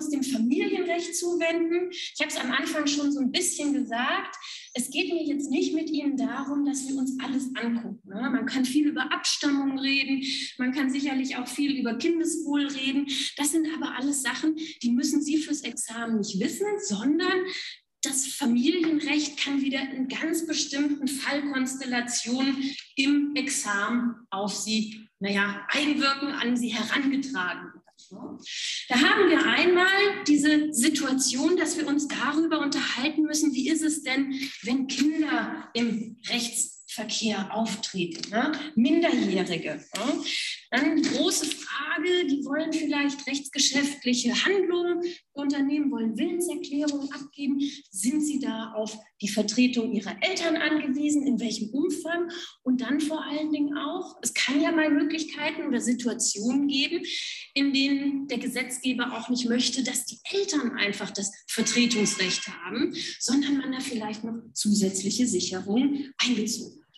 uns dem Familienrecht zuwenden. Ich habe es am Anfang schon so ein bisschen gesagt. Es geht mir jetzt nicht mit Ihnen darum, dass wir uns alles angucken. Ne? Man kann viel über Abstammung reden, man kann sicherlich auch viel über Kindeswohl reden. Das sind aber alles Sachen, die müssen Sie fürs Examen nicht wissen, sondern das Familienrecht kann wieder in ganz bestimmten Fallkonstellationen im Examen auf Sie, naja, einwirken, an Sie herangetragen da haben wir einmal diese Situation, dass wir uns darüber unterhalten müssen, wie ist es denn, wenn Kinder im Rechtsverkehr auftreten, ne? Minderjährige. Ne? Dann große Frage, die wollen vielleicht rechtsgeschäftliche Handlungen unternehmen, wollen Willenserklärungen abgeben. Sind sie da auf die Vertretung ihrer Eltern angewiesen? In welchem Umfang? Und dann vor allen Dingen auch, es kann ja mal Möglichkeiten oder Situationen geben, in denen der Gesetzgeber auch nicht möchte, dass die Eltern einfach das Vertretungsrecht haben, sondern man da vielleicht noch zusätzliche Sicherungen einbezogen hat.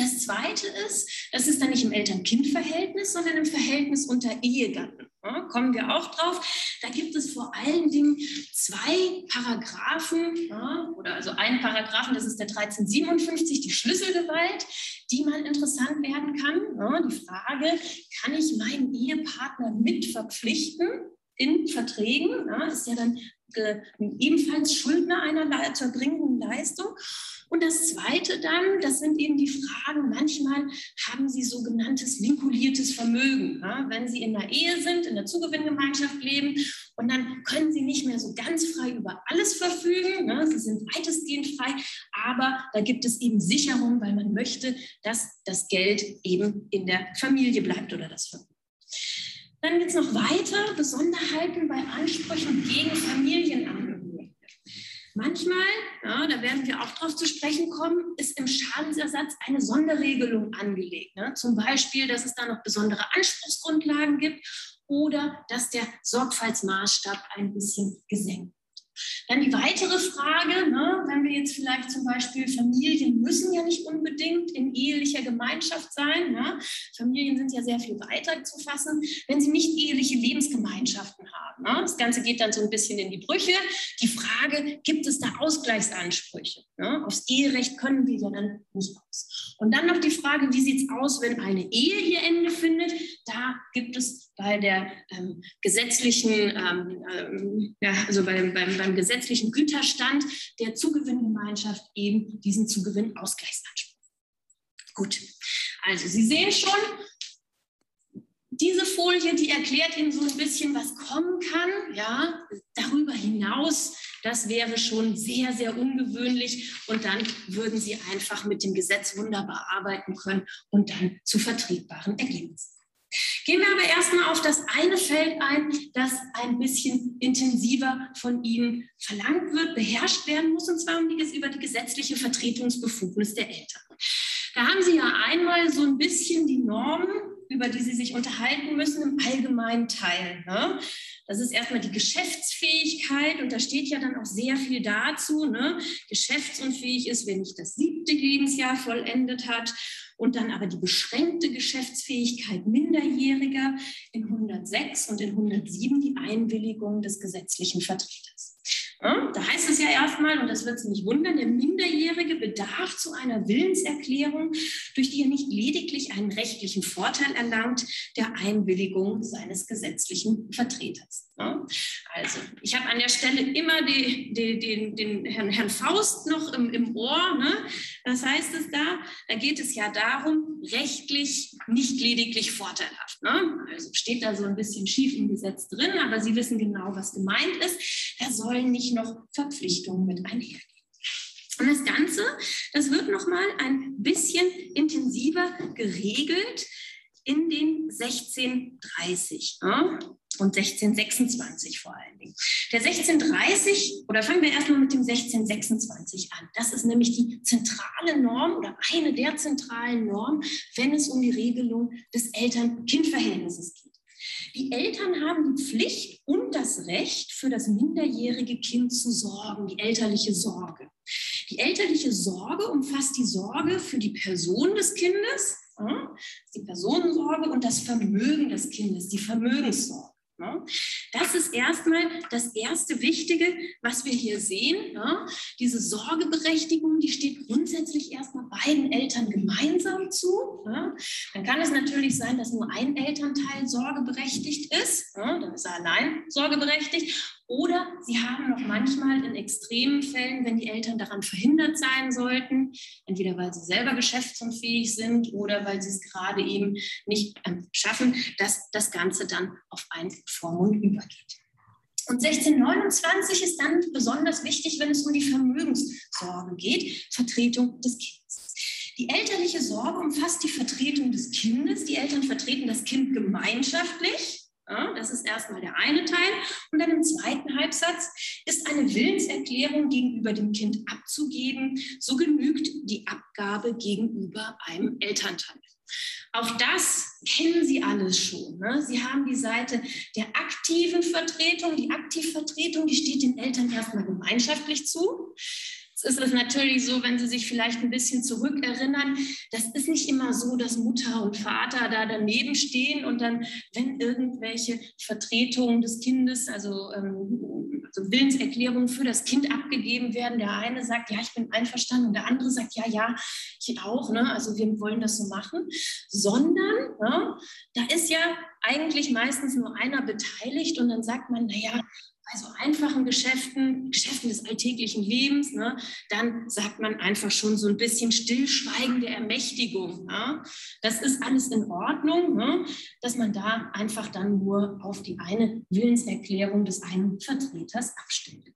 Das Zweite ist, das ist dann nicht im Eltern-Kind-Verhältnis, sondern im Verhältnis unter Ehegatten. Ja, kommen wir auch drauf. Da gibt es vor allen Dingen zwei Paragraphen, ja, oder also einen Paragraphen, das ist der 1357, die Schlüsselgewalt, die mal interessant werden kann. Ja, die Frage, kann ich meinen Ehepartner mit verpflichten in Verträgen? ist ja dann ebenfalls Schuldner einer zu erbringenden Leistung. Und das Zweite dann, das sind eben die Fragen, manchmal haben Sie sogenanntes vinkuliertes Vermögen. Ja? Wenn Sie in der Ehe sind, in der Zugewinngemeinschaft leben und dann können Sie nicht mehr so ganz frei über alles verfügen. Ne? Sie sind weitestgehend frei, aber da gibt es eben Sicherung, weil man möchte, dass das Geld eben in der Familie bleibt oder das Vermögen. Dann gibt es noch weitere Besonderheiten bei Ansprüchen gegen Familienangehörige. Manchmal, ja, da werden wir auch darauf zu sprechen kommen, ist im Schadensersatz eine Sonderregelung angelegt. Ne? Zum Beispiel, dass es da noch besondere Anspruchsgrundlagen gibt oder dass der Sorgfaltsmaßstab ein bisschen gesenkt dann die weitere Frage, ne, wenn wir jetzt vielleicht zum Beispiel Familien müssen ja nicht unbedingt in ehelicher Gemeinschaft sein. Ne? Familien sind ja sehr viel weiter zu fassen, wenn sie nicht eheliche Lebensgemeinschaften haben. Ne? Das Ganze geht dann so ein bisschen in die Brüche. Die Frage, gibt es da Ausgleichsansprüche? Ne? Aufs Eherecht können wir ja dann nicht aus. Und dann noch die Frage, wie sieht es aus, wenn eine Ehe ihr Ende findet? Da gibt es bei der ähm, gesetzlichen, ähm, ähm, ja, also beim, beim, beim gesetzlichen Güterstand der Zugewinngemeinschaft eben diesen Zugewinnausgleichsanspruch. Gut, also Sie sehen schon, diese Folie, die erklärt Ihnen so ein bisschen, was kommen kann. Ja, darüber hinaus, das wäre schon sehr, sehr ungewöhnlich. Und dann würden Sie einfach mit dem Gesetz wunderbar arbeiten können und dann zu vertretbaren Ergebnissen. Gehen wir aber erstmal auf das eine Feld ein, das ein bisschen intensiver von Ihnen verlangt wird, beherrscht werden muss, und zwar um die, über die gesetzliche Vertretungsbefugnis der Eltern. Da haben Sie ja einmal so ein bisschen die Normen, über die Sie sich unterhalten müssen, im allgemeinen Teil. Ne? Das ist erstmal die Geschäftsfähigkeit und da steht ja dann auch sehr viel dazu. Ne? Geschäftsunfähig ist, wenn nicht das siebte Lebensjahr vollendet hat und dann aber die beschränkte Geschäftsfähigkeit Minderjähriger in 106 und in 107 die Einwilligung des gesetzlichen Vertreters. Ja, da heißt es ja erstmal, und das wird Sie nicht wundern, der Minderjährige bedarf zu einer Willenserklärung, durch die er nicht lediglich einen rechtlichen Vorteil erlangt, der Einwilligung seines gesetzlichen Vertreters. Also, ich habe an der Stelle immer die, die, den, den Herrn, Herrn, Faust noch im, im Ohr. Ne? Was heißt es da? Da geht es ja darum, rechtlich nicht lediglich vorteilhaft. Ne? Also steht da so ein bisschen schief im Gesetz drin, aber Sie wissen genau, was gemeint ist. Da sollen nicht noch Verpflichtungen mit einhergehen. Und das Ganze, das wird nochmal ein bisschen intensiver geregelt in den 1630 ja, und 1626 vor allen Dingen. Der 1630, oder fangen wir erstmal mit dem 1626 an. Das ist nämlich die zentrale Norm oder eine der zentralen Normen, wenn es um die Regelung des Eltern-Kind-Verhältnisses geht. Die Eltern haben die Pflicht und das Recht, für das minderjährige Kind zu sorgen, die elterliche Sorge. Die elterliche Sorge umfasst die Sorge für die Person des Kindes, die Personensorge und das Vermögen des Kindes, die Vermögenssorge. Ne? Das ist erstmal das erste Wichtige, was wir hier sehen. Ne? Diese Sorgeberechtigung, die steht grundsätzlich erstmal beiden Eltern gemeinsam zu. Ne? Dann kann es natürlich sein, dass nur ein Elternteil sorgeberechtigt ist. Dann ist er allein sorgeberechtigt. Oder sie haben noch manchmal in extremen Fällen, wenn die Eltern daran verhindert sein sollten, entweder weil sie selber geschäftsunfähig sind oder weil sie es gerade eben nicht ähm, schaffen, dass das Ganze dann auf einen Vormund übergeht. Und 1629 ist dann besonders wichtig, wenn es um die Vermögenssorge geht, Vertretung des Kindes. Die elterliche Sorge umfasst die Vertretung des Kindes. Die Eltern vertreten das Kind gemeinschaftlich ja, das ist erstmal der eine Teil. Und dann im zweiten Halbsatz ist eine Willenserklärung gegenüber dem Kind abzugeben. So genügt die Abgabe gegenüber einem Elternteil. Auch das kennen Sie alles schon. Ne? Sie haben die Seite der aktiven Vertretung. Die Aktivvertretung, die steht den Eltern erstmal gemeinschaftlich zu ist es natürlich so, wenn Sie sich vielleicht ein bisschen zurückerinnern, das ist nicht immer so, dass Mutter und Vater da daneben stehen und dann, wenn irgendwelche Vertretungen des Kindes, also, ähm, also Willenserklärungen für das Kind abgegeben werden, der eine sagt, ja, ich bin einverstanden und der andere sagt, ja, ja, ich auch, ne? also wir wollen das so machen, sondern ne, da ist ja eigentlich meistens nur einer beteiligt und dann sagt man, naja, bei so einfachen Geschäften, Geschäften des alltäglichen Lebens, ne, dann sagt man einfach schon so ein bisschen stillschweigende Ermächtigung. Ne? Das ist alles in Ordnung, ne, dass man da einfach dann nur auf die eine Willenserklärung des einen Vertreters abstellt.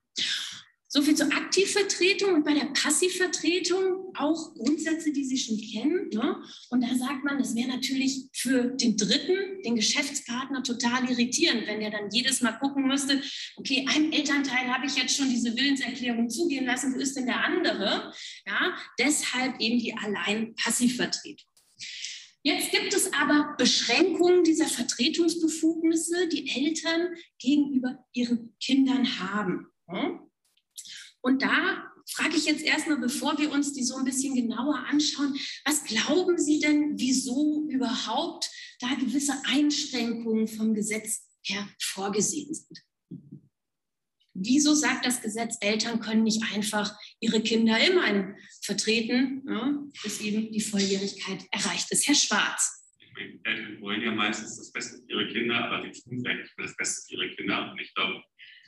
So viel zur Aktivvertretung und bei der Passivvertretung auch Grundsätze, die Sie schon kennen. Ne? Und da sagt man, das wäre natürlich für den Dritten, den Geschäftspartner, total irritierend, wenn der dann jedes Mal gucken müsste, okay, einem Elternteil habe ich jetzt schon diese Willenserklärung zugehen lassen, wo ist denn der andere? Ja, deshalb eben die allein Passivvertretung. Jetzt gibt es aber Beschränkungen dieser Vertretungsbefugnisse, die Eltern gegenüber ihren Kindern haben. Hm? Und da frage ich jetzt erstmal, bevor wir uns die so ein bisschen genauer anschauen, was glauben Sie denn, wieso überhaupt da gewisse Einschränkungen vom Gesetz her vorgesehen sind? Wieso sagt das Gesetz, Eltern können nicht einfach ihre Kinder immerhin vertreten, ja, bis eben die Volljährigkeit erreicht ist? Herr Schwarz. Eltern wollen ja meistens das Beste für ihre Kinder, aber die tun eigentlich das Beste für ihre Kinder. Und ich glaube,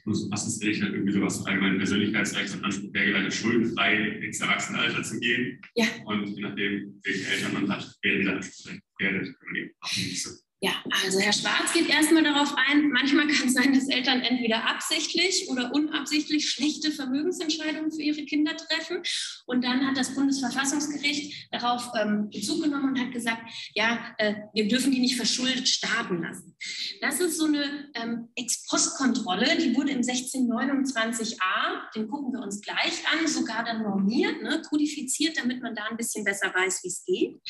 muss Assistenzrecht halt irgendwie sowas allgemein Persönlichkeitsrecht und Anspruch hergeleitet, schuldenfrei ins Erwachsenenalter zu gehen. Ja. Und je nachdem, welche Eltern man hat, wäre dieser Anspruch gefährdet, wenn man eben abhängig ist. Ja, also Herr Schwarz geht erstmal darauf ein, manchmal kann es sein, dass Eltern entweder absichtlich oder unabsichtlich schlechte Vermögensentscheidungen für ihre Kinder treffen. Und dann hat das Bundesverfassungsgericht darauf ähm, Bezug genommen und hat gesagt, ja, äh, wir dürfen die nicht verschuldet starten lassen. Das ist so eine ähm, Ex-Post-Kontrolle, die wurde im 1629a, den gucken wir uns gleich an, sogar dann normiert, ne, kodifiziert, damit man da ein bisschen besser weiß, wie es geht.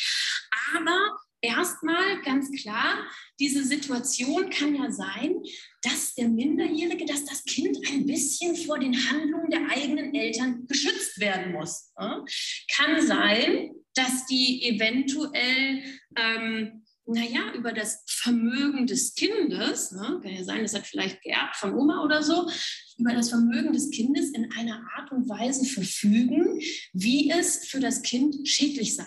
Aber erstmal ganz klar, diese Situation kann ja sein, dass der Minderjährige, dass das Kind ein bisschen vor den Handlungen der eigenen Eltern geschützt werden muss. Kann sein, dass die eventuell, ähm, naja, über das Vermögen des Kindes, ne, kann ja sein, das hat vielleicht geerbt von Oma oder so, über das Vermögen des Kindes in einer Art und Weise verfügen, wie es für das Kind schädlich sein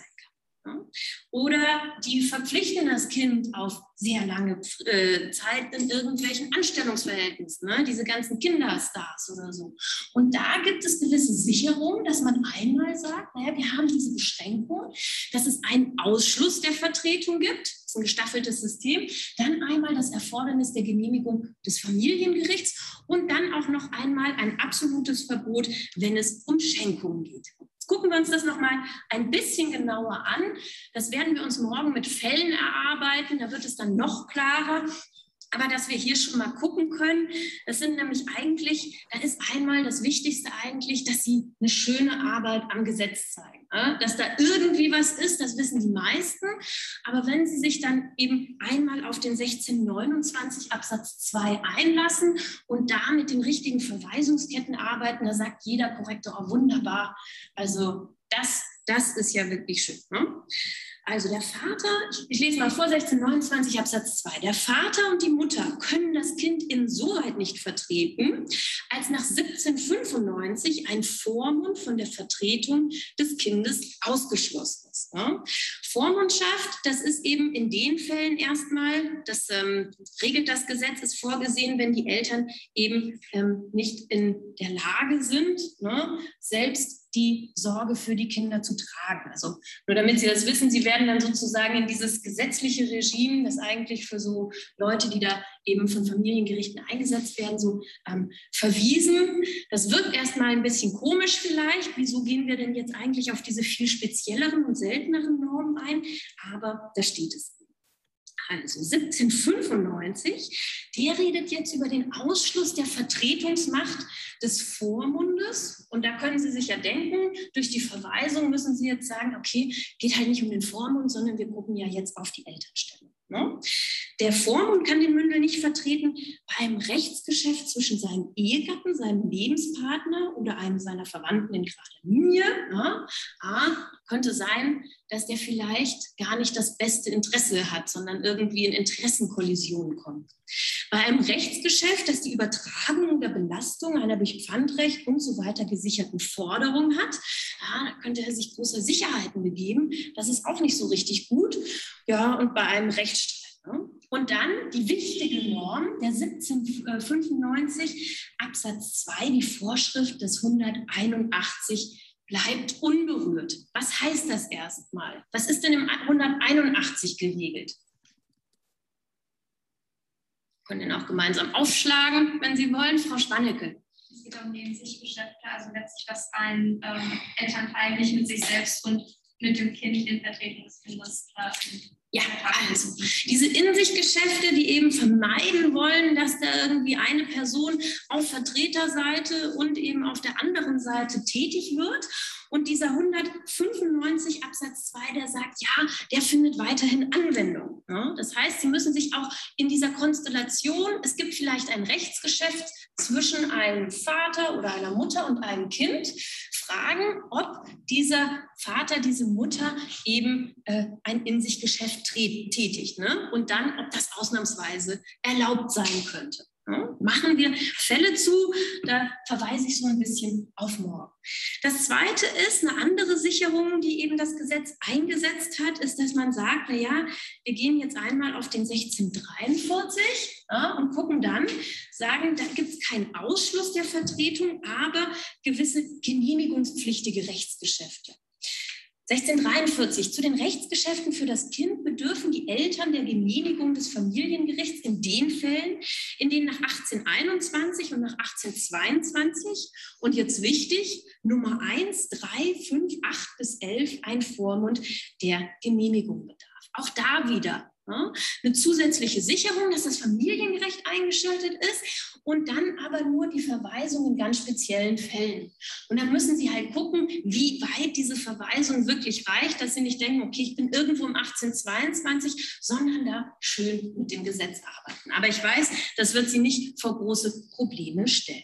oder die verpflichten das Kind auf sehr lange äh, Zeit in irgendwelchen Anstellungsverhältnissen, ne? diese ganzen Kinderstars oder so. Und da gibt es gewisse Sicherungen, dass man einmal sagt, naja, wir haben diese Beschränkung, dass es einen Ausschluss der Vertretung gibt, das ist ein gestaffeltes System, dann einmal das Erfordernis der Genehmigung des Familiengerichts und dann auch noch einmal ein absolutes Verbot, wenn es um Schenkungen geht gucken wir uns das nochmal ein bisschen genauer an. Das werden wir uns morgen mit Fällen erarbeiten. Da wird es dann noch klarer. Aber dass wir hier schon mal gucken können, das sind nämlich eigentlich, da ist einmal das Wichtigste eigentlich, dass sie eine schöne Arbeit am Gesetz zeigen. Dass da irgendwie was ist, das wissen die meisten. Aber wenn sie sich dann eben einmal auf den 1629 Absatz 2 einlassen und da mit den richtigen Verweisungsketten arbeiten, da sagt jeder Korrektor, oh, wunderbar. Also das, das ist ja wirklich schön. Ne? Also der Vater, ich lese mal vor 1629 Absatz 2, der Vater und die Mutter können das Kind insoweit nicht vertreten, als nach 1795 ein Vormund von der Vertretung des Kindes ausgeschlossen ist. Ne? Vormundschaft, das ist eben in den Fällen erstmal, das ähm, regelt das Gesetz, ist vorgesehen, wenn die Eltern eben ähm, nicht in der Lage sind, ne, selbst die Sorge für die Kinder zu tragen. Also nur damit Sie das wissen, Sie werden dann sozusagen in dieses gesetzliche Regime, das eigentlich für so Leute, die da eben von Familiengerichten eingesetzt werden, so ähm, verwiesen. Das wirkt erstmal ein bisschen komisch vielleicht. Wieso gehen wir denn jetzt eigentlich auf diese viel spezielleren und selteneren Normen ein? Aber da steht es also 1795, der redet jetzt über den Ausschluss der Vertretungsmacht des Vormundes. Und da können Sie sich ja denken, durch die Verweisung müssen Sie jetzt sagen, okay, geht halt nicht um den Vormund, sondern wir gucken ja jetzt auf die Elternstellung. Ne? Der Vormund kann den Mündel nicht vertreten beim Rechtsgeschäft zwischen seinem Ehegatten, seinem Lebenspartner oder einem seiner Verwandten in gerader Linie. Ne? A, könnte sein, dass der vielleicht gar nicht das beste Interesse hat, sondern irgendwie in Interessenkollisionen kommt. Bei einem Rechtsgeschäft, das die Übertragung oder Belastung einer durch Pfandrecht und so weiter gesicherten Forderung hat, ja, da könnte er sich große Sicherheiten begeben. Das ist auch nicht so richtig gut. Ja, und bei einem Rechtsstreit. Ne? Und dann die wichtige Norm der 1795 Absatz 2, die Vorschrift des 181 bleibt unberührt. Was heißt das erstmal? Was ist denn im 181 geregelt? Wir können den auch gemeinsam aufschlagen, wenn Sie wollen, Frau Spannecke. Es geht um den Sichtgeschäfte, also letztlich, dass ein ähm, Elternteil nicht mit sich selbst und mit dem Kind in Vertretung des Kindes äh, ja, also diese In-sich-Geschäfte, die eben vermeiden wollen, dass da irgendwie eine Person auf Vertreterseite und eben auf der anderen Seite tätig wird. Und dieser 195 Absatz 2, der sagt, ja, der findet weiterhin Anwendung. Das heißt, Sie müssen sich auch in dieser Konstellation, es gibt vielleicht ein Rechtsgeschäft zwischen einem Vater oder einer Mutter und einem Kind, fragen, ob dieser Vater, diese Mutter eben äh, ein In-sich-Geschäft tätigt. Ne? Und dann, ob das ausnahmsweise erlaubt sein könnte. Ne? Machen wir Fälle zu, da verweise ich so ein bisschen auf morgen. Das zweite ist, eine andere Sicherung, die eben das Gesetz eingesetzt hat, ist, dass man sagt, naja, wir gehen jetzt einmal auf den 1643 ja, und gucken dann, sagen, da gibt es keinen Ausschluss der Vertretung, aber gewisse genehmigungspflichtige Rechtsgeschäfte. 1643. Zu den Rechtsgeschäften für das Kind bedürfen die Eltern der Genehmigung des Familiengerichts in den Fällen, in denen nach 1821 und nach 1822 und jetzt wichtig, Nummer 1, 3, 5, 8 bis 11 ein Vormund der Genehmigung bedarf. Auch da wieder eine zusätzliche Sicherung, dass das Familiengerecht eingeschaltet ist und dann aber nur die Verweisung in ganz speziellen Fällen. Und dann müssen Sie halt gucken, wie weit diese Verweisung wirklich reicht, dass Sie nicht denken, okay, ich bin irgendwo im 1822, sondern da schön mit dem Gesetz arbeiten. Aber ich weiß, das wird Sie nicht vor große Probleme stellen.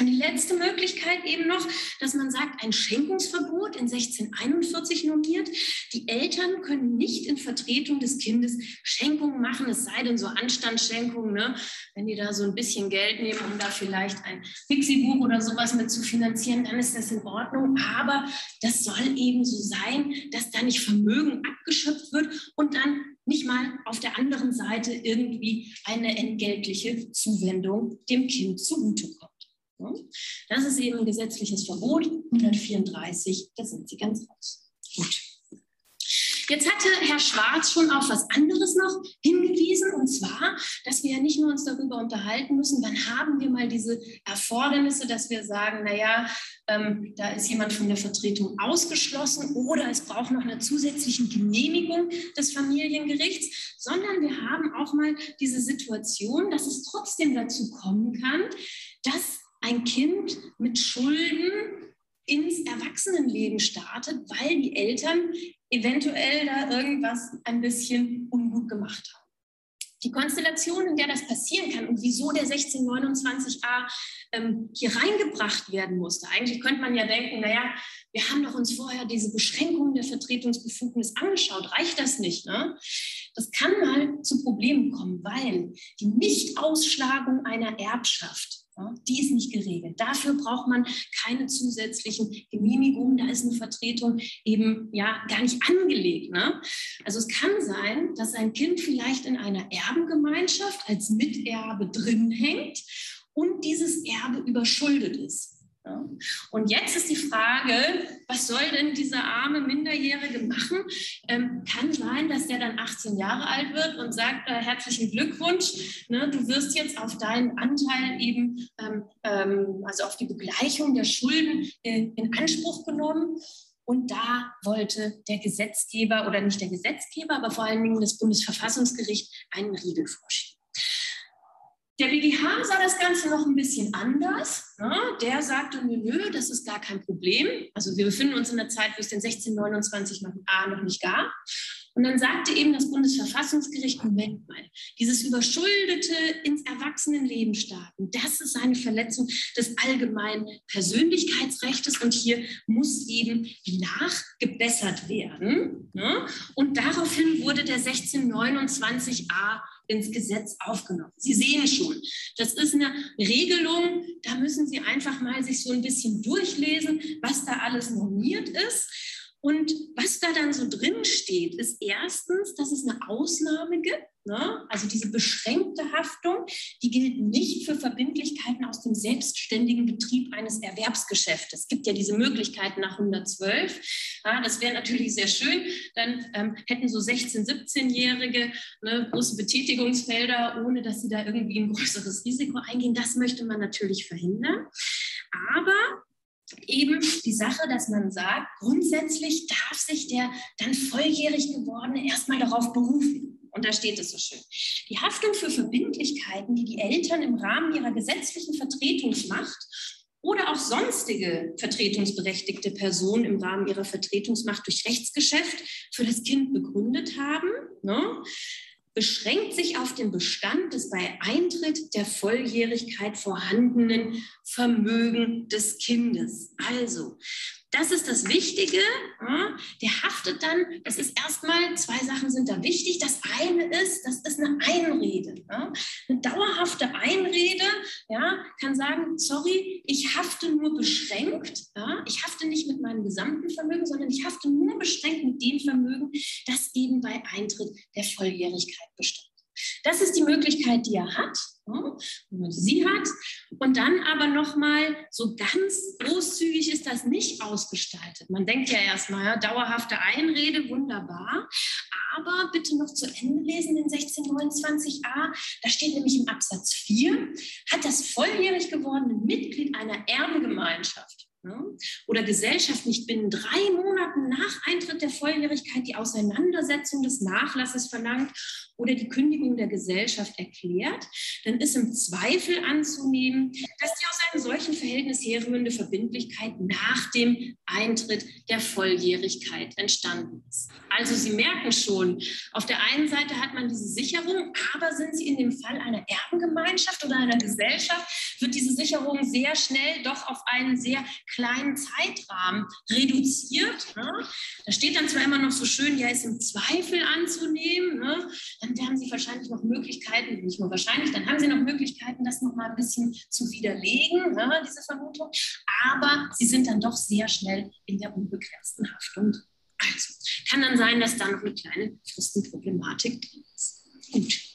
Und die letzte Möglichkeit eben noch, dass man sagt, ein Schenkungsverbot in 1641 normiert. Die Eltern können nicht in Vertretung des Kindes Schenkungen machen, es sei denn so Anstandsschenkungen, ne? wenn die da so ein bisschen Geld nehmen, um da vielleicht ein Pixie-Buch oder sowas mit zu finanzieren, dann ist das in Ordnung. Aber das soll eben so sein, dass da nicht Vermögen abgeschöpft wird und dann nicht mal auf der anderen Seite irgendwie eine entgeltliche Zuwendung dem Kind zugutekommt. Das ist eben ein gesetzliches Verbot, 134, da sind Sie ganz raus. Gut. Jetzt hatte Herr Schwarz schon auf was anderes noch hingewiesen, und zwar, dass wir ja nicht nur uns darüber unterhalten müssen, wann haben wir mal diese Erfordernisse, dass wir sagen, naja, ähm, da ist jemand von der Vertretung ausgeschlossen oder es braucht noch eine zusätzliche Genehmigung des Familiengerichts, sondern wir haben auch mal diese Situation, dass es trotzdem dazu kommen kann, dass ein Kind mit Schulden ins Erwachsenenleben startet, weil die Eltern eventuell da irgendwas ein bisschen ungut gemacht haben. Die Konstellation, in der das passieren kann und wieso der 1629a ähm, hier reingebracht werden musste. Eigentlich könnte man ja denken, naja, wir haben doch uns vorher diese Beschränkungen der Vertretungsbefugnis angeschaut. Reicht das nicht? Ne? Das kann mal zu Problemen kommen, weil die Nichtausschlagung einer Erbschaft die ist nicht geregelt. Dafür braucht man keine zusätzlichen Genehmigungen. Da ist eine Vertretung eben ja gar nicht angelegt. Ne? Also es kann sein, dass ein Kind vielleicht in einer Erbengemeinschaft als Miterbe drin hängt und dieses Erbe überschuldet ist. Ja. Und jetzt ist die Frage, was soll denn dieser arme Minderjährige machen? Ähm, kann sein, dass der dann 18 Jahre alt wird und sagt, äh, herzlichen Glückwunsch, ne, du wirst jetzt auf deinen Anteil eben, ähm, ähm, also auf die Begleichung der Schulden äh, in Anspruch genommen. Und da wollte der Gesetzgeber oder nicht der Gesetzgeber, aber vor allen Dingen das Bundesverfassungsgericht einen Riegel vorschieben. Der BGH sah das Ganze noch ein bisschen anders. Ne? Der sagte, nö, nö, das ist gar kein Problem. Also wir befinden uns in der Zeit, wo es den 1629 noch A noch nicht gab. Und dann sagte eben das Bundesverfassungsgericht, Moment mal, dieses überschuldete ins Erwachsenenleben starten, das ist eine Verletzung des allgemeinen Persönlichkeitsrechts und hier muss eben nachgebessert werden. Ne? Und daraufhin wurde der 1629a ins Gesetz aufgenommen. Sie sehen schon, das ist eine Regelung, da müssen Sie einfach mal sich so ein bisschen durchlesen, was da alles normiert ist. Und was da dann so drin steht, ist erstens, dass es eine Ausnahme gibt. Ne? Also diese beschränkte Haftung, die gilt nicht für Verbindlichkeiten aus dem selbstständigen Betrieb eines Erwerbsgeschäftes. Es gibt ja diese Möglichkeiten nach 112. Ja, das wäre natürlich sehr schön. Dann ähm, hätten so 16-, 17-Jährige ne, große Betätigungsfelder, ohne dass sie da irgendwie ein größeres Risiko eingehen. Das möchte man natürlich verhindern. Aber eben die Sache, dass man sagt, grundsätzlich darf sich der dann volljährig gewordene erstmal darauf berufen. Und da steht es so schön. Die Haftung für Verbindlichkeiten, die die Eltern im Rahmen ihrer gesetzlichen Vertretungsmacht oder auch sonstige vertretungsberechtigte Personen im Rahmen ihrer Vertretungsmacht durch Rechtsgeschäft für das Kind begründet haben, ne, beschränkt sich auf den Bestand des bei Eintritt der Volljährigkeit vorhandenen Vermögen des Kindes. Also, das ist das Wichtige. Der haftet dann, das ist erstmal, zwei Sachen sind da wichtig. Das eine ist, das ist eine Einrede. Eine dauerhafte Einrede kann sagen, sorry, ich hafte nur beschränkt. Ich hafte nicht mit meinem gesamten Vermögen, sondern ich hafte nur beschränkt mit dem Vermögen, das eben bei Eintritt der Volljährigkeit bestand. Das ist die Möglichkeit, die er hat, man sie hat. Und dann aber nochmal, so ganz großzügig ist das nicht ausgestaltet. Man denkt ja erstmal, ja, dauerhafte Einrede, wunderbar. Aber bitte noch zu Ende lesen, den 1629a. Da steht nämlich im Absatz 4, hat das volljährig gewordene Mitglied einer Erbengemeinschaft? Oder Gesellschaft nicht binnen drei Monaten nach Eintritt der Volljährigkeit die Auseinandersetzung des Nachlasses verlangt oder die Kündigung der Gesellschaft erklärt, dann ist im Zweifel anzunehmen, dass die aus einem solchen Verhältnis herrührende Verbindlichkeit nach dem Eintritt der Volljährigkeit entstanden ist. Also Sie merken schon, auf der einen Seite hat man diese Sicherung, aber sind Sie in dem Fall einer Erbengemeinschaft oder einer Gesellschaft, wird diese Sicherung sehr schnell doch auf einen sehr kleinen Zeitrahmen reduziert. Ne? Da steht dann zwar immer noch so schön, ja, ist im Zweifel anzunehmen. Ne? Dann haben Sie wahrscheinlich noch Möglichkeiten, nicht nur wahrscheinlich, dann haben Sie noch Möglichkeiten, das noch mal ein bisschen zu widerlegen, ne, diese Vermutung. Aber Sie sind dann doch sehr schnell in der unbegrenzten Haftung. Also kann dann sein, dass da noch eine kleine Fristenproblematik drin ist. Gut.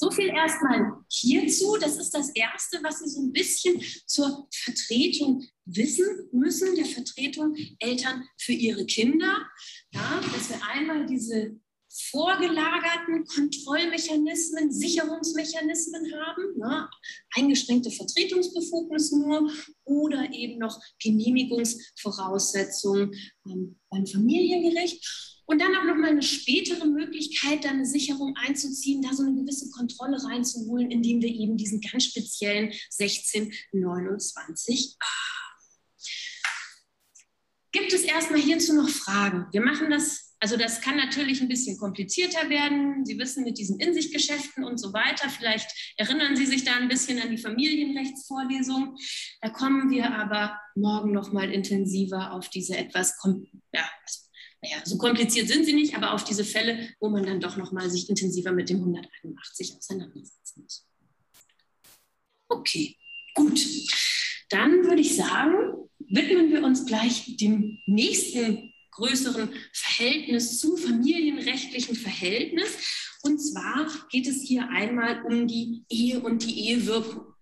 So viel erstmal hierzu. Das ist das Erste, was Sie so ein bisschen zur Vertretung wissen müssen, der Vertretung Eltern für ihre Kinder. Ja, dass wir einmal diese vorgelagerten Kontrollmechanismen, Sicherungsmechanismen haben, ne? eingeschränkte Vertretungsbefugnis nur oder eben noch Genehmigungsvoraussetzungen ähm, beim Familiengericht. Und dann auch nochmal eine spätere Möglichkeit, da eine Sicherung einzuziehen, da so eine gewisse Kontrolle reinzuholen, indem wir eben diesen ganz speziellen 1629a. Gibt es erstmal hierzu noch Fragen? Wir machen das Also das kann natürlich ein bisschen komplizierter werden. Sie wissen mit diesen In-sich-Geschäften und so weiter. Vielleicht erinnern Sie sich da ein bisschen an die Familienrechtsvorlesung. Da kommen wir aber morgen noch mal intensiver auf diese etwas, ja, naja, so kompliziert sind sie nicht, aber auf diese Fälle, wo man dann doch noch mal sich intensiver mit dem 181 auseinandersetzen muss. Okay, gut. Dann würde ich sagen, widmen wir uns gleich dem nächsten größeren Verhältnis zu familienrechtlichen Verhältnis. Und zwar geht es hier einmal um die Ehe und die Ehewirkung.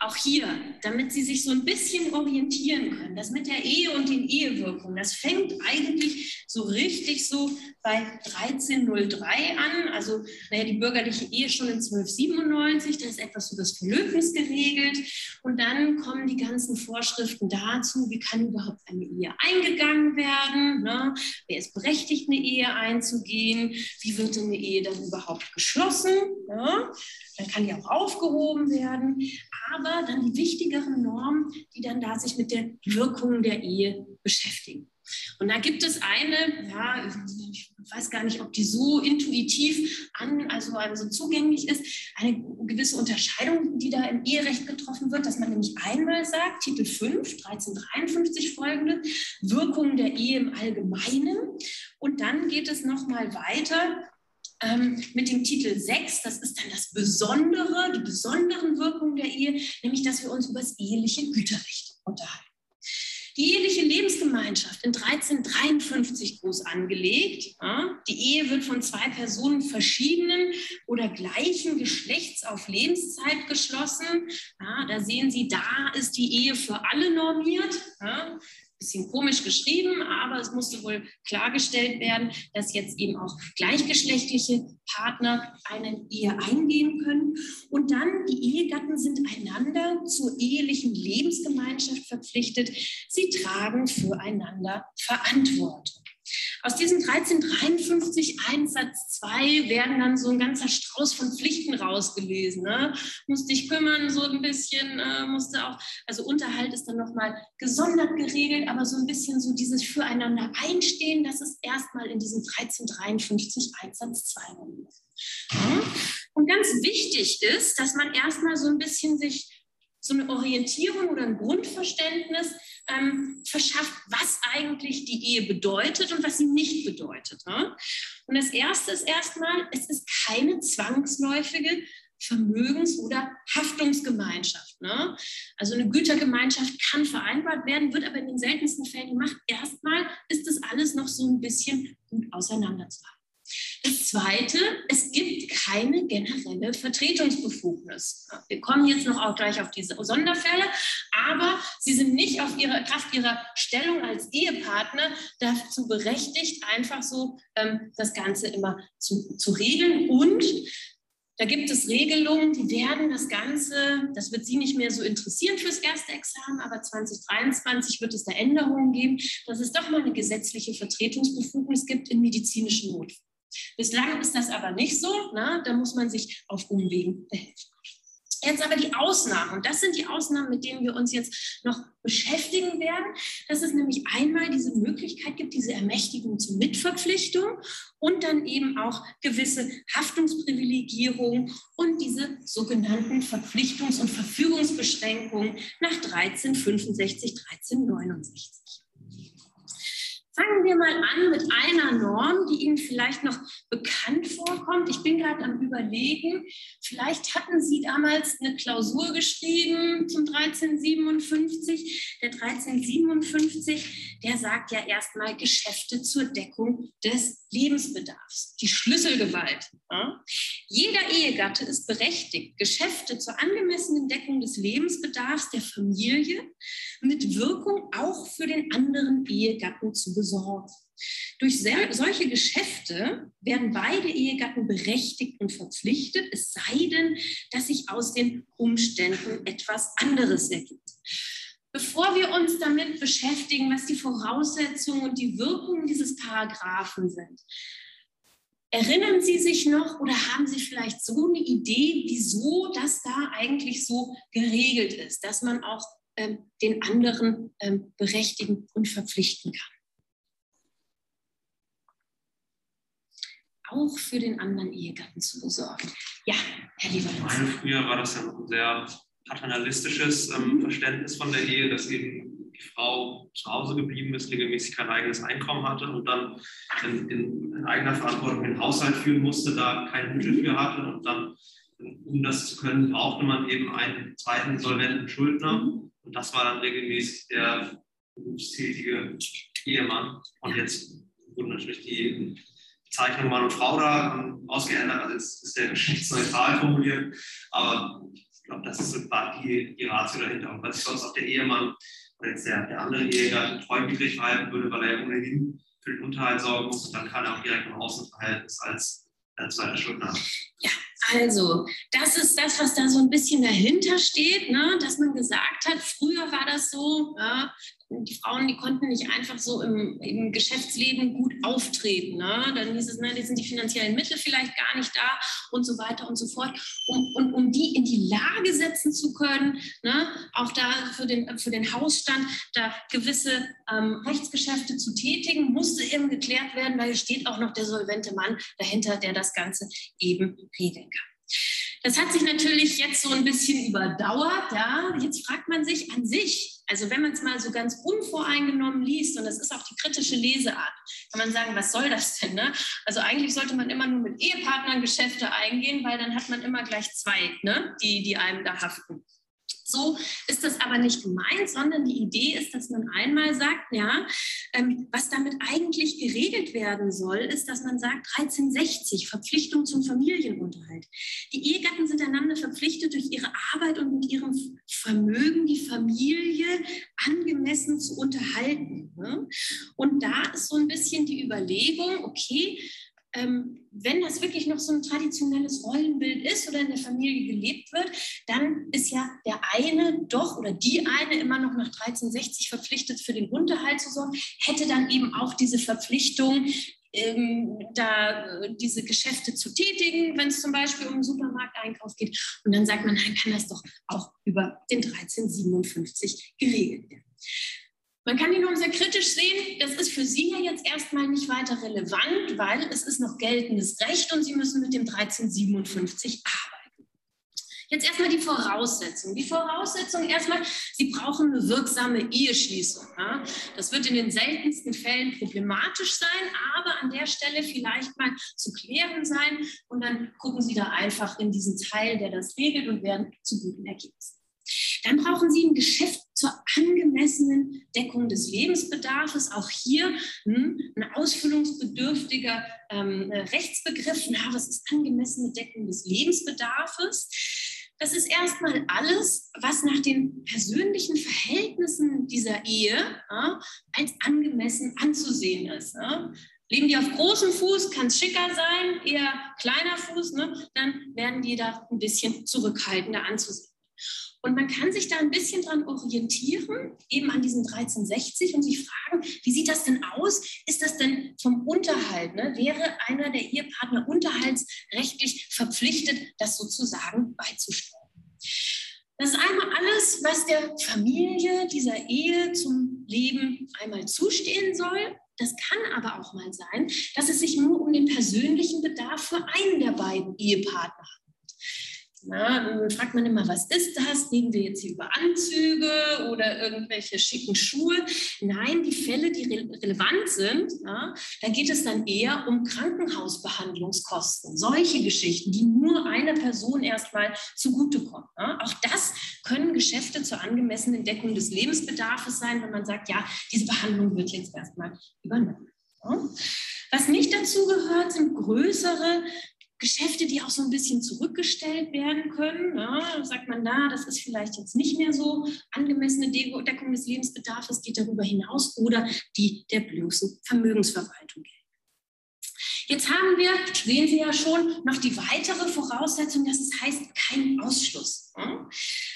Auch hier, damit Sie sich so ein bisschen orientieren können, das mit der Ehe und den Ehewirkungen, das fängt eigentlich so richtig so bei 1303 an. Also, naja, die bürgerliche Ehe schon in 1297, da ist etwas so das Verlöbnis geregelt. Und dann kommen die ganzen Vorschriften dazu, wie kann überhaupt eine Ehe eingegangen werden, ne? wer ist berechtigt, eine Ehe einzugehen, wie wird eine Ehe dann überhaupt geschlossen. Ne? Dann kann die auch aufgehoben werden. Aber dann die wichtigeren Normen, die dann da sich mit der Wirkung der Ehe beschäftigen. Und da gibt es eine, ja, ich weiß gar nicht, ob die so intuitiv an, also, also zugänglich ist, eine gewisse Unterscheidung, die da im Eherecht getroffen wird, dass man nämlich einmal sagt, Titel 5, 1353 folgende, Wirkung der Ehe im Allgemeinen. Und dann geht es nochmal weiter ähm, mit dem Titel 6, das ist dann das Besondere, die besonderen Wirkungen der Ehe, nämlich dass wir uns über das eheliche Güterrecht unterhalten. Die eheliche Lebensgemeinschaft in 1353 groß angelegt. Die Ehe wird von zwei Personen verschiedenen oder gleichen Geschlechts auf Lebenszeit geschlossen. Da sehen Sie, da ist die Ehe für alle normiert. Bisschen komisch geschrieben, aber es musste wohl klargestellt werden, dass jetzt eben auch gleichgeschlechtliche Partner eine Ehe eingehen können. Und dann die Ehegatten sind einander zur ehelichen Lebensgemeinschaft verpflichtet. Sie tragen füreinander Verantwortung. Aus diesem 1353 Einsatz 2 werden dann so ein ganzer Strauß von Pflichten rausgelesen. Ne? Musste ich kümmern, so ein bisschen, äh, musste auch, also Unterhalt ist dann nochmal gesondert geregelt, aber so ein bisschen so dieses Füreinander einstehen, das ist erstmal in diesem 1353 Einsatz 2 ja? Und ganz wichtig ist, dass man erstmal so ein bisschen sich so eine Orientierung oder ein Grundverständnis ähm, verschafft, was eigentlich die Ehe bedeutet und was sie nicht bedeutet. Ne? Und das Erste ist erstmal, es ist keine zwangsläufige Vermögens- oder Haftungsgemeinschaft. Ne? Also eine Gütergemeinschaft kann vereinbart werden, wird aber in den seltensten Fällen gemacht. Erstmal ist das alles noch so ein bisschen gut auseinanderzuhalten. Das Zweite, es gibt keine generelle Vertretungsbefugnis. Wir kommen jetzt noch auch gleich auf diese Sonderfälle, aber sie sind nicht auf ihre Kraft ihrer Stellung als Ehepartner dazu berechtigt, einfach so ähm, das Ganze immer zu, zu regeln. Und da gibt es Regelungen, die werden das Ganze, das wird Sie nicht mehr so interessieren fürs erste Examen, aber 2023 wird es da Änderungen geben, dass es doch mal eine gesetzliche Vertretungsbefugnis gibt in medizinischen Notfällen. Bislang ist das aber nicht so. Ne? Da muss man sich auf Umwegen behelfen. Jetzt aber die Ausnahmen. Und das sind die Ausnahmen, mit denen wir uns jetzt noch beschäftigen werden. Dass es nämlich einmal diese Möglichkeit gibt, diese Ermächtigung zur Mitverpflichtung und dann eben auch gewisse Haftungsprivilegierungen und diese sogenannten Verpflichtungs- und Verfügungsbeschränkungen nach 1365, 1369. Fangen wir mal an mit einer Norm, die Ihnen vielleicht noch bekannt vorkommt. Ich bin gerade am Überlegen, vielleicht hatten Sie damals eine Klausur geschrieben zum 1357. Der 1357, der sagt ja erstmal Geschäfte zur Deckung des Lebensbedarfs, die Schlüsselgewalt. Ja? Jeder Ehegatte ist berechtigt, Geschäfte zur angemessenen Deckung des Lebensbedarfs der Familie mit Wirkung auch für den anderen Ehegatten zu besorgen. Durch solche Geschäfte werden beide Ehegatten berechtigt und verpflichtet, es sei denn, dass sich aus den Umständen etwas anderes ergibt. Bevor wir uns damit beschäftigen, was die Voraussetzungen und die Wirkungen dieses Paragraphen sind, Erinnern Sie sich noch oder haben Sie vielleicht so eine Idee, wieso das da eigentlich so geregelt ist, dass man auch ähm, den anderen ähm, berechtigen und verpflichten kann? auch für den anderen Ehegatten zu besorgen. Ja, Herr Liebermann. Früher war das ja noch sehr paternalistisches ähm. Verständnis von der Ehe, dass eben die Frau zu Hause geblieben ist, regelmäßig kein eigenes Einkommen hatte und dann in, in, in eigener Verantwortung den Haushalt führen musste, da kein Mittel für hatte und dann, um das zu können, brauchte man eben einen zweiten solventen Schuldner und das war dann regelmäßig der berufstätige Ehemann und jetzt wurden natürlich die Bezeichnung Mann und Frau da ähm, ausgeändert, also jetzt ist der geschlechtsneutral formuliert, aber glaube, das ist so die, die Ratio dahinter. Und weil sich sonst auch der Ehemann oder jetzt der, der andere Ehegatte treuwidrig verhalten würde, weil er ohnehin für den Unterhalt sorgen muss, dann kann er auch direkt im Außenverhältnis als, als zweiter Schuldner. Ja, also, das ist das, was da so ein bisschen dahinter steht, ne? dass man gesagt hat, früher war das so, ja, die Frauen, die konnten nicht einfach so im, im Geschäftsleben gut auftreten. Ne? Dann hieß es, ne, die sind die finanziellen Mittel vielleicht gar nicht da und so weiter und so fort. Um, und um die in die Lage setzen zu können, ne, auch da für den, für den Hausstand da gewisse ähm, Rechtsgeschäfte zu tätigen, musste eben geklärt werden, weil es steht auch noch der solvente Mann dahinter, der das Ganze eben regeln kann. Das hat sich natürlich jetzt so ein bisschen überdauert. Ja. Jetzt fragt man sich an sich, also wenn man es mal so ganz unvoreingenommen liest, und das ist auch die kritische Leseart, kann man sagen, was soll das denn? Ne? Also eigentlich sollte man immer nur mit Ehepartnern Geschäfte eingehen, weil dann hat man immer gleich zwei, ne? die, die einem da haften. So ist das aber nicht gemeint, sondern die Idee ist, dass man einmal sagt, ja, ähm, was damit eigentlich geregelt werden soll, ist, dass man sagt, 1360, Verpflichtung zum Familienunterhalt. Die Ehegatten sind einander verpflichtet, durch ihre Arbeit und mit ihrem Vermögen die Familie angemessen zu unterhalten. Ne? Und da ist so ein bisschen die Überlegung, okay, ähm, wenn das wirklich noch so ein traditionelles Rollenbild ist oder in der Familie gelebt wird, dann ist ja der eine doch oder die eine immer noch nach 1360 verpflichtet für den Unterhalt zu sorgen, hätte dann eben auch diese Verpflichtung, ähm, da äh, diese Geschäfte zu tätigen, wenn es zum Beispiel um Supermarkteinkauf geht. Und dann sagt man, dann kann das doch auch über den 1357 geregelt werden. Man kann die Norm sehr kritisch sehen. Das ist für Sie ja jetzt erstmal nicht weiter relevant, weil es ist noch geltendes Recht und Sie müssen mit dem 1357 arbeiten. Jetzt erstmal die Voraussetzung. Die Voraussetzung erstmal, Sie brauchen eine wirksame Eheschließung. Das wird in den seltensten Fällen problematisch sein, aber an der Stelle vielleicht mal zu klären sein. Und dann gucken Sie da einfach in diesen Teil, der das regelt und werden zu guten Ergebnissen. Dann brauchen Sie ein Geschäft zur angemessenen Deckung des Lebensbedarfs. Auch hier hm, ein ausfüllungsbedürftiger ähm, Rechtsbegriff. Na, was ist angemessene Deckung des Lebensbedarfs? Das ist erstmal alles, was nach den persönlichen Verhältnissen dieser Ehe ja, als angemessen anzusehen ist. Ja. Leben die auf großem Fuß, kann es schicker sein, eher kleiner Fuß, ne, dann werden die da ein bisschen zurückhaltender anzusehen. Und man kann sich da ein bisschen dran orientieren, eben an diesen 1360 und sich fragen, wie sieht das denn aus? Ist das denn vom Unterhalt? Ne? Wäre einer der Ehepartner unterhaltsrechtlich verpflichtet, das sozusagen beizustellen? Das ist einmal alles, was der Familie dieser Ehe zum Leben einmal zustehen soll. Das kann aber auch mal sein, dass es sich nur um den persönlichen Bedarf für einen der beiden Ehepartner Na, dann fragt man immer, was ist das? Reden wir jetzt hier über Anzüge oder irgendwelche schicken Schuhe? Nein, die Fälle, die re relevant sind, na, da geht es dann eher um Krankenhausbehandlungskosten. Solche Geschichten, die nur einer Person erstmal zugutekommen. Na. Auch das können Geschäfte zur angemessenen Deckung des Lebensbedarfs sein, wenn man sagt, ja, diese Behandlung wird jetzt erstmal übernommen. Was nicht dazu gehört, sind größere Geschäfte, die auch so ein bisschen zurückgestellt werden können. Ja, ne? sagt man da, das ist vielleicht jetzt nicht mehr so angemessene Deckung des Lebensbedarfs, geht darüber hinaus oder die der bloßen Vermögensverwaltung Jetzt haben wir, sehen Sie ja schon, noch die weitere Voraussetzung, dass es heißt, kein Ausschluss.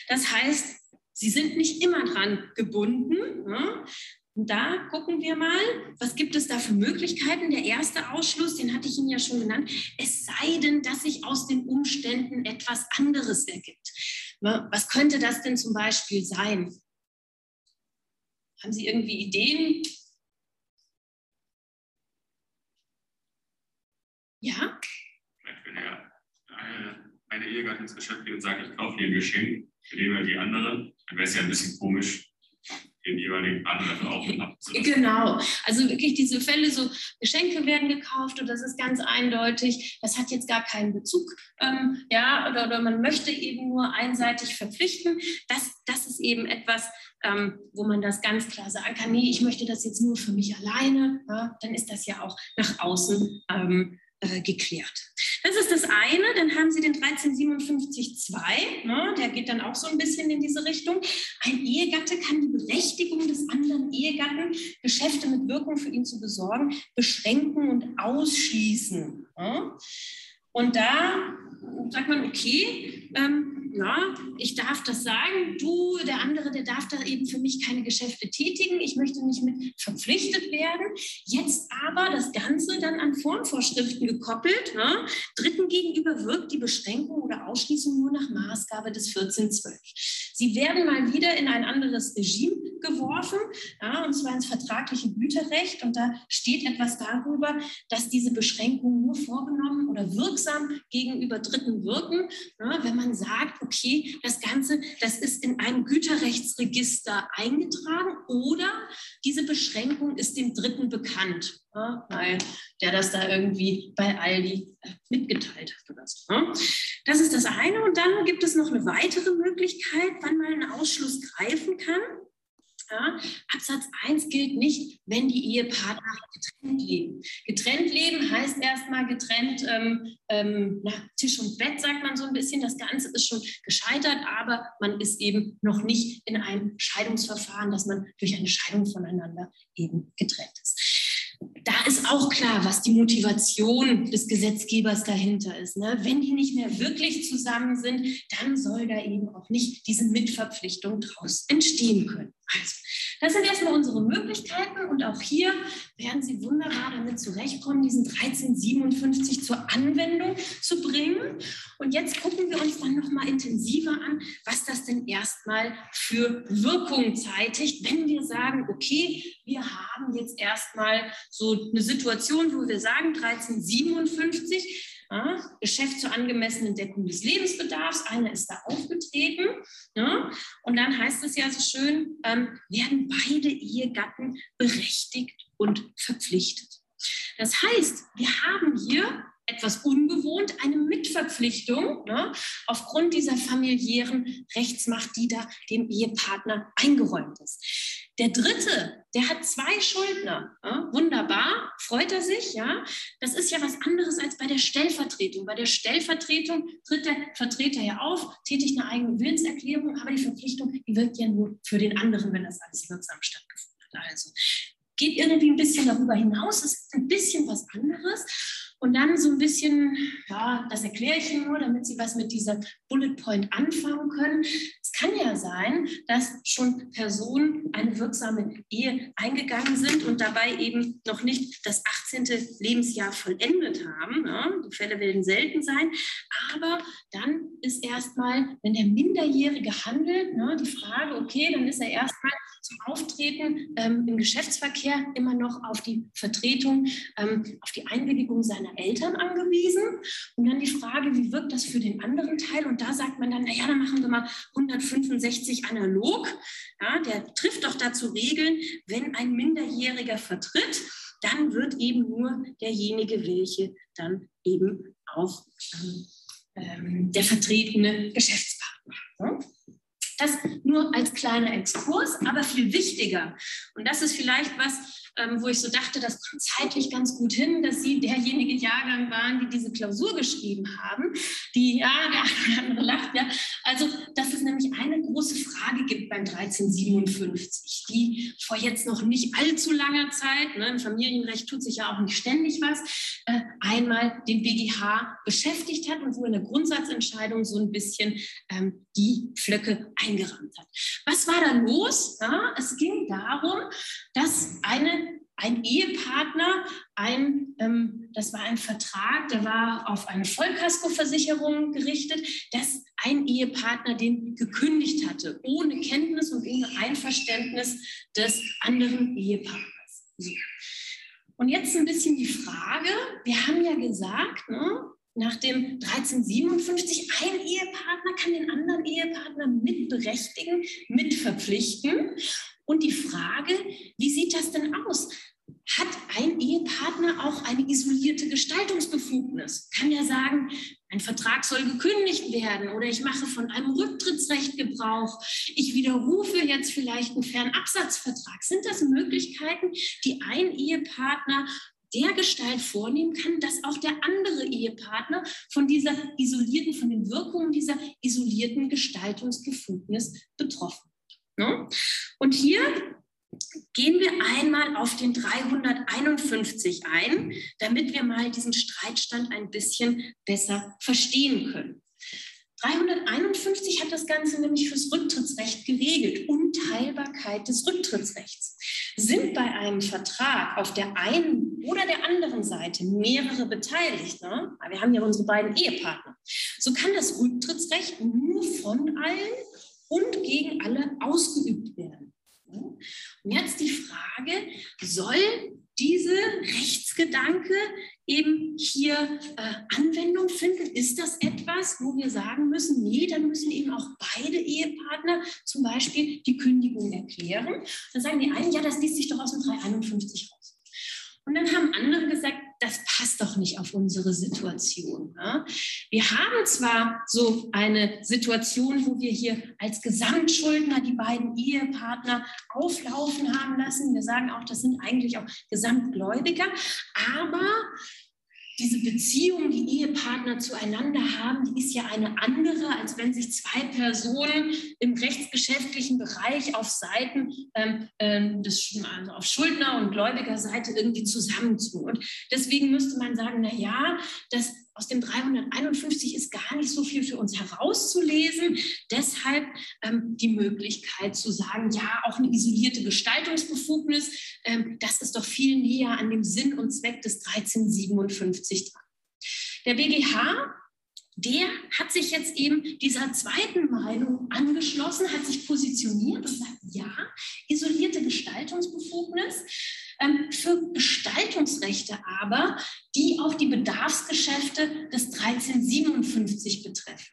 Das heißt, Sie sind nicht immer dran gebunden. Und da gucken wir mal, was gibt es da für Möglichkeiten. Der erste Ausschluss, den hatte ich Ihnen ja schon genannt, es sei denn, dass sich aus den Umständen etwas anderes ergibt. Ne, was könnte das denn zum Beispiel sein? Haben Sie irgendwie Ideen? Ja? eine Ehegatte ins Geschäft geht und sagt, ich kaufe dir ein Geschenk für den die andere, dann wäre es ja ein bisschen komisch, den jeweiligen dafür auch Genau, also wirklich diese Fälle, so Geschenke werden gekauft und das ist ganz eindeutig, das hat jetzt gar keinen Bezug, ähm, ja, oder, oder man möchte eben nur einseitig verpflichten. Das, das ist eben etwas, ähm, wo man das ganz klar sagen kann, nee, ich möchte das jetzt nur für mich alleine, ja, dann ist das ja auch nach außen ähm, äh, geklärt. Das ist das eine. Dann haben Sie den 1357.2, ne, der geht dann auch so ein bisschen in diese Richtung. Ein Ehegatte kann die Berechtigung des anderen Ehegatten, Geschäfte mit Wirkung für ihn zu besorgen, beschränken und ausschließen. Ne? Und da sagt man, okay, ähm, ja, ich darf das sagen, du, der andere, der darf da eben für mich keine Geschäfte tätigen, ich möchte nicht mit verpflichtet werden. Jetzt aber das Ganze dann an Formvorschriften gekoppelt. Ne? Dritten gegenüber wirkt die Beschränkung oder Ausschließung nur nach Maßgabe des 1412. Sie werden mal wieder in ein anderes Regime geworfen, ja, und zwar ins vertragliche Güterrecht. Und da steht etwas darüber, dass diese Beschränkungen nur vorgenommen oder wirksam gegenüber Dritten wirken, ja, wenn man sagt, okay, das Ganze, das ist in einem Güterrechtsregister eingetragen oder diese Beschränkung ist dem Dritten bekannt, weil der das da irgendwie bei Aldi äh, mitgeteilt hat oder so. Ja. Das ist das eine. Und dann gibt es noch eine weitere Möglichkeit, wann man einen Ausschluss greifen kann. Ja, Absatz 1 gilt nicht, wenn die Ehepartner getrennt leben. Getrennt leben heißt erstmal getrennt ähm, ähm, na, Tisch und Bett, sagt man so ein bisschen. Das Ganze ist schon gescheitert, aber man ist eben noch nicht in einem Scheidungsverfahren, dass man durch eine Scheidung voneinander eben getrennt ist da ist auch klar, was die Motivation des Gesetzgebers dahinter ist. Ne? Wenn die nicht mehr wirklich zusammen sind, dann soll da eben auch nicht diese Mitverpflichtung daraus entstehen können. Also, das sind erstmal unsere Möglichkeiten und auch hier werden Sie wunderbar damit zurechtkommen, diesen 1357 zur Anwendung zu bringen. Und jetzt gucken wir uns dann nochmal intensiver an, was das denn erstmal für Wirkung zeitigt, wenn wir sagen, okay, wir haben jetzt erstmal so eine Situation, wo wir sagen, 1357, ja, Geschäft zur angemessenen Deckung des Lebensbedarfs, einer ist da aufgetreten. Ja, und dann heißt es ja so schön, ähm, werden beide Ehegatten berechtigt und verpflichtet. Das heißt, wir haben hier etwas ungewohnt, eine Mitverpflichtung ne, aufgrund dieser familiären Rechtsmacht, die da dem Ehepartner eingeräumt ist. Der dritte, der hat zwei Schuldner. Ja, wunderbar, freut er sich, ja. Das ist ja was anderes als bei der Stellvertretung. Bei der Stellvertretung tritt der Vertreter ja auf, tätigt eine eigene Willenserklärung, aber die Verpflichtung, die wirkt ja nur für den anderen, wenn das alles wirksam stattgefunden hat. Also geht irgendwie ein bisschen darüber hinaus, ist ein bisschen was anderes. Und dann so ein bisschen, ja, das erkläre ich Ihnen nur, damit Sie was mit dieser Bullet Point anfangen können. Es kann ja sein, dass schon Personen eine wirksame Ehe eingegangen sind und dabei eben noch nicht das 18. Lebensjahr vollendet haben. Ne? Die Fälle werden selten sein. Aber dann ist erstmal, wenn der Minderjährige handelt, ne, die Frage, okay, dann ist er erstmal zum Auftreten ähm, im Geschäftsverkehr immer noch auf die Vertretung, ähm, auf die Einwilligung seiner Eltern angewiesen. Und dann die Frage, wie wirkt das für den anderen Teil? Und da sagt man dann, naja, dann machen wir mal 165 analog. Ja, der trifft doch dazu Regeln, wenn ein Minderjähriger vertritt, dann wird eben nur derjenige, welche dann eben auch ähm, ähm der vertretene Geschäftspartner. Ja? Das nur als kleiner Exkurs, aber viel wichtiger. Und das ist vielleicht was, ähm, wo ich so dachte, das kommt zeitlich ganz gut hin, dass Sie derjenige Jahrgang waren, die diese Klausur geschrieben haben. Die, ja, der andere lacht, ja. Also, dass es nämlich eine große Frage gibt beim 1357, die vor jetzt noch nicht allzu langer Zeit, ne, im Familienrecht tut sich ja auch nicht ständig was, äh, einmal den BGH beschäftigt hat und wo in der Grundsatzentscheidung so ein bisschen ähm, die Flöcke eingerammt hat. Was war da los? Ja, es ging darum, dass eine ein Ehepartner, ein, ähm, das war ein Vertrag, der war auf eine Vollkaskoversicherung gerichtet, dass ein Ehepartner den gekündigt hatte, ohne Kenntnis und ohne Einverständnis des anderen Ehepartners. So. Und jetzt ein bisschen die Frage, wir haben ja gesagt, ne, nach dem 1357, ein Ehepartner kann den anderen Ehepartner mitberechtigen, mitverpflichten. Und die Frage, wie sieht das denn aus? Hat ein Ehepartner auch eine isolierte Gestaltungsbefugnis? Kann er sagen, ein Vertrag soll gekündigt werden oder ich mache von einem Rücktrittsrecht Gebrauch. Ich widerrufe jetzt vielleicht einen Fernabsatzvertrag. Sind das Möglichkeiten, die ein Ehepartner der Gestalt vornehmen kann, dass auch der andere Ehepartner von dieser isolierten, von den Wirkungen dieser isolierten Gestaltungsbefugnis betroffen. Ne? Und hier gehen wir einmal auf den 351 ein, damit wir mal diesen Streitstand ein bisschen besser verstehen können. 351 hat das Ganze nämlich fürs Rücktrittsrecht geregelt. Unteilbarkeit des Rücktrittsrechts. Sind bei einem Vertrag auf der einen oder der anderen Seite mehrere beteiligt, ne? wir haben ja unsere beiden Ehepartner, so kann das Rücktrittsrecht nur von allen und gegen alle ausgeübt werden. Und jetzt die Frage, soll diese Rechtsgedanke eben hier äh, Anwendung finden? Ist das etwas, wo wir sagen müssen, nee, dann müssen eben auch beide Ehepartner zum Beispiel die Kündigung erklären? Dann sagen die einen, ja, das liest sich doch aus dem 351 raus. Und dann haben andere gesagt, das passt doch nicht auf unsere Situation. Ja? Wir haben zwar so eine Situation, wo wir hier als Gesamtschuldner die beiden Ehepartner auflaufen haben lassen. Wir sagen auch, das sind eigentlich auch Gesamtgläubiger, aber diese Beziehung, die Ehepartner zueinander haben, die ist ja eine andere, als wenn sich zwei Personen im rechtsgeschäftlichen Bereich auf Seiten ähm, ähm des, also auf Schuldner- und Gläubigerseite irgendwie zusammentun. Und deswegen müsste man sagen, na ja, das aus dem 351 ist gar nicht so viel für uns herauszulesen. Deshalb ähm, die Möglichkeit zu sagen, ja, auch eine isolierte Gestaltungsbefugnis, ähm, das ist doch viel näher an dem Sinn und Zweck des 1357 dran. Der BGH der hat sich jetzt eben dieser zweiten Meinung angeschlossen, hat sich positioniert und sagt, ja, isolierte Gestaltungsbefugnis für Gestaltungsrechte aber, die auch die Bedarfsgeschäfte des 1357 betreffen.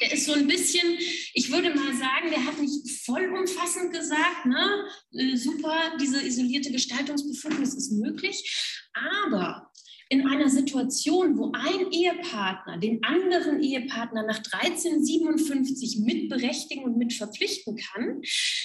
Der ist so ein bisschen, ich würde mal sagen, der hat nicht vollumfassend gesagt, ne, äh, super, diese isolierte Gestaltungsbefugnis ist möglich, aber in einer Situation, wo ein Ehepartner den anderen Ehepartner nach 1357 mitberechtigen und mitverpflichten kann,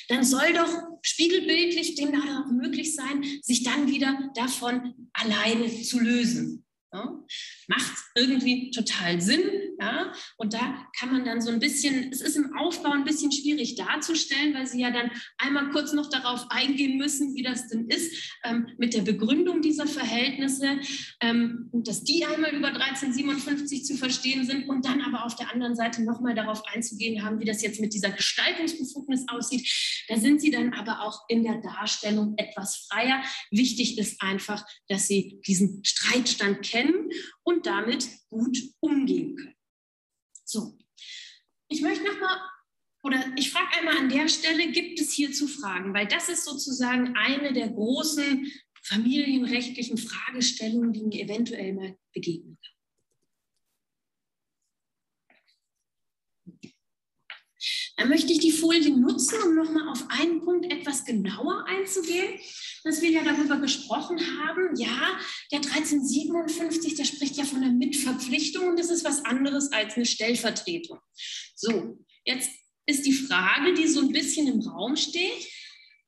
dann soll doch spiegelbildlich dem auch möglich sein, sich dann wieder davon alleine zu lösen. Ja, macht irgendwie total Sinn. Ja? Und da kann man dann so ein bisschen, es ist im Aufbau ein bisschen schwierig darzustellen, weil Sie ja dann einmal kurz noch darauf eingehen müssen, wie das denn ist ähm, mit der Begründung dieser Verhältnisse ähm, und dass die einmal über 1357 zu verstehen sind und dann aber auf der anderen Seite nochmal darauf einzugehen haben, wie das jetzt mit dieser Gestaltungsbefugnis aussieht. Da sind Sie dann aber auch in der Darstellung etwas freier. Wichtig ist einfach, dass Sie diesen Streitstand kennen und damit gut umgehen können. So, ich möchte nochmal, oder ich frage einmal an der Stelle, gibt es hierzu Fragen? Weil das ist sozusagen eine der großen familienrechtlichen Fragestellungen, die mir eventuell mal begegnen kann. Dann möchte ich die Folie nutzen, um nochmal auf einen Punkt etwas genauer einzugehen, dass wir ja darüber gesprochen haben. Ja, der 1357, der spricht ja von einer Mitverpflichtung und das ist was anderes als eine Stellvertretung. So, jetzt ist die Frage, die so ein bisschen im Raum steht,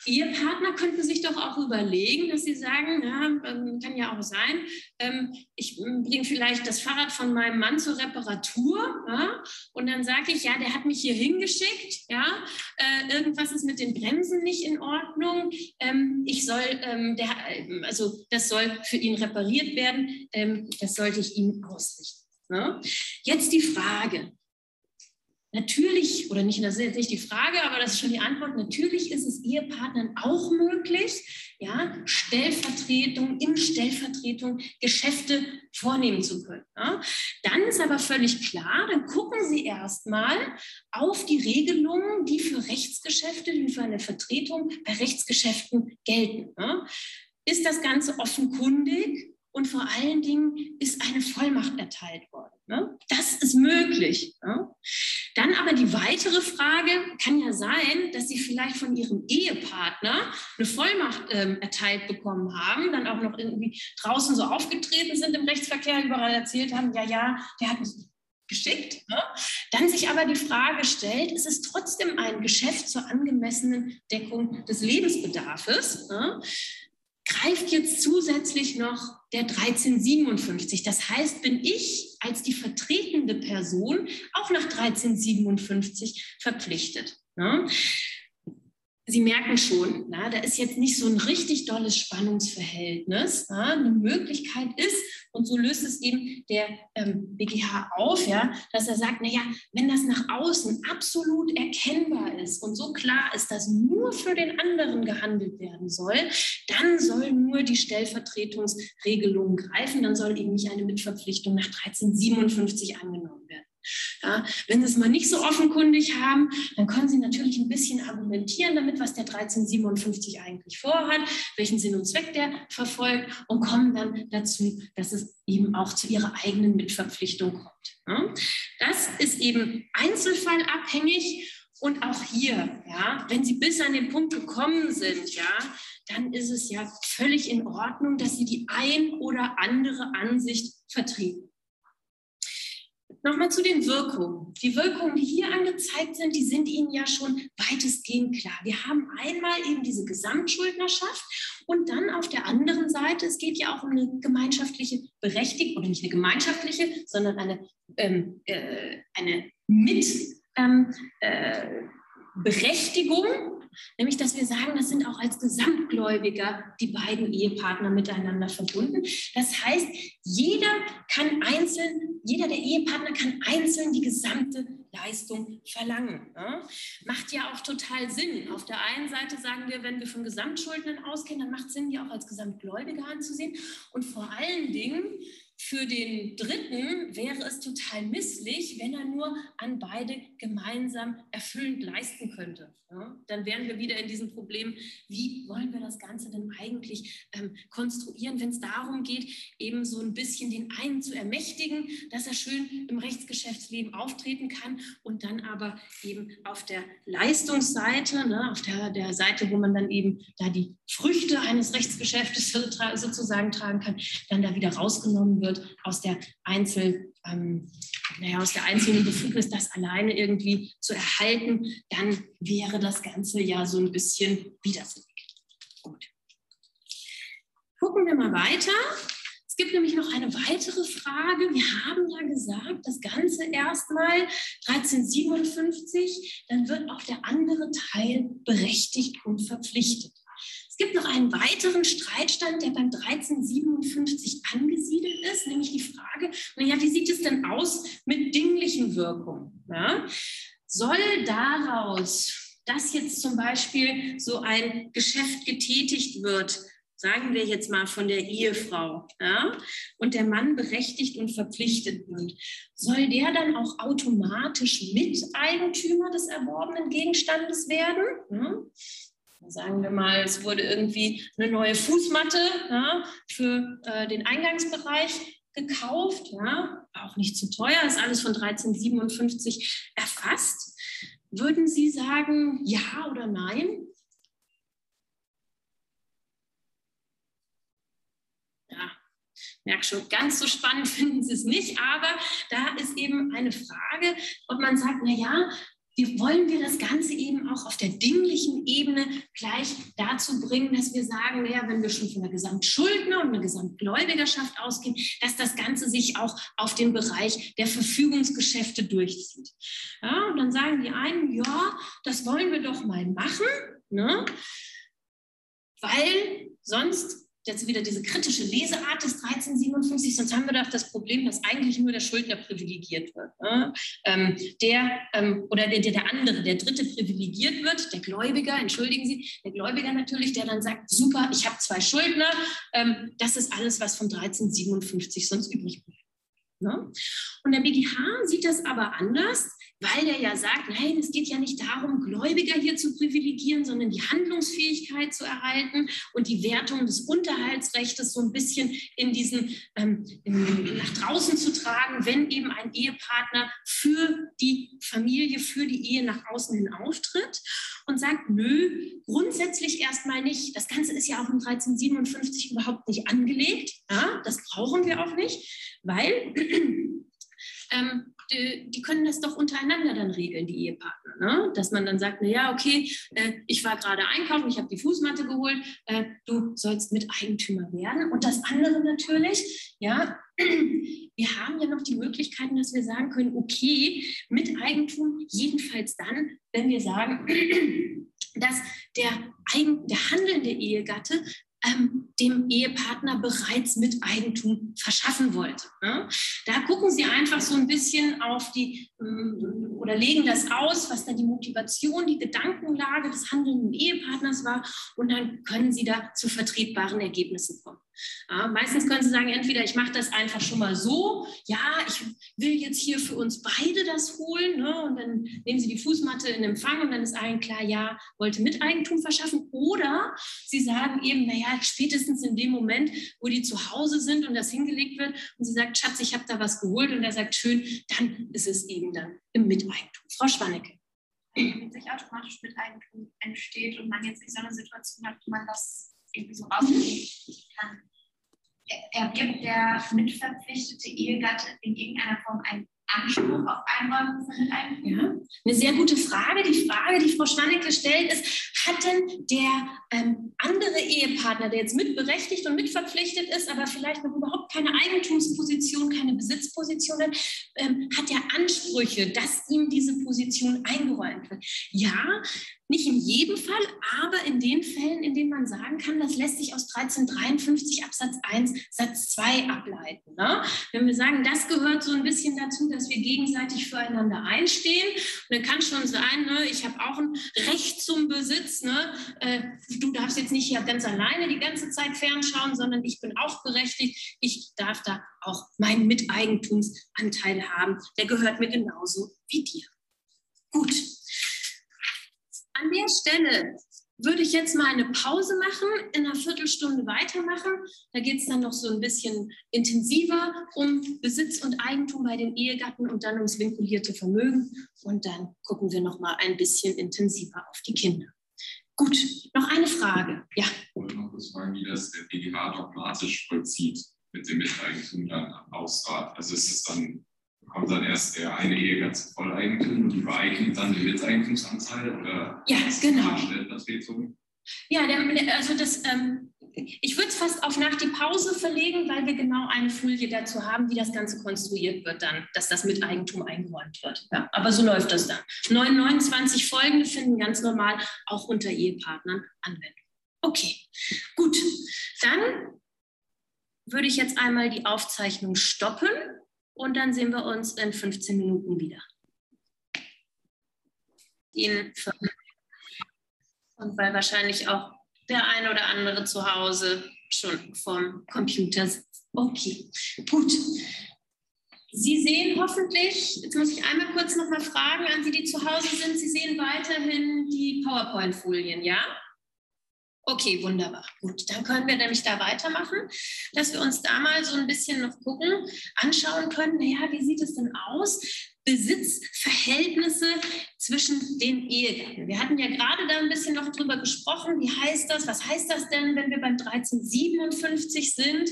Ehepartner könnten sich doch auch überlegen, dass sie sagen, ja, ähm, kann ja auch sein, ähm, ich ähm, bringe vielleicht das Fahrrad von meinem Mann zur Reparatur ja, und dann sage ich, ja, der hat mich hier hingeschickt, ja, äh, irgendwas ist mit den Bremsen nicht in Ordnung, ich soll, der, also das soll für ihn repariert werden, das sollte ich ihm ausrichten. Ne? Jetzt die Frage, Natürlich, oder nicht, das ist jetzt nicht die Frage, aber das ist schon die Antwort, natürlich ist es Ehepartnern auch möglich, ja, Stellvertretung, in Stellvertretung Geschäfte vornehmen zu können. Ja. Dann ist aber völlig klar, dann gucken Sie erstmal auf die Regelungen, die für Rechtsgeschäfte, die für eine Vertretung bei Rechtsgeschäften gelten. Ja. Ist das Ganze offenkundig? Und vor allen Dingen ist eine Vollmacht erteilt worden. Ne? Das ist möglich. Ne? Dann aber die weitere Frage kann ja sein, dass Sie vielleicht von Ihrem Ehepartner eine Vollmacht ähm, erteilt bekommen haben, dann auch noch irgendwie draußen so aufgetreten sind im Rechtsverkehr, überall erzählt haben, ja, ja, der hat mich geschickt. Ne? Dann sich aber die Frage stellt, ist es trotzdem ein Geschäft zur angemessenen Deckung des Lebensbedarfs? Ne? Greift jetzt zusätzlich noch der 1357. Das heißt, bin ich als die vertretende Person auch nach 1357 verpflichtet. Ne? Sie merken schon, na, da ist jetzt nicht so ein richtig dolles Spannungsverhältnis. Na, eine Möglichkeit ist, und so löst es eben der ähm, BGH auf, ja, dass er sagt, naja, wenn das nach außen absolut erkennbar ist und so klar ist, dass nur für den anderen gehandelt werden soll, dann soll nur die Stellvertretungsregelung greifen, dann soll eben nicht eine Mitverpflichtung nach 1357 angenommen werden. Ja, wenn Sie es mal nicht so offenkundig haben, dann können Sie natürlich ein bisschen argumentieren damit, was der 1357 eigentlich vorhat, welchen Sinn und Zweck der verfolgt und kommen dann dazu, dass es eben auch zu Ihrer eigenen Mitverpflichtung kommt. Ja, das ist eben einzelfallabhängig und auch hier, ja, wenn Sie bis an den Punkt gekommen sind, ja, dann ist es ja völlig in Ordnung, dass Sie die ein oder andere Ansicht vertreten. Nochmal zu den Wirkungen. Die Wirkungen, die hier angezeigt sind, die sind Ihnen ja schon weitestgehend klar. Wir haben einmal eben diese Gesamtschuldnerschaft und dann auf der anderen Seite, es geht ja auch um eine gemeinschaftliche Berechtigung, oder nicht eine gemeinschaftliche, sondern eine, ähm, äh, eine Mitberechtigung, ähm, äh, nämlich dass wir sagen, das sind auch als Gesamtgläubiger die beiden Ehepartner miteinander verbunden. Das heißt, jeder kann einzeln, jeder der Ehepartner kann einzeln die gesamte Leistung verlangen. Ne? Macht ja auch total Sinn. Auf der einen Seite sagen wir, wenn wir von Gesamtschuldnern ausgehen, dann macht es Sinn, die auch als Gesamtgläubiger anzusehen. Und vor allen Dingen für den Dritten wäre es total misslich, wenn er nur an beide gemeinsam erfüllend leisten könnte. Ja, dann wären wir wieder in diesem Problem, wie wollen wir das Ganze denn eigentlich ähm, konstruieren, wenn es darum geht, eben so ein bisschen den einen zu ermächtigen, dass er schön im Rechtsgeschäftsleben auftreten kann und dann aber eben auf der Leistungsseite, ne, auf der, der Seite, wo man dann eben da die Früchte eines Rechtsgeschäftes sozusagen tragen kann, dann da wieder rausgenommen wird aus der Einzel, ähm, naja, aus der einzelnen Befugnis, das alleine irgendwie zu erhalten, dann wäre das Ganze ja so ein bisschen widersinnig. Gut. Gucken wir mal weiter. Es gibt nämlich noch eine weitere Frage. Wir haben ja gesagt, das Ganze erstmal 1357, dann wird auch der andere Teil berechtigt und verpflichtet gibt noch einen weiteren Streitstand, der beim 1357 angesiedelt ist, nämlich die Frage, naja, wie sieht es denn aus mit dinglichen Wirkungen? Ja? Soll daraus, dass jetzt zum Beispiel so ein Geschäft getätigt wird, sagen wir jetzt mal von der Ehefrau, ja, und der Mann berechtigt und verpflichtet wird, soll der dann auch automatisch Miteigentümer des erworbenen Gegenstandes werden? Ja? Sagen wir mal, es wurde irgendwie eine neue Fußmatte ja, für äh, den Eingangsbereich gekauft, ja, auch nicht zu teuer, ist alles von 1357 erfasst. Würden Sie sagen, ja oder nein? Ja, merke schon, ganz so spannend finden Sie es nicht, aber da ist eben eine Frage, ob man sagt, na ja, wie wollen wir das Ganze eben auch auf der dinglichen Ebene gleich dazu bringen, dass wir sagen, naja, wenn wir schon von der Gesamtschuldner und der Gesamtgläubigerschaft ausgehen, dass das Ganze sich auch auf den Bereich der Verfügungsgeschäfte durchzieht. Ja, und dann sagen die einen, ja, das wollen wir doch mal machen, ne? weil sonst jetzt wieder diese kritische Leseart des 1357, sonst haben wir doch das Problem, dass eigentlich nur der Schuldner privilegiert wird. Ne? Ähm, der ähm, oder der, der, der andere, der Dritte privilegiert wird, der Gläubiger, entschuldigen Sie, der Gläubiger natürlich, der dann sagt, super, ich habe zwei Schuldner, ähm, das ist alles, was von 1357 sonst übrig bleibt. Ne? Und der BGH sieht das aber anders. Weil der ja sagt, nein, es geht ja nicht darum, Gläubiger hier zu privilegieren, sondern die Handlungsfähigkeit zu erhalten und die Wertung des Unterhaltsrechts so ein bisschen in diesen ähm, in, nach draußen zu tragen, wenn eben ein Ehepartner für die Familie, für die Ehe nach außen hin auftritt und sagt, nö, grundsätzlich erstmal nicht. Das Ganze ist ja auch in 1357 überhaupt nicht angelegt. Ja, das brauchen wir auch nicht, weil ähm, die, können das doch untereinander dann regeln, die Ehepartner. Ne? Dass man dann sagt, na ja, okay, äh, ich war gerade einkaufen, ich habe die Fußmatte geholt, äh, du sollst Miteigentümer werden. Und das andere natürlich, ja, wir haben ja noch die Möglichkeiten, dass wir sagen können, okay, Miteigentum jedenfalls dann, wenn wir sagen, dass der, der handelnde Ehegatte ähm, dem Ehepartner bereits mit Eigentum verschaffen wollte. Ne? Da gucken Sie einfach so ein bisschen auf die ähm, oder legen das aus, was da die Motivation, die Gedankenlage des handelnden Ehepartners war und dann können Sie da zu vertretbaren Ergebnissen kommen. Ja, meistens können Sie sagen, entweder ich mache das einfach schon mal so, ja, ich will jetzt hier für uns beide das holen ne, und dann nehmen Sie die Fußmatte in Empfang und dann ist allen klar, ja, wollte Miteigentum verschaffen. Oder Sie sagen eben, naja, spätestens in dem Moment, wo die zu Hause sind und das hingelegt wird und sie sagt, Schatz, ich habe da was geholt und er sagt, schön, dann ist es eben dann im Miteigentum. Frau Schwannecke. Wenn sich automatisch Miteigentum entsteht und man jetzt nicht so eine Situation hat, wo man das irgendwie so rausnehmen kann, erwirbt der mitverpflichtete Ehegatte in irgendeiner Form ein Anspruch auf Einräumung von Miteigentum? Ja, eine sehr gute Frage. Die Frage, die Frau Schwannecke stellt, ist, hat denn der ähm, andere Ehepartner, der jetzt mitberechtigt und mitverpflichtet ist, aber vielleicht noch überhaupt keine Eigentumsposition, keine Besitzposition hat, ähm, hat er Ansprüche, dass ihm diese Position eingeräumt wird? Ja, nicht in jedem Fall, aber in den Fällen, in denen man sagen kann, das lässt sich aus 1353 Absatz 1 Satz 2 ableiten. Ne? Wenn wir sagen, das gehört so ein bisschen dazu, dass wir gegenseitig füreinander einstehen, und dann kann schon sein, ne, ich habe auch ein Recht zum Besitz, ne? Äh, du darfst jetzt nicht hier ganz alleine die ganze Zeit fernschauen, sondern ich bin auch berechtigt, ich darf da auch meinen Miteigentumsanteil haben, der gehört mir genauso wie dir. Gut, an der Stelle würde ich jetzt mal eine Pause machen, in einer Viertelstunde weitermachen. Da geht es dann noch so ein bisschen intensiver um Besitz und Eigentum bei den Ehegatten und dann ums vinkulierte Vermögen. Und dann gucken wir noch mal ein bisschen intensiver auf die Kinder. Gut, noch eine Frage. Ja. Ich wollte noch kurz fragen, wie das der BGH dogmatisch vollzieht mit dem Miteigentum dann am Hausrat. Also ist es dann bekommt dann erst der eine Ehegatte Volleigentum und die übereignet dann den Miteigentumsanteil oder ja, genau. Stellvertretung? Ja, der, also das, ähm, ich würde es fast auf nach die Pause verlegen, weil wir genau eine Folie dazu haben, wie das Ganze konstruiert wird dann, dass das Miteigentum eingeräumt wird. Ja, aber so läuft das dann. 29 folgende finden ganz normal auch unter Ehepartnern Anwendung. Okay, gut. Dann würde ich jetzt einmal die Aufzeichnung stoppen und dann sehen wir uns in 15 Minuten wieder. Ihnen und weil wahrscheinlich auch der eine oder andere zu Hause schon vom Computer sitzt. Okay, gut. Sie sehen hoffentlich, jetzt muss ich einmal kurz noch mal fragen an Sie, die zu Hause sind, Sie sehen weiterhin die PowerPoint-Folien, ja? Okay, wunderbar. Gut, dann können wir nämlich da weitermachen, dass wir uns da mal so ein bisschen noch gucken, anschauen können, naja, wie sieht es denn aus? Besitzverhältnisse zwischen den Ehegatten. Wir hatten ja gerade da ein bisschen noch drüber gesprochen. Wie heißt das? Was heißt das denn, wenn wir beim 1357 sind?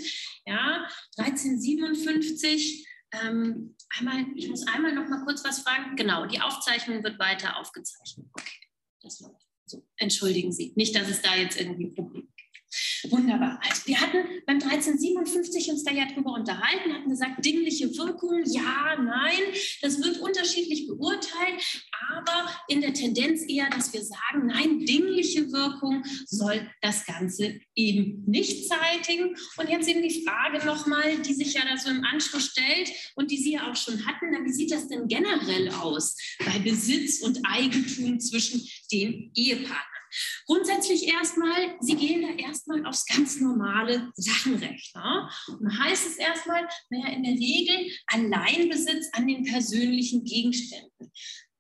Ja, 1357. Ähm, einmal, ich muss einmal noch mal kurz was fragen. Genau, die Aufzeichnung wird weiter aufgezeichnet. Okay, das läuft. Entschuldigen Sie, nicht, dass es da jetzt irgendwie ein Problem. Wunderbar. Also wir hatten beim 1357 uns da ja drüber unterhalten, hatten gesagt, dingliche Wirkung, ja, nein, das wird unterschiedlich beurteilt, aber in der Tendenz eher, dass wir sagen, nein, dingliche Wirkung soll das Ganze eben nicht zeitigen. Und jetzt eben die Frage nochmal, die sich ja da so im Anschluss stellt und die Sie ja auch schon hatten, wie sieht das denn generell aus bei Besitz und Eigentum zwischen den Ehepartnern? Grundsätzlich erstmal, Sie gehen da erstmal aufs ganz normale Sachenrecht. Ne? Und heißt es erstmal, naja, in der Regel Alleinbesitz an den persönlichen Gegenständen.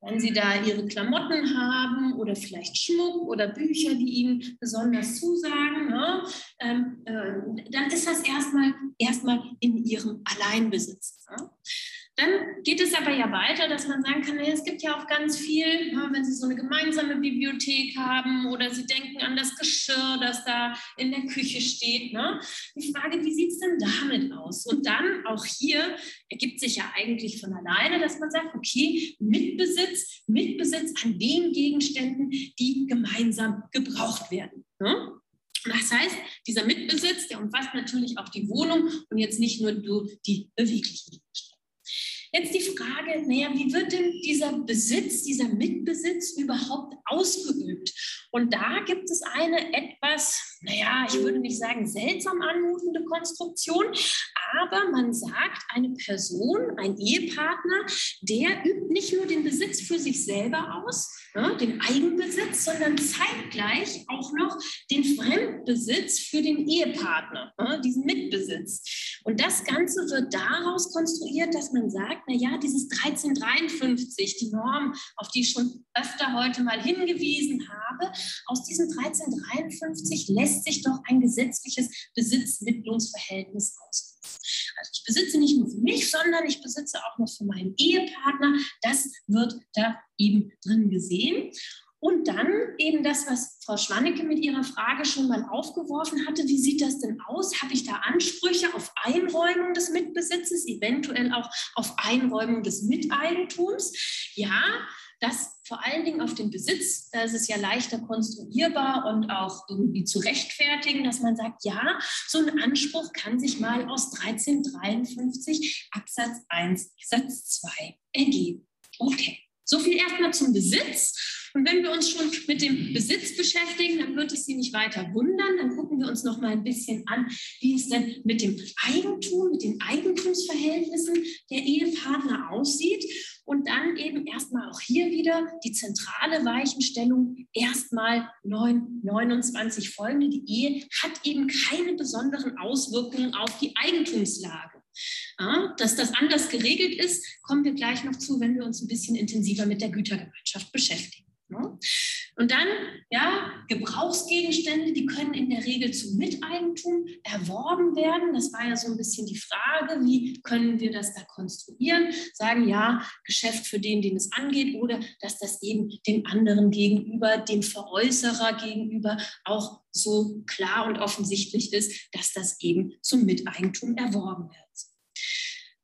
Wenn Sie da Ihre Klamotten haben oder vielleicht Schmuck oder Bücher, die Ihnen besonders zusagen, ne, ähm, äh, dann ist das erstmal, erstmal in Ihrem Alleinbesitz. Ne? Dann geht es aber ja weiter, dass man sagen kann, es gibt ja auch ganz viel, ne, wenn Sie so eine gemeinsame Bibliothek haben oder Sie denken an das Geschirr, das da in der Küche steht. Ne? Die Frage, wie sieht es denn damit aus? Und dann auch hier ergibt sich ja eigentlich von alleine, dass man sagt, okay, Mitbesitz, Mitbesitz an den Gegenständen, die gemeinsam gebraucht werden. Ne? Das heißt, dieser Mitbesitz, der umfasst natürlich auch die Wohnung und jetzt nicht nur die beweglichen Gegenstände. Jetzt die Frage, naja, wie wird denn dieser Besitz, dieser Mitbesitz überhaupt ausgeübt? Und da gibt es eine etwas, naja, ich würde nicht sagen seltsam anmutende Konstruktion, aber man sagt, eine Person, ein Ehepartner, der übt nicht nur den Besitz für sich selber aus, ja, den Eigenbesitz, sondern zeitgleich auch noch den Fremdbesitz für den Ehepartner, ja, diesen Mitbesitz. Und das Ganze wird daraus konstruiert, dass man sagt, na ja, dieses 1353, die Norm, auf die ich schon öfter heute mal hingewiesen habe, aus diesem 1353 lässt sich doch ein gesetzliches Besitzmittlungsverhältnis aus. Also ich besitze nicht nur für mich, sondern ich besitze auch noch für meinen Ehepartner. Das wird da eben drin gesehen. Und dann eben das, was Frau Schwannecke mit ihrer Frage schon mal aufgeworfen hatte. Wie sieht das denn aus? Habe ich da Ansprüche auf Einräumung des Mitbesitzes, eventuell auch auf Einräumung des Miteigentums? Ja, das vor allen Dingen auf den Besitz, da ist es ja leichter konstruierbar und auch irgendwie zu rechtfertigen, dass man sagt, ja, so ein Anspruch kann sich mal aus 1353 Absatz 1 Satz 2 ergeben. Okay, so viel erstmal zum Besitz. Und wenn wir uns schon mit dem Besitz beschäftigen, dann wird es Sie nicht weiter wundern. Dann gucken wir uns noch mal ein bisschen an, wie es denn mit dem Eigentum, mit den Eigentumsverhältnissen der Ehepartner aussieht. Und dann eben erstmal auch hier wieder die zentrale Weichenstellung, erstmal 9, 29 folgende. Die Ehe hat eben keine besonderen Auswirkungen auf die Eigentumslage. Ja, dass das anders geregelt ist, kommen wir gleich noch zu, wenn wir uns ein bisschen intensiver mit der Gütergemeinschaft beschäftigen. Ne? Und dann, ja, Gebrauchsgegenstände, die können in der Regel zum Miteigentum erworben werden. Das war ja so ein bisschen die Frage, wie können wir das da konstruieren? Sagen, ja, Geschäft für den, den es angeht, oder dass das eben dem anderen gegenüber, dem Veräußerer gegenüber auch so klar und offensichtlich ist, dass das eben zum Miteigentum erworben wird.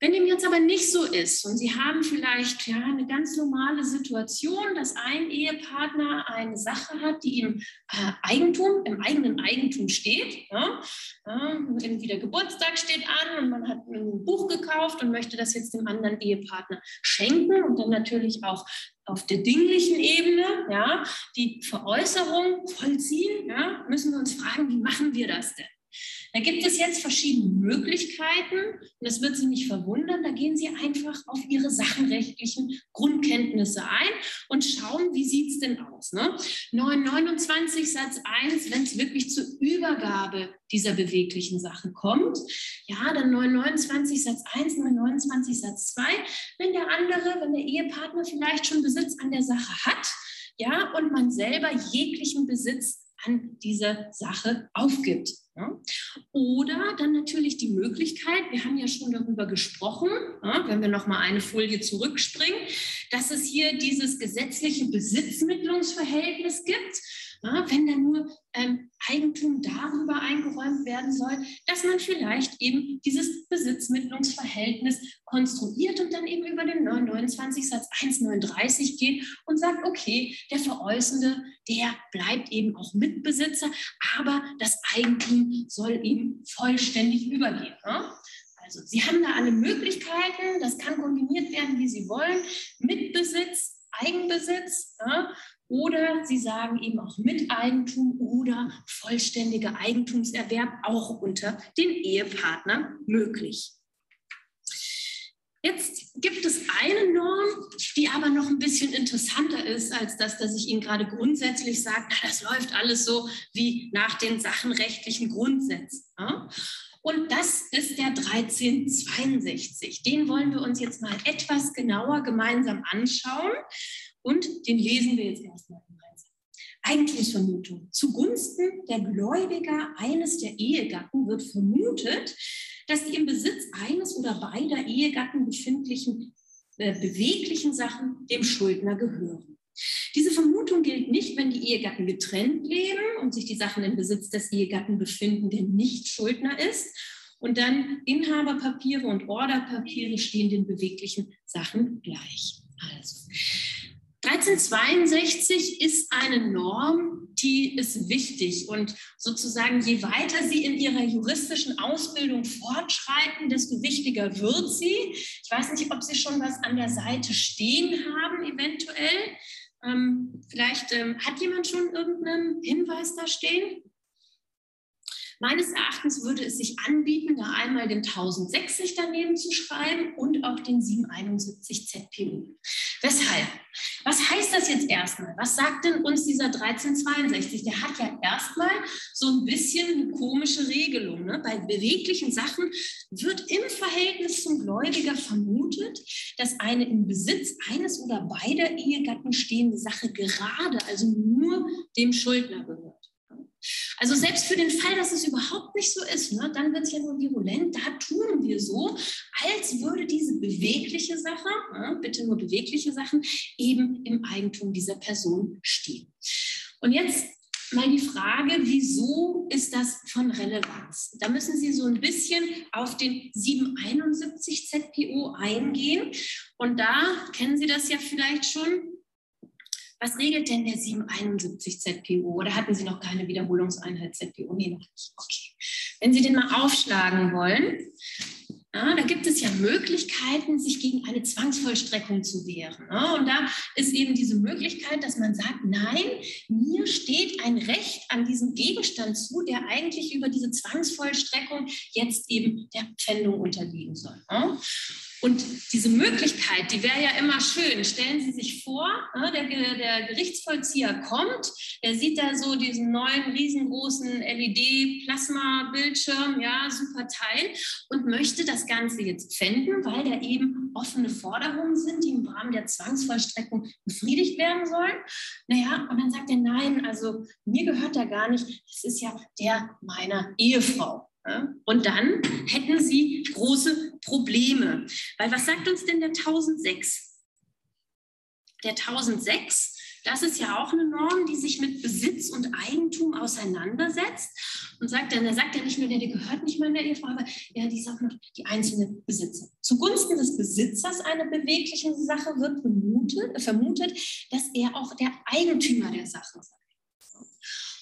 Wenn dem jetzt aber nicht so ist und Sie haben vielleicht ja, eine ganz normale Situation, dass ein Ehepartner eine Sache hat, die im äh, Eigentum, im eigenen Eigentum steht, ja, ja, irgendwie der Geburtstag steht an und man hat ein Buch gekauft und möchte das jetzt dem anderen Ehepartner schenken und dann natürlich auch auf der dinglichen Ebene ja, die Veräußerung vollziehen, ja, müssen wir uns fragen, wie machen wir das denn? Da gibt es jetzt verschiedene Möglichkeiten und das wird Sie nicht verwundern. Da gehen Sie einfach auf Ihre sachenrechtlichen Grundkenntnisse ein und schauen, wie sieht es denn aus. Ne? 929 Satz 1, wenn es wirklich zur Übergabe dieser beweglichen Sachen kommt. Ja, dann 929 Satz 1, 929 Satz 2, wenn der andere, wenn der Ehepartner vielleicht schon Besitz an der Sache hat, ja, und man selber jeglichen Besitz an dieser Sache aufgibt. Ja? Oder dann natürlich die Möglichkeit, wir haben ja schon darüber gesprochen, ja, wenn wir noch mal eine Folie zurückspringen, dass es hier dieses gesetzliche Besitzmittlungsverhältnis gibt ja, wenn dann nur ähm, Eigentum darüber eingeräumt werden soll, dass man vielleicht eben dieses Besitzmittlungsverhältnis konstruiert und dann eben über den 29 Satz 139 geht und sagt, okay, der Veräußernde, der bleibt eben auch Mitbesitzer, aber das Eigentum soll eben vollständig übergehen. Ja? Also Sie haben da alle Möglichkeiten, das kann kombiniert werden, wie Sie wollen, Mitbesitz, Eigenbesitz. Ja? Oder Sie sagen eben auch Miteigentum oder vollständiger Eigentumserwerb auch unter den Ehepartnern möglich. Jetzt gibt es eine Norm, die aber noch ein bisschen interessanter ist, als das, dass ich Ihnen gerade grundsätzlich sage, na, das läuft alles so wie nach den sachenrechtlichen Grundsätzen. Ja? Und das ist der 1362. Den wollen wir uns jetzt mal etwas genauer gemeinsam anschauen und den lesen wir jetzt erstmal gemeinsam. Eigentumsvermutung. Zugunsten der Gläubiger eines der Ehegatten wird vermutet, dass die im Besitz eines oder beider Ehegatten befindlichen äh, beweglichen Sachen dem Schuldner gehören. Diese Vermutung gilt nicht, wenn die Ehegatten getrennt leben und sich die Sachen im Besitz des Ehegatten befinden, der nicht Schuldner ist. Und dann Inhaberpapiere und Orderpapiere stehen den beweglichen Sachen gleich. Also, 1362 ist eine Norm, die ist wichtig und sozusagen je weiter Sie in Ihrer juristischen Ausbildung fortschreiten, desto wichtiger wird sie. Ich weiß nicht, ob Sie schon was an der Seite stehen haben, eventuell. Ähm, vielleicht ähm, hat jemand schon irgendeinen Hinweis da stehen? Meines Erachtens würde es sich anbieten, da einmal den 1060 daneben zu schreiben und auch den 771 ZPU. Weshalb? Was heißt das jetzt erstmal? Was sagt denn uns dieser 1362? Der hat ja erstmal so ein bisschen eine komische Regelung. Ne? Bei beweglichen Sachen wird im Verhältnis zum Gläubiger vermutet, dass eine im Besitz eines oder beider Ehegatten stehende Sache gerade, also nur dem Schuldner gehört. Also selbst für den Fall, dass es überhaupt nicht so ist, ne, dann wird es ja nur virulent. Da tun wir so, als würde diese bewegliche Sache, ne, bitte nur bewegliche Sachen, eben im Eigentum dieser Person stehen. Und jetzt mal die Frage, wieso ist das von Relevanz? Da müssen Sie so ein bisschen auf den 771 ZPO eingehen. Und da kennen Sie das ja vielleicht schon. Was regelt denn der 771 ZPO? Oder hatten Sie noch keine Wiederholungseinheit ZPO? Nee, noch nicht. Okay. Wenn Sie den mal aufschlagen wollen, ja, da gibt es ja Möglichkeiten, sich gegen eine Zwangsvollstreckung zu wehren. Ja, und da ist eben diese Möglichkeit, dass man sagt, nein, mir steht ein Recht an diesem Gegenstand zu, der eigentlich über diese Zwangsvollstreckung jetzt eben der Pfändung unterliegen soll. Ja. Und diese Möglichkeit, die wäre ja immer schön. Stellen Sie sich vor, ne, der, der, Gerichtsvollzieher kommt, der sieht da so diesen neuen riesengroßen LED-Plasma-Bildschirm, ja, super Teil, und möchte das Ganze jetzt pfänden, weil da eben offene Forderungen sind, die im Rahmen der Zwangsvollstreckung befriedigt werden sollen. Naja, und dann sagt er, nein, also mir gehört da gar nicht, das ist ja der meiner Ehefrau. Und dann hätten sie große Probleme. Weil was sagt uns denn der 1006? Der 1006, das ist ja auch eine Norm, die sich mit Besitz und Eigentum auseinandersetzt und sagt dann, da sagt er nicht nur, der, der gehört nicht mehr in der Ehefrau, aber ja, die sagt noch die einzelne Besitzer. Zugunsten des Besitzers einer beweglichen Sache wird vermutet, vermutet, dass er auch der Eigentümer der Sache sei.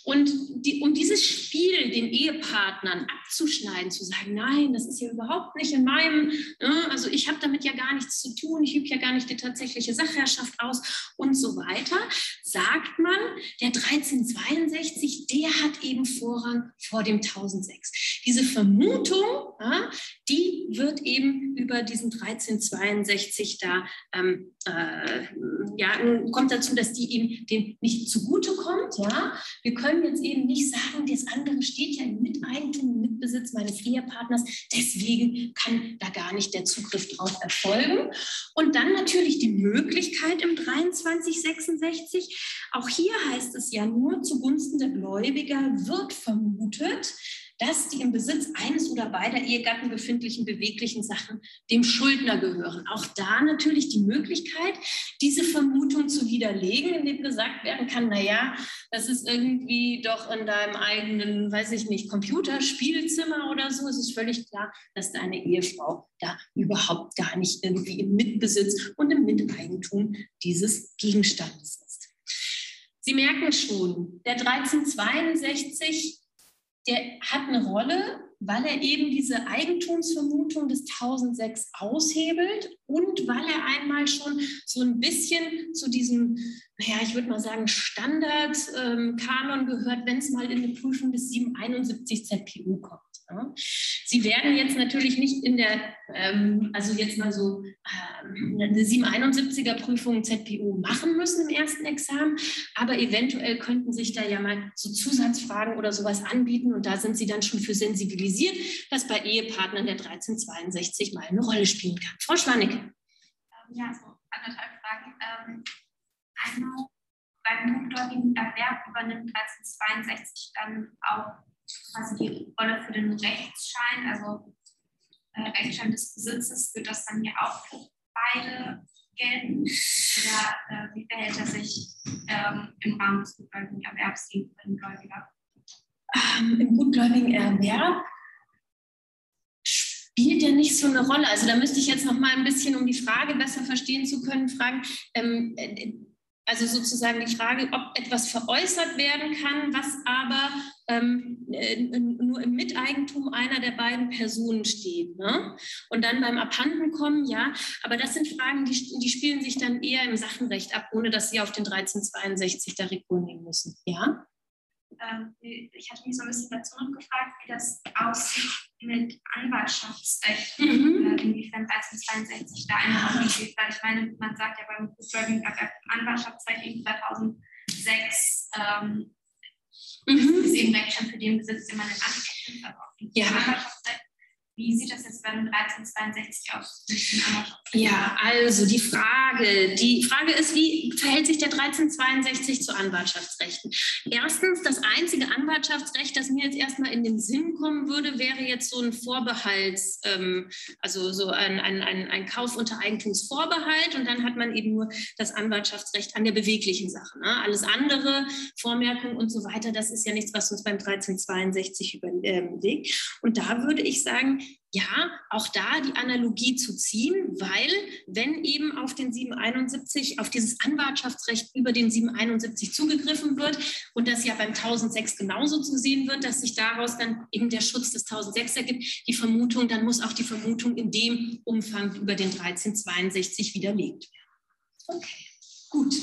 Und die, um dieses Spiel den Ehepartnern abzuschneiden, zu sagen, nein, das ist ja überhaupt nicht in meinem, ne, also ich habe damit ja gar nichts zu tun, ich übe ja gar nicht die tatsächliche Sachherrschaft aus und so weiter, sagt man, der 1362, der hat eben Vorrang vor dem 1006. Diese Vermutung, die wird eben über diesen 1362 da, ähm, äh, ja, kommt dazu, dass die eben dem nicht zugutekommt. Ja. Wir können können jetzt eben nicht sagen, das andere steht ja im Miteigentum, im Mitbesitz meines Ehepartners, deswegen kann da gar nicht der Zugriff drauf erfolgen. Und dann natürlich die Möglichkeit im 2366, auch hier heißt es ja nur zugunsten der Gläubiger wird vermutet, dass die im Besitz eines oder beider Ehegatten befindlichen beweglichen Sachen dem Schuldner gehören. Auch da natürlich die Möglichkeit, diese Vermutung zu widerlegen, indem gesagt werden kann, naja, das ist irgendwie doch in deinem eigenen, weiß ich nicht, Computerspielzimmer oder so. Es ist völlig klar, dass deine Ehefrau da überhaupt gar nicht irgendwie im Mitbesitz und im Miteigentum dieses Gegenstandes ist. Sie merken schon, der 1362 der hat eine Rolle, weil er eben diese Eigentumsvermutung des 1006 aushebelt und weil er einmal schon so ein bisschen zu diesem, naja, ich würde mal sagen, Standard-Kanon ähm, gehört, wenn es mal in eine Prüfung des 771 ZPU kommt. Sie werden jetzt natürlich nicht in der, ähm, also jetzt mal so ähm, eine 771er Prüfung ZPU machen müssen im ersten Examen, aber eventuell könnten sich da ja mal so Zusatzfragen oder sowas anbieten und da sind Sie dann schon für sensibilisiert, dass bei Ehepartnern der 1362 mal eine Rolle spielen kann. Frau Schwanecke. Ja, so anderthalb Fragen. Ähm, einmal beim gutgläubigen Erwerb übernimmt 1362 dann auch quasi die Rolle für den Rechtsschein, also äh, Rechtsschein des Besitzes, wird das dann ja auch für beide gelten? Oder äh, wie verhält er sich ähm, im Rahmen des gutgläubigen Erwerbs gegenüber dem Gläubiger? Ähm, Im gutgläubigen Erwerb spielt ja nicht so eine Rolle. Also da müsste ich jetzt noch mal ein bisschen, um die Frage besser verstehen zu können, fragen. Ähm, äh, also sozusagen die Frage, ob etwas veräußert werden kann, was aber ähm, äh, nur im Miteigentum einer der beiden Personen steht. Ne? Und dann beim Abhandenkommen, ja, aber das sind Fragen, die, die spielen sich dann eher im Sachenrecht ab, ohne dass Sie auf den 1362 da Rekord nehmen müssen. Ja? Ähm, ich hatte mich so ein bisschen dazu noch gefragt, wie das aussieht mit Anwaltschaftsrecht, mhm. Äh, inwiefern 1362 da eine Rolle spielt. Weil ich meine, man sagt ja beim Driving Anwaltschaftsrecht in 2006 ähm, mhm. ist eben Rechtsstand für den Besitz, den man in Anspruch nimmt, also auch ja. Anwaltschaftsrecht wie sieht das jetzt beim 1362 aus? Ja, also die Frage, die Frage ist, wie verhält sich der 1362 zu Anwaltschaftsrechten? Erstens, das einzige Anwaltschaftsrecht, das mir jetzt erstmal in den Sinn kommen würde, wäre jetzt so ein Vorbehalts, ähm, also so ein, ein, ein, ein Kauf unter Eigentumsvorbehalt und dann hat man eben nur das Anwaltschaftsrecht an der beweglichen Sache. Ne? Alles andere, Vormerkung und so weiter, das ist ja nichts, was uns beim 1362 überlegt. Und da würde ich sagen, ja, auch da die Analogie zu ziehen, weil wenn eben auf den 771, auf dieses Anwartschaftsrecht über den 771 zugegriffen wird und das ja beim 1006 genauso zu sehen wird, dass sich daraus dann eben der Schutz des 1006 ergibt, die Vermutung, dann muss auch die Vermutung in dem Umfang über den 1362 widerlegt werden. Okay, gut.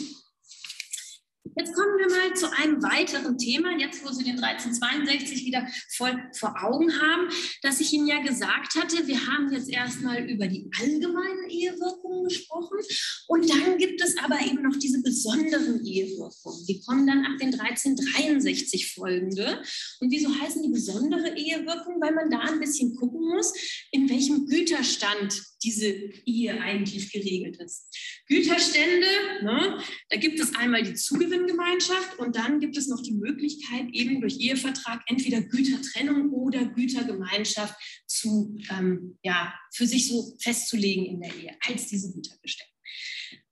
Jetzt kommen wir mal zu einem weiteren Thema, jetzt wo Sie den 1362 wieder voll vor Augen haben, dass ich Ihnen ja gesagt hatte, wir haben jetzt erstmal über die allgemeinen Ehewirkungen gesprochen und dann gibt es aber eben noch diese besonderen Ehewirkungen. Die kommen dann ab den 1363 folgende. Und wieso heißen die besondere Ehewirkungen? Weil man da ein bisschen gucken muss, in welchem Güterstand diese Ehe eigentlich geregelt ist. Güterstände, ne, da gibt es einmal die Zugewinngemeinschaft und dann gibt es noch die Möglichkeit, eben durch Ehevertrag entweder Gütertrennung oder Gütergemeinschaft zu, ähm, ja, für sich so festzulegen in der Ehe als diese Güterbestände.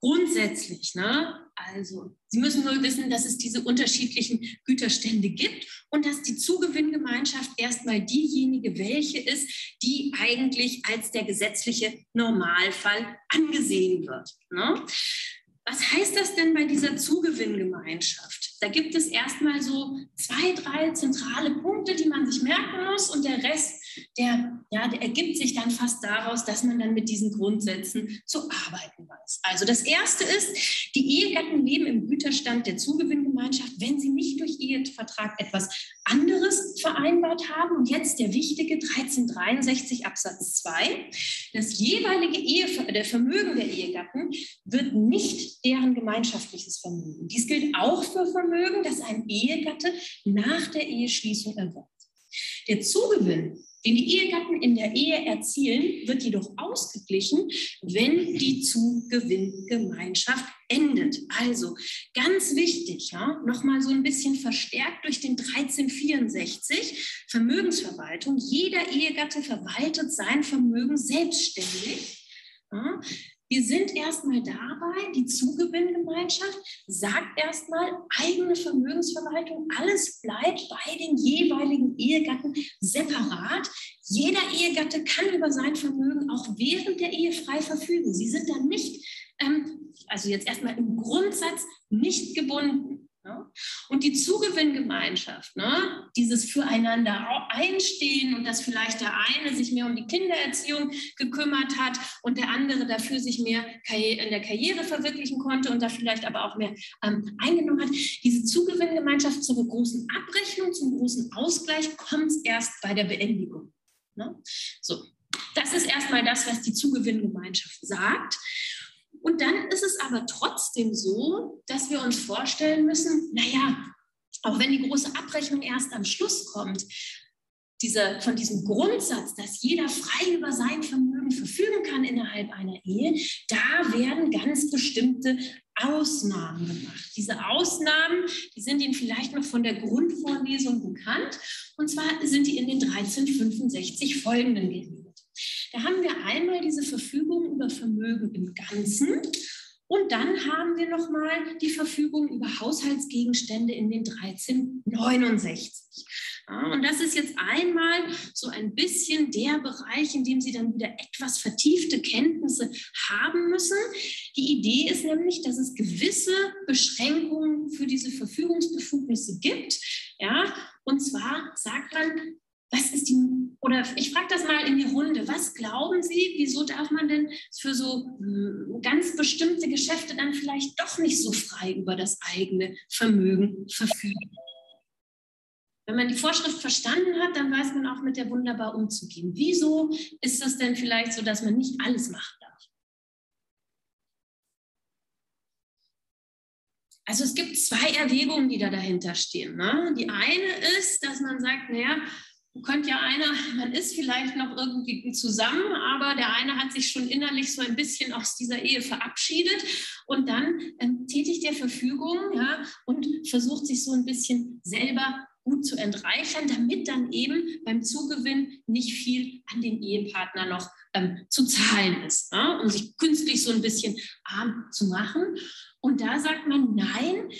Grundsätzlich, ne, also Sie müssen nur wissen, dass es diese unterschiedlichen Güterstände gibt und dass die Zugewinngemeinschaft erstmal diejenige welche ist, die eigentlich als der gesetzliche Normalfall angesehen wird. Ne? Was heißt das denn bei dieser Zugewinngemeinschaft? Da gibt es erstmal so zwei, drei zentrale Punkte, die man sich merken muss und der Rest der, ja, der ergibt sich dann fast daraus, dass man dann mit diesen Grundsätzen zu arbeiten weiß. Also das Erste ist, die Ehegatten leben im Güterstand der Zugewinngemeinschaft, wenn sie nicht durch Ehevertrag etwas anderes vereinbart haben. Und jetzt der wichtige 1363 Absatz 2. Das jeweilige Ehe, der Vermögen der Ehegatten wird nicht deren gemeinschaftliches Vermögen. Dies gilt auch für Vermögen, das ein Ehegatte nach der Eheschließung erwirbt. Der Zugewinn den die Ehegatten in der Ehe erzielen, wird jedoch ausgeglichen, wenn die Zugewinngemeinschaft endet. Also ganz wichtig, ja, nochmal so ein bisschen verstärkt durch den 1364 Vermögensverwaltung. Jeder Ehegatte verwaltet sein Vermögen selbstständig. Ja, wir sind erstmal dabei, die Zugewinngemeinschaft sagt erstmal eigene Vermögensverwaltung, alles bleibt bei den jeweiligen Ehegatten separat. Jeder Ehegatte kann über sein Vermögen auch während der Ehe frei verfügen. Sie sind dann nicht, ähm, also jetzt erstmal im Grundsatz nicht gebunden. Ja? Und die Zugewinngemeinschaft, ne? dieses Füreinander einstehen und dass vielleicht der eine sich mehr um die Kindererziehung gekümmert hat und der andere dafür sich mehr in der Karriere verwirklichen konnte und da vielleicht aber auch mehr ähm, eingenommen hat. Diese Zugewinngemeinschaft zur großen Abrechnung, zum großen Ausgleich kommt erst bei der Beendigung. Ne? So, das ist erstmal das, was die Zugewinngemeinschaft sagt. Und dann ist es aber trotzdem so, dass wir uns vorstellen müssen, naja, auch wenn die große Abrechnung erst am Schluss kommt, diese, von diesem Grundsatz, dass jeder frei über sein Vermögen verfügen kann innerhalb einer Ehe, da werden ganz bestimmte Ausnahmen gemacht. Diese Ausnahmen, die sind Ihnen vielleicht noch von der Grundvorlesung bekannt. Und zwar sind die in den 1365 folgenden geregelt. Da haben wir einmal diese Verfügung über Vermögen im Ganzen und dann haben wir nochmal die Verfügung über Haushaltsgegenstände in den 1369. Ja, und das ist jetzt einmal so ein bisschen der Bereich, in dem Sie dann wieder etwas vertiefte Kenntnisse haben müssen. Die Idee ist nämlich, dass es gewisse Beschränkungen für diese Verfügungsbefugnisse gibt. Ja, und zwar sagt man, was ist die, oder ich frage das mal in die Runde, was glauben Sie, wieso darf man denn für so hm, ganz bestimmte Geschäfte dann vielleicht doch nicht so frei über das eigene Vermögen verfügen? Wenn man die Vorschrift verstanden hat, dann weiß man auch mit der wunderbar umzugehen. Wieso ist das denn vielleicht so, dass man nicht alles machen darf? Also es gibt zwei Erwägungen, die da dahinter stehen. Ne? Die eine ist, dass man sagt, naja, könnte ja einer, man ist vielleicht noch irgendwie zusammen, aber der eine hat sich schon innerlich so ein bisschen aus dieser Ehe verabschiedet und dann ähm, tätigt der Verfügung ja, und versucht sich so ein bisschen selber gut zu entreichern, damit dann eben beim Zugewinn nicht viel an den Ehepartner noch ähm, zu zahlen ist, ja, um sich künstlich so ein bisschen arm zu machen. Und da sagt man, nein,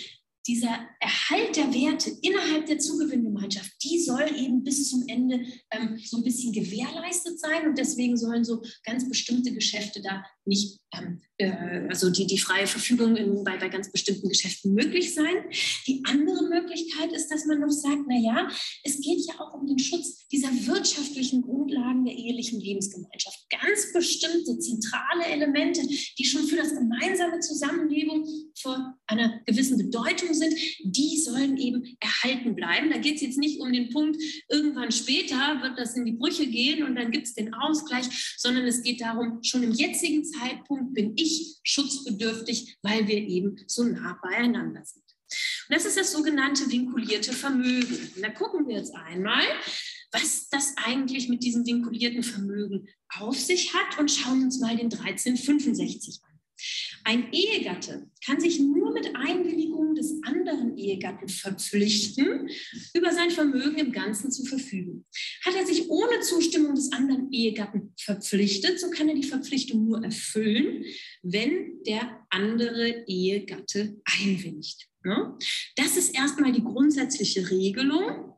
dieser Erhalt der Werte innerhalb der Zugewinngemeinschaft, die soll eben bis zum Ende ähm, so ein bisschen gewährleistet sein. Und deswegen sollen so ganz bestimmte Geschäfte da nicht, ähm, äh, also die, die freie Verfügung in, bei, bei ganz bestimmten Geschäften möglich sein. Die andere Möglichkeit ist, dass man noch sagt, naja, es geht ja auch um den Schutz dieser wirtschaftlichen Grundlagen der ehelichen Lebensgemeinschaft. Ganz bestimmte zentrale Elemente, die schon für das gemeinsame Zusammenleben von einer gewissen Bedeutung sind, die sollen eben erhalten bleiben. Da geht es jetzt nicht um den Punkt, irgendwann später wird das in die Brüche gehen und dann gibt es den Ausgleich, sondern es geht darum, schon im jetzigen Zeitpunkt bin ich schutzbedürftig, weil wir eben so nah beieinander sind. Und das ist das sogenannte vinkulierte Vermögen. Und da gucken wir jetzt einmal, was das eigentlich mit diesem vinkulierten Vermögen auf sich hat und schauen uns mal den 1365 an. Ein Ehegatte kann sich nur mit Einwilligung des anderen Ehegatten verpflichten, über sein Vermögen im Ganzen zu verfügen. Hat er sich ohne Zustimmung des anderen Ehegatten verpflichtet, so kann er die Verpflichtung nur erfüllen, wenn der andere Ehegatte einwilligt. Das ist erstmal die grundsätzliche Regelung.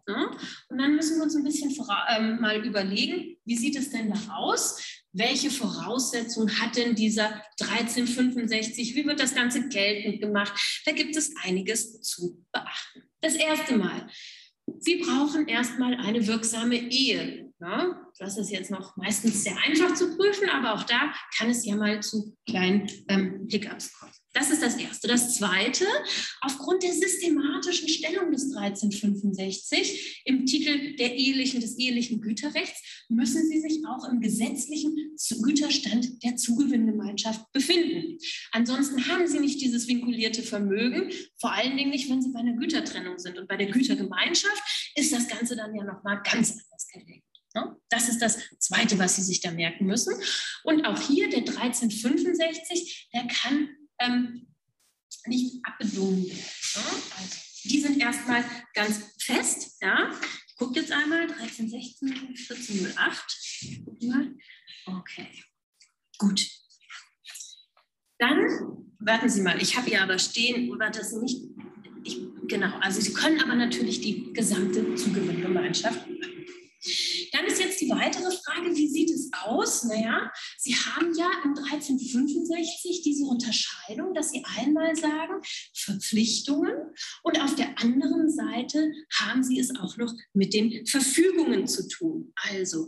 Und dann müssen wir uns ein bisschen ähm, mal überlegen, wie sieht es denn da aus? Welche Voraussetzungen hat denn dieser 1365? Wie wird das Ganze geltend gemacht? Da gibt es einiges zu beachten. Das erste Mal, Sie brauchen erstmal eine wirksame Ehe. Ja, das ist jetzt noch meistens sehr einfach zu prüfen, aber auch da kann es ja mal zu kleinen ähm, Hiccups kommen. Das ist das Erste. Das Zweite, aufgrund der systematischen Stellung des 1365 im Titel der ehelichen, des ehelichen Güterrechts müssen Sie sich auch im gesetzlichen Güterstand der Zugewinngemeinschaft befinden. Ansonsten haben Sie nicht dieses vinkulierte Vermögen, vor allen Dingen nicht, wenn Sie bei einer Gütertrennung sind. Und bei der Gütergemeinschaft ist das Ganze dann ja nochmal ganz anders gelegt. Das ist das Zweite, was Sie sich da merken müssen. Und auch hier der 1365, der kann ähm, nicht abbedungen werden. Also, die sind erstmal ganz fest. Ja? Ich gucke jetzt einmal, 1316, 1408. Mal. Okay, gut. Dann, warten Sie mal, ich habe hier aber stehen, war das nicht, ich, genau, also Sie können aber natürlich die gesamte Zugewinngemeinschaft. Dann ist jetzt die weitere Frage, wie sieht es aus? Naja, Sie haben ja im 1365 diese Unterscheidung, dass Sie einmal sagen, Verpflichtungen und auf der anderen Seite haben Sie es auch noch mit den Verfügungen zu tun. Also,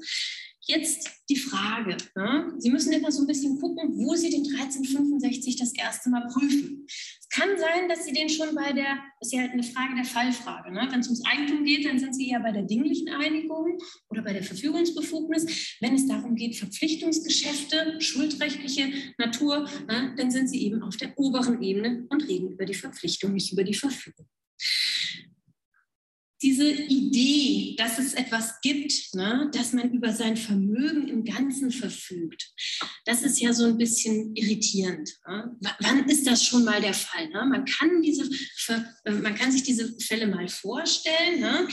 Jetzt die Frage. Ne? Sie müssen immer so ein bisschen gucken, wo Sie den 1365 das erste Mal prüfen. Es kann sein, dass Sie den schon bei der, das ist ja halt eine Frage der Fallfrage. Ne? Wenn es ums Eigentum geht, dann sind Sie ja bei der dinglichen Einigung oder bei der Verfügungsbefugnis. Wenn es darum geht, Verpflichtungsgeschäfte, schuldrechtliche Natur, ne? dann sind Sie eben auf der oberen Ebene und reden über die Verpflichtung, nicht über die Verfügung diese Idee, dass es etwas gibt, ne, dass man über sein Vermögen im Ganzen verfügt, das ist ja so ein bisschen irritierend. Ne? wann ist das schon mal der Fall? Ne? Man, kann diese, äh, man kann sich diese Fälle mal vorstellen, ne?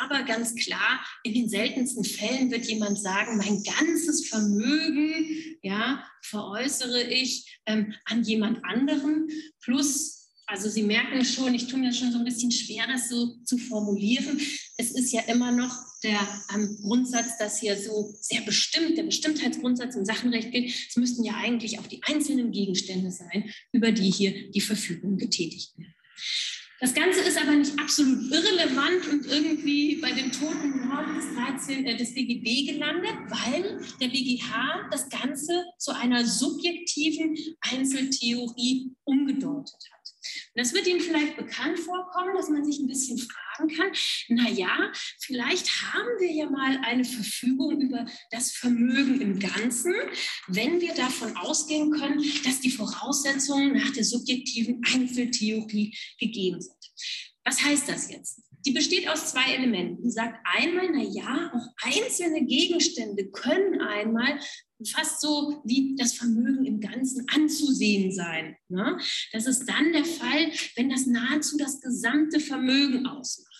aber ganz klar, in den seltensten Fällen wird jemand sagen, mein ganzes Vermögen ja, veräußere ich ähm, an jemand anderen plus also Sie merken schon, ich tue mir schon so ein bisschen schwer, das so zu formulieren. Es ist ja immer noch der ähm, Grundsatz, dass hier so sehr bestimmt, der Bestimmtheitsgrundsatz im Sachenrecht gilt. Es müssten ja eigentlich auch die einzelnen Gegenstände sein, über die hier die Verfügung getätigt werden. Das Ganze ist aber nicht absolut irrelevant und irgendwie bei dem toten Mord des, 13, äh, des BGB gelandet, weil der BGH das Ganze zu einer subjektiven Einzeltheorie umgedeutet hat. Und das wird Ihnen vielleicht bekannt vorkommen, dass man sich ein bisschen fragen kann, naja, vielleicht haben wir ja mal eine Verfügung über das Vermögen im Ganzen, wenn wir davon ausgehen können, dass die Voraussetzungen nach der subjektiven Einzeltheorie gegeben sind. Was heißt das jetzt? Die besteht aus zwei Elementen. Die sagt einmal, na ja, auch einzelne Gegenstände können einmal fast so wie das Vermögen im Ganzen anzusehen sein. Ne? Das ist dann der Fall, wenn das nahezu das gesamte Vermögen ausmacht.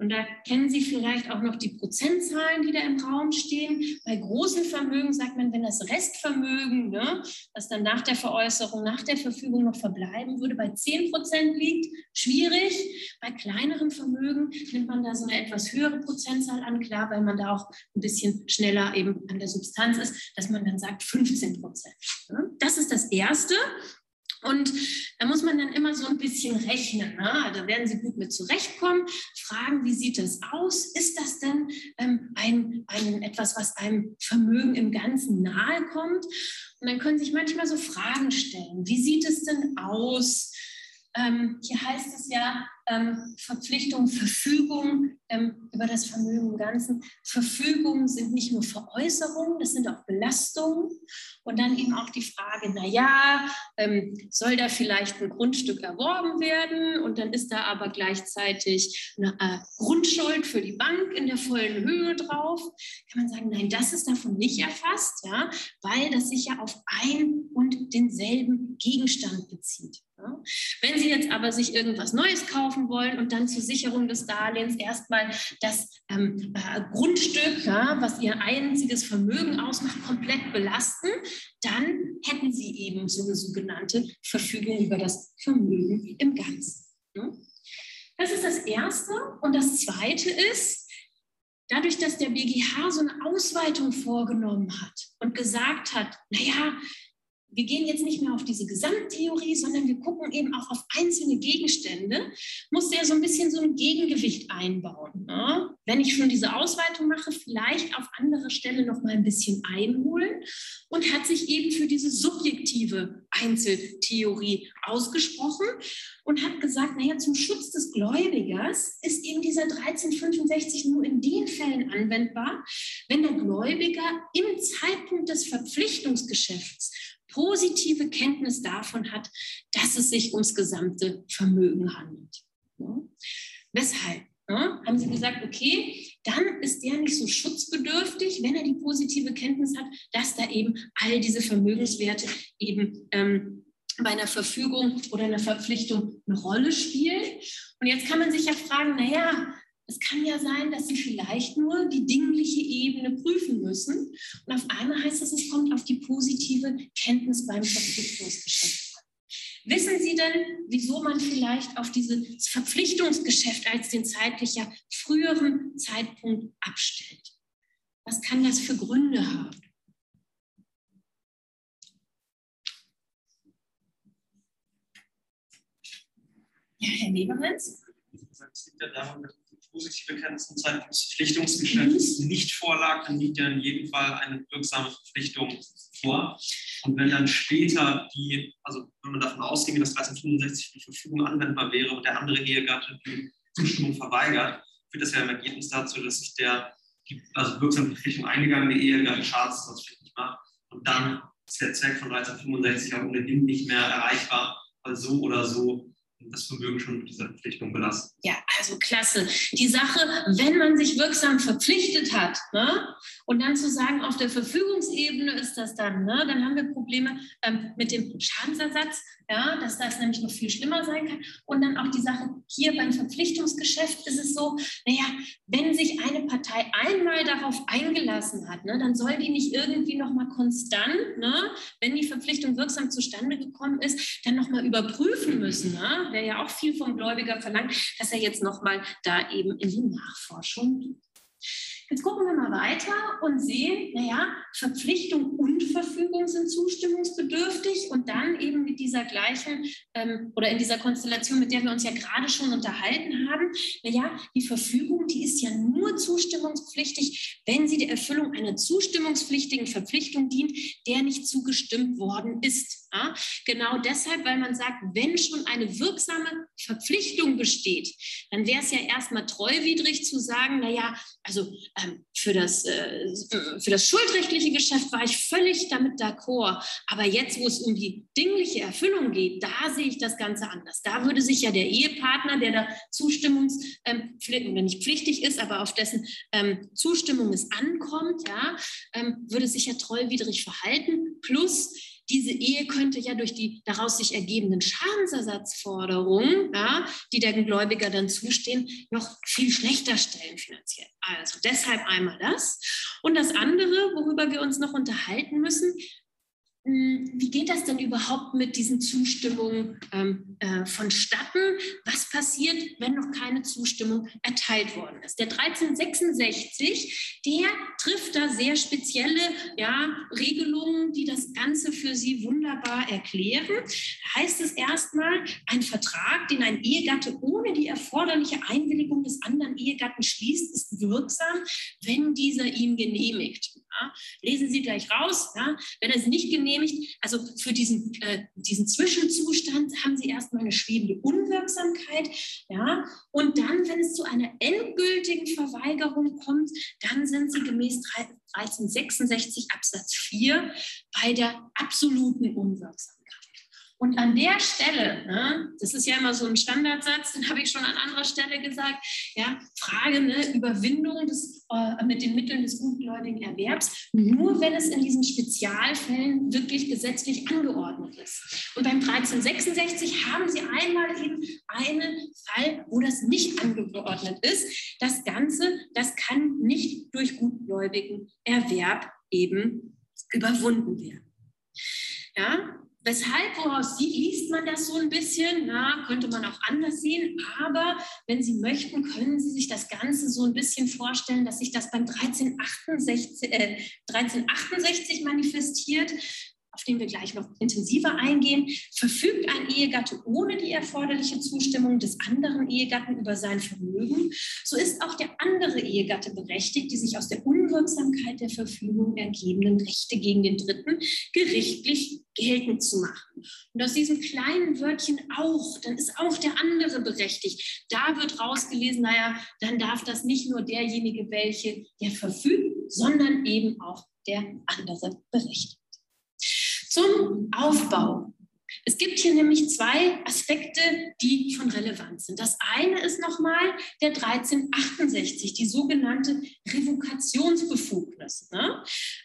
Und da kennen Sie vielleicht auch noch die Prozentzahlen, die da im Raum stehen. Bei großen Vermögen sagt man, wenn das Restvermögen, ne, das dann nach der Veräußerung, nach der Verfügung noch verbleiben würde, bei 10 Prozent liegt, schwierig. Bei kleineren Vermögen nimmt man da so eine etwas höhere Prozentzahl an, klar, weil man da auch ein bisschen schneller eben an der Substanz ist, dass man dann sagt 15 Prozent. Ne. Das ist das Erste. Und da muss man dann immer so ein bisschen rechnen. Ne? Da werden Sie gut mit zurechtkommen, fragen, wie sieht das aus? Ist das denn ähm, ein, ein, etwas, was einem Vermögen im Ganzen nahe kommt? Und dann können sich manchmal so Fragen stellen. Wie sieht es denn aus? Ähm, hier heißt es ja ähm, Verpflichtung, Verfügung ähm, über das Vermögen im Ganzen. Verfügungen sind nicht nur Veräußerungen, das sind auch Belastungen. Und dann eben auch die Frage, naja, ähm, soll da vielleicht ein Grundstück erworben werden? Und dann ist da aber gleichzeitig eine äh, Grundschuld für die Bank in der vollen Höhe drauf. Kann man sagen, nein, das ist davon nicht erfasst, ja, weil das sich ja auf ein und denselben Gegenstand bezieht. Ja. Wenn Sie jetzt aber sich irgendwas Neues kaufen wollen und dann zur Sicherung des Darlehens erstmal das ähm, äh, Grundstück, ja, was Ihr einziges Vermögen ausmacht, komplett belasten, dann hätten Sie eben so eine sogenannte Verfügung über das Vermögen im Ganzen. Ja. Das ist das Erste. Und das Zweite ist, dadurch, dass der BGH so eine Ausweitung vorgenommen hat und gesagt hat, naja, wir gehen jetzt nicht mehr auf diese Gesamttheorie, sondern wir gucken eben auch auf einzelne Gegenstände, muss der so ein bisschen so ein Gegengewicht einbauen. Ne? Wenn ich schon diese Ausweitung mache, vielleicht auf anderer Stelle noch mal ein bisschen einholen und hat sich eben für diese subjektive Einzeltheorie ausgesprochen und hat gesagt, naja, zum Schutz des Gläubigers ist eben dieser 1365 nur in den Fällen anwendbar, wenn der Gläubiger im Zeitpunkt des Verpflichtungsgeschäfts positive Kenntnis davon hat, dass es sich ums gesamte Vermögen handelt. Ja. Weshalb? Ja, haben Sie gesagt, okay, dann ist der nicht so schutzbedürftig, wenn er die positive Kenntnis hat, dass da eben all diese Vermögenswerte eben ähm, bei einer Verfügung oder einer Verpflichtung eine Rolle spielen. Und jetzt kann man sich ja fragen, naja, es kann ja sein, dass Sie vielleicht nur die dingliche Ebene prüfen müssen. Und auf einmal heißt es, es kommt auf die positive Kenntnis beim Verpflichtungsgeschäft. Wissen Sie denn, wieso man vielleicht auf dieses Verpflichtungsgeschäft als den zeitlich ja früheren Zeitpunkt abstellt? Was kann das für Gründe haben? Ja, Herr Weberitz? Es liegt ja daran, dass positive Kenntnis des Verpflichtungsgeschäfts mhm. nicht vorlag, dann liegt ja in jedem Fall eine wirksame Verpflichtung vor. Und wenn dann später die, also wenn man davon ausgeht, dass 1365 die Verfügung anwendbar wäre und der andere Ehegatte die Zustimmung verweigert, führt das ja im Ergebnis dazu, dass sich der die, also wirksame Verpflichtung eingegangene Ehegatte schadensersatzpflichtig macht. Und dann ist der Zweck von 1365 auch ohnehin nicht mehr erreichbar, weil so oder so das Vermögen schon mit dieser Verpflichtung belasten. Ja, also klasse. Die Sache, wenn man sich wirksam verpflichtet hat, ne, und dann zu sagen, auf der Verfügungsebene ist das dann, ne, dann haben wir Probleme ähm, mit dem Schadensersatz, ja, dass das nämlich noch viel schlimmer sein kann. Und dann auch die Sache, hier beim Verpflichtungsgeschäft ist es so, naja, wenn sich eine Partei einmal darauf eingelassen hat, ne, dann soll die nicht irgendwie nochmal konstant, ne, wenn die Verpflichtung wirksam zustande gekommen ist, dann nochmal überprüfen müssen. Ne? Wäre ja auch viel vom Gläubiger verlangt, dass er jetzt nochmal da eben in die Nachforschung geht. Jetzt gucken wir mal weiter und sehen, naja, Verpflichtung und Verfügung sind zustimmungsbedürftig und dann eben mit dieser gleichen ähm, oder in dieser Konstellation, mit der wir uns ja gerade schon unterhalten haben, naja, die Verfügung, die ist ja nur zustimmungspflichtig, wenn sie der Erfüllung einer zustimmungspflichtigen Verpflichtung dient, der nicht zugestimmt worden ist. Ja? Genau deshalb, weil man sagt, wenn schon eine wirksame Verpflichtung besteht, dann wäre es ja erstmal treuwidrig zu sagen, naja, also für, das, äh, für das schuldrechtliche Geschäft war ich völlig damit d'accord. Aber jetzt, wo es um die dingliche Erfüllung geht, da sehe ich das Ganze anders. Da würde sich ja der Ehepartner, der da zustimmungspflichtig, ähm, nicht pflichtig ist, aber auf dessen ähm, Zustimmung es ankommt, ja, ähm, würde sich ja treuwidrig verhalten. Plus, diese Ehe könnte ja durch die daraus sich ergebenden Schadensersatzforderungen, ja, die der Gläubiger dann zustehen, noch viel schlechter stellen finanziell. Also deshalb einmal das. Und das andere, worüber wir uns noch unterhalten müssen, wie geht das denn überhaupt mit diesen Zustimmungen ähm, äh, vonstatten? Was passiert, wenn noch keine Zustimmung erteilt worden ist? Der 1366, der trifft da sehr spezielle ja, Regelungen, die das Ganze für Sie wunderbar erklären. Heißt es erstmal, ein Vertrag, den ein Ehegatte ohne die erforderliche Einwilligung des anderen Ehegatten schließt, ist wirksam, wenn dieser ihn genehmigt. Ja? Lesen Sie gleich raus. Ja? Wenn er es nicht genehmigt, also für diesen, äh, diesen Zwischenzustand haben Sie erstmal eine schwebende Unwirksamkeit. Ja? Und dann, wenn es zu einer endgültigen Verweigerung kommt, dann sind Sie gemäß 1366 Absatz 4 bei der absoluten Unwirksamkeit. Und an der Stelle, ne, das ist ja immer so ein Standardsatz, den habe ich schon an anderer Stelle gesagt, ja, Frage ne, Überwindung des, äh, mit den Mitteln des gutgläubigen Erwerbs, nur wenn es in diesen Spezialfällen wirklich gesetzlich angeordnet ist. Und beim 1366 haben Sie einmal eben einen Fall, wo das nicht angeordnet ist. Das Ganze, das kann nicht durch gutgläubigen Erwerb eben überwunden werden. Ja, Weshalb, woraus sie, liest man das so ein bisschen? Na, könnte man auch anders sehen. Aber wenn Sie möchten, können Sie sich das Ganze so ein bisschen vorstellen, dass sich das beim 1368, äh, 1368 manifestiert auf den wir gleich noch intensiver eingehen, verfügt ein Ehegatte ohne die erforderliche Zustimmung des anderen Ehegatten über sein Vermögen, so ist auch der andere Ehegatte berechtigt, die sich aus der Unwirksamkeit der Verfügung ergebenden Rechte gegen den Dritten gerichtlich geltend zu machen. Und aus diesem kleinen Wörtchen auch, dann ist auch der andere berechtigt. Da wird rausgelesen, naja, dann darf das nicht nur derjenige, welche der verfügt, sondern eben auch der andere berechtigt. Zum Aufbau. Es gibt hier nämlich zwei Aspekte, die von Relevanz sind. Das eine ist nochmal der 1368, die sogenannte Revokationsbefugnis. Ne?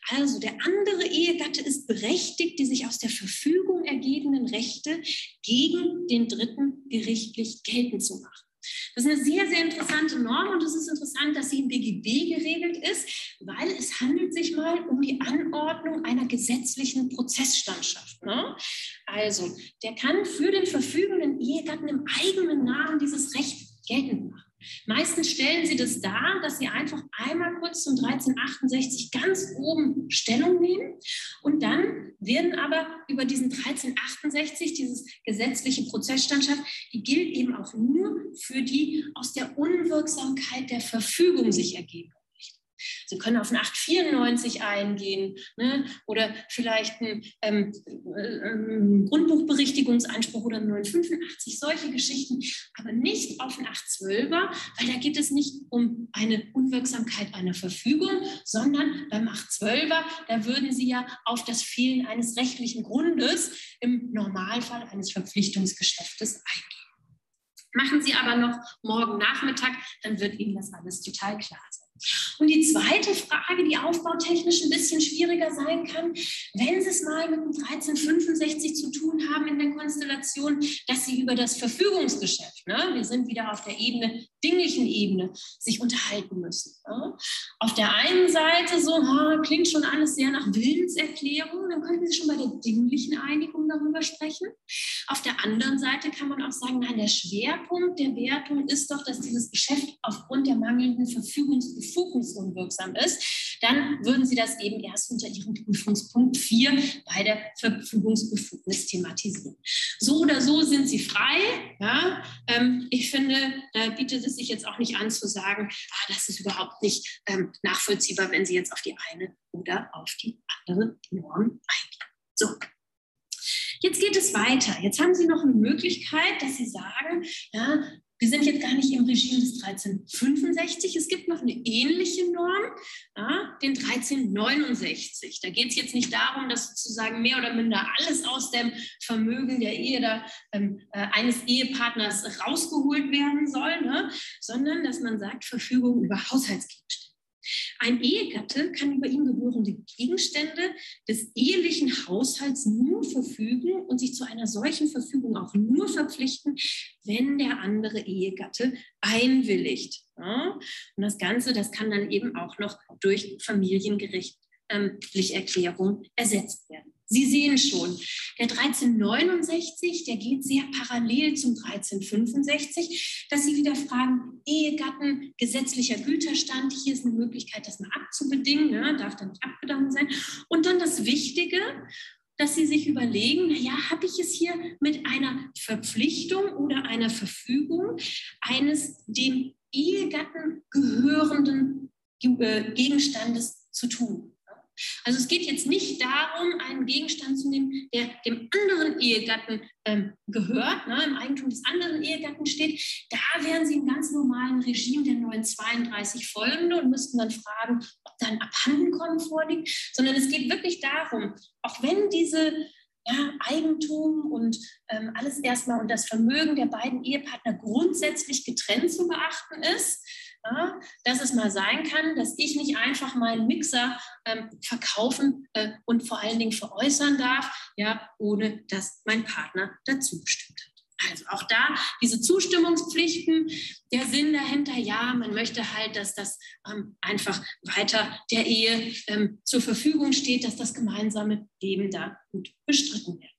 Also der andere Ehegatte ist berechtigt, die sich aus der Verfügung ergebenden Rechte gegen den Dritten gerichtlich geltend zu machen. Das ist eine sehr, sehr interessante Norm und es ist interessant, dass sie im BGB geregelt ist, mal um die Anordnung einer gesetzlichen Prozessstandschaft. Ne? Also, der kann für den verfügenden Ehegatten im eigenen Namen dieses Recht geltend machen. Meistens stellen sie das dar, dass sie einfach einmal kurz zum 1368 ganz oben Stellung nehmen und dann werden aber über diesen 1368, dieses gesetzliche Prozessstandschaft, die gilt eben auch nur für die aus der Unwirksamkeit der Verfügung sich ergeben. Sie können auf ein 894 eingehen ne? oder vielleicht einen ähm, äh, Grundbuchberichtigungsanspruch oder einen 985, solche Geschichten, aber nicht auf ein 812er, weil da geht es nicht um eine Unwirksamkeit einer Verfügung, sondern beim 812er, da würden Sie ja auf das Fehlen eines rechtlichen Grundes im Normalfall eines Verpflichtungsgeschäftes eingehen. Machen Sie aber noch morgen Nachmittag, dann wird Ihnen das alles total klar sein. Und die zweite Frage, die aufbautechnisch ein bisschen schwieriger sein kann, wenn Sie es mal mit dem 1365 zu tun haben in der Konstellation, dass Sie über das Verfügungsgeschäft, ne, wir sind wieder auf der Ebene, dinglichen Ebene, sich unterhalten müssen. Ne. Auf der einen Seite so, ha, klingt schon alles sehr nach Willenserklärung, dann könnten Sie schon bei der dinglichen Einigung darüber sprechen. Auf der anderen Seite kann man auch sagen, nein, der Schwerpunkt der Wertung ist doch, dass dieses Geschäft aufgrund der mangelnden Verfügungsbefugnis befugnisunwirksam ist, dann würden Sie das eben erst unter Ihrem Prüfungspunkt 4 bei der Verfügungsbefugnis thematisieren. So oder so sind Sie frei. Ja? Ähm, ich finde, da bietet es sich jetzt auch nicht an zu sagen, ah, das ist überhaupt nicht ähm, nachvollziehbar, wenn Sie jetzt auf die eine oder auf die andere Norm eingehen. So, Jetzt geht es weiter. Jetzt haben Sie noch eine Möglichkeit, dass Sie sagen, ja, wir sind jetzt gar nicht im Regime des 1365. Es gibt noch eine ähnliche Norm, ja, den 1369. Da geht es jetzt nicht darum, dass sozusagen mehr oder minder alles aus dem Vermögen der Ehe da, ähm, äh, eines Ehepartners rausgeholt werden soll, ne, sondern dass man sagt, Verfügung über Haushaltsgegenstände. Ein Ehegatte kann über ihn gehörende Gegenstände des ehelichen Haushalts nur verfügen und sich zu einer solchen Verfügung auch nur verpflichten, wenn der andere Ehegatte einwilligt. Und das Ganze, das kann dann eben auch noch durch Familiengericht Erklärung ersetzt werden. Sie sehen schon, der 1369, der geht sehr parallel zum 1365, dass Sie wieder fragen, Ehegatten, gesetzlicher Güterstand, hier ist eine Möglichkeit, das mal abzubedingen, ne, darf dann nicht abgedankt sein. Und dann das Wichtige, dass Sie sich überlegen, naja, habe ich es hier mit einer Verpflichtung oder einer Verfügung eines dem Ehegatten gehörenden äh, Gegenstandes zu tun? Also es geht jetzt nicht darum, einen Gegenstand zu nehmen, der dem anderen Ehegatten ähm, gehört, ne, im Eigentum des anderen Ehegatten steht. Da wären Sie im ganz normalen Regime der 932 folgende und müssten dann fragen, ob da ein Abhandenkommen vorliegt, sondern es geht wirklich darum, auch wenn diese ja, Eigentum und ähm, alles erstmal und das Vermögen der beiden Ehepartner grundsätzlich getrennt zu beachten ist, ja, dass es mal sein kann, dass ich nicht einfach meinen Mixer ähm, verkaufen äh, und vor allen Dingen veräußern darf, ja, ohne dass mein Partner dazu bestimmt hat. Also auch da diese Zustimmungspflichten, der Sinn dahinter, ja, man möchte halt, dass das ähm, einfach weiter der Ehe ähm, zur Verfügung steht, dass das gemeinsame Leben da gut bestritten wird.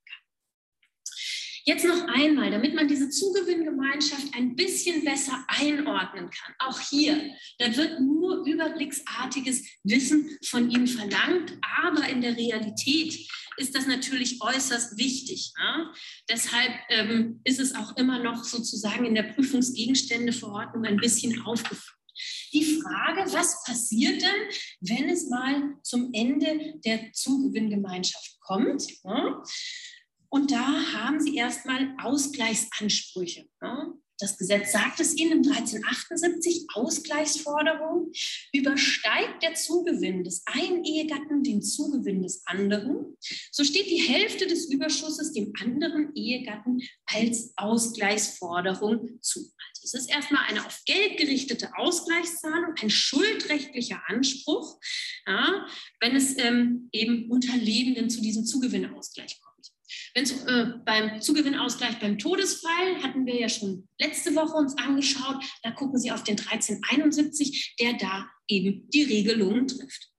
Jetzt noch einmal, damit man diese Zugewinngemeinschaft ein bisschen besser einordnen kann. Auch hier, da wird nur überblicksartiges Wissen von Ihnen verlangt, aber in der Realität ist das natürlich äußerst wichtig. Ja? Deshalb ähm, ist es auch immer noch sozusagen in der Prüfungsgegenständeverordnung ein bisschen aufgeführt. Die Frage, was passiert denn, wenn es mal zum Ende der Zugewinngemeinschaft kommt? Ja? Und da haben sie erstmal Ausgleichsansprüche. Das Gesetz sagt es Ihnen im 1378, Ausgleichsforderung, übersteigt der Zugewinn des einen Ehegatten den Zugewinn des anderen, so steht die Hälfte des Überschusses dem anderen Ehegatten als Ausgleichsforderung zu. Also es ist erstmal eine auf Geld gerichtete Ausgleichszahlung, ein schuldrechtlicher Anspruch, ja, wenn es ähm, eben unter Lebenden zu diesem Zugewinnausgleich kommt. Wenn äh, beim Zugewinnausgleich beim Todesfall hatten wir ja schon letzte Woche uns angeschaut, da gucken Sie auf den 1371, der da eben die Regelungen trifft.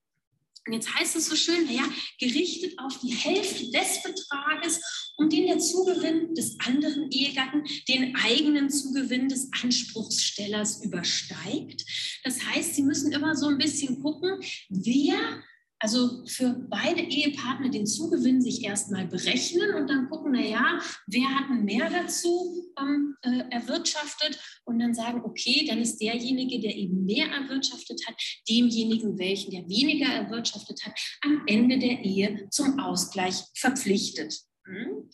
Und jetzt heißt es so schön, naja, gerichtet auf die Hälfte des Betrages, um den der Zugewinn des anderen Ehegatten den eigenen Zugewinn des Anspruchsstellers übersteigt. Das heißt, Sie müssen immer so ein bisschen gucken, wer also für beide Ehepartner den Zugewinn sich erstmal berechnen und dann gucken, naja, wer hat mehr dazu ähm, äh, erwirtschaftet und dann sagen, okay, dann ist derjenige, der eben mehr erwirtschaftet hat, demjenigen, welchen der weniger erwirtschaftet hat, am Ende der Ehe zum Ausgleich verpflichtet. Hm?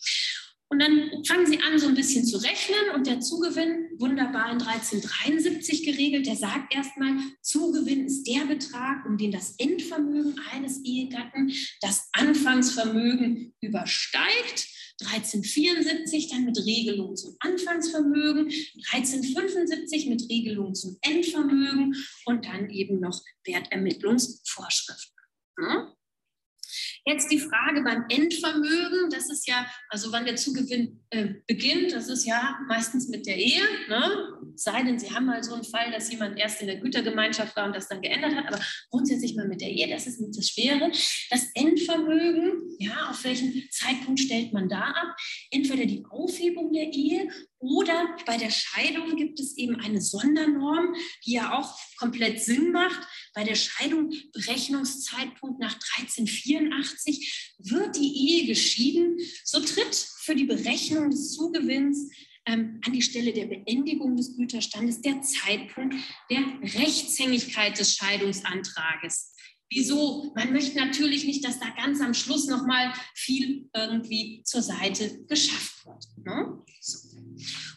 Und dann fangen Sie an, so ein bisschen zu rechnen und der Zugewinn, wunderbar in 1373 geregelt, der sagt erstmal, Zugewinn ist der Betrag, um den das Endvermögen eines Ehegatten das Anfangsvermögen übersteigt. 1374 dann mit Regelung zum Anfangsvermögen, 1375 mit Regelung zum Endvermögen und dann eben noch Wertermittlungsvorschriften. Ja? Jetzt die Frage beim Endvermögen, das ist ja, also wann der Zugewinn äh, beginnt, das ist ja meistens mit der Ehe. Ne? Sei denn, Sie haben mal so einen Fall, dass jemand erst in der Gütergemeinschaft war und das dann geändert hat, aber grundsätzlich mal mit der Ehe, das ist nicht das Schwere. Das Endvermögen, ja, auf welchen Zeitpunkt stellt man da ab? Entweder die Aufhebung der Ehe oder bei der Scheidung gibt es eben eine Sondernorm, die ja auch komplett Sinn macht. Bei der Scheidung, Berechnungszeitpunkt nach 1384, wird die Ehe geschieden. So tritt für die Berechnung des Zugewinns ähm, an die Stelle der Beendigung des Güterstandes der Zeitpunkt der Rechtshängigkeit des Scheidungsantrages. Wieso? Man möchte natürlich nicht, dass da ganz am Schluss nochmal viel irgendwie zur Seite geschafft wird. Ne?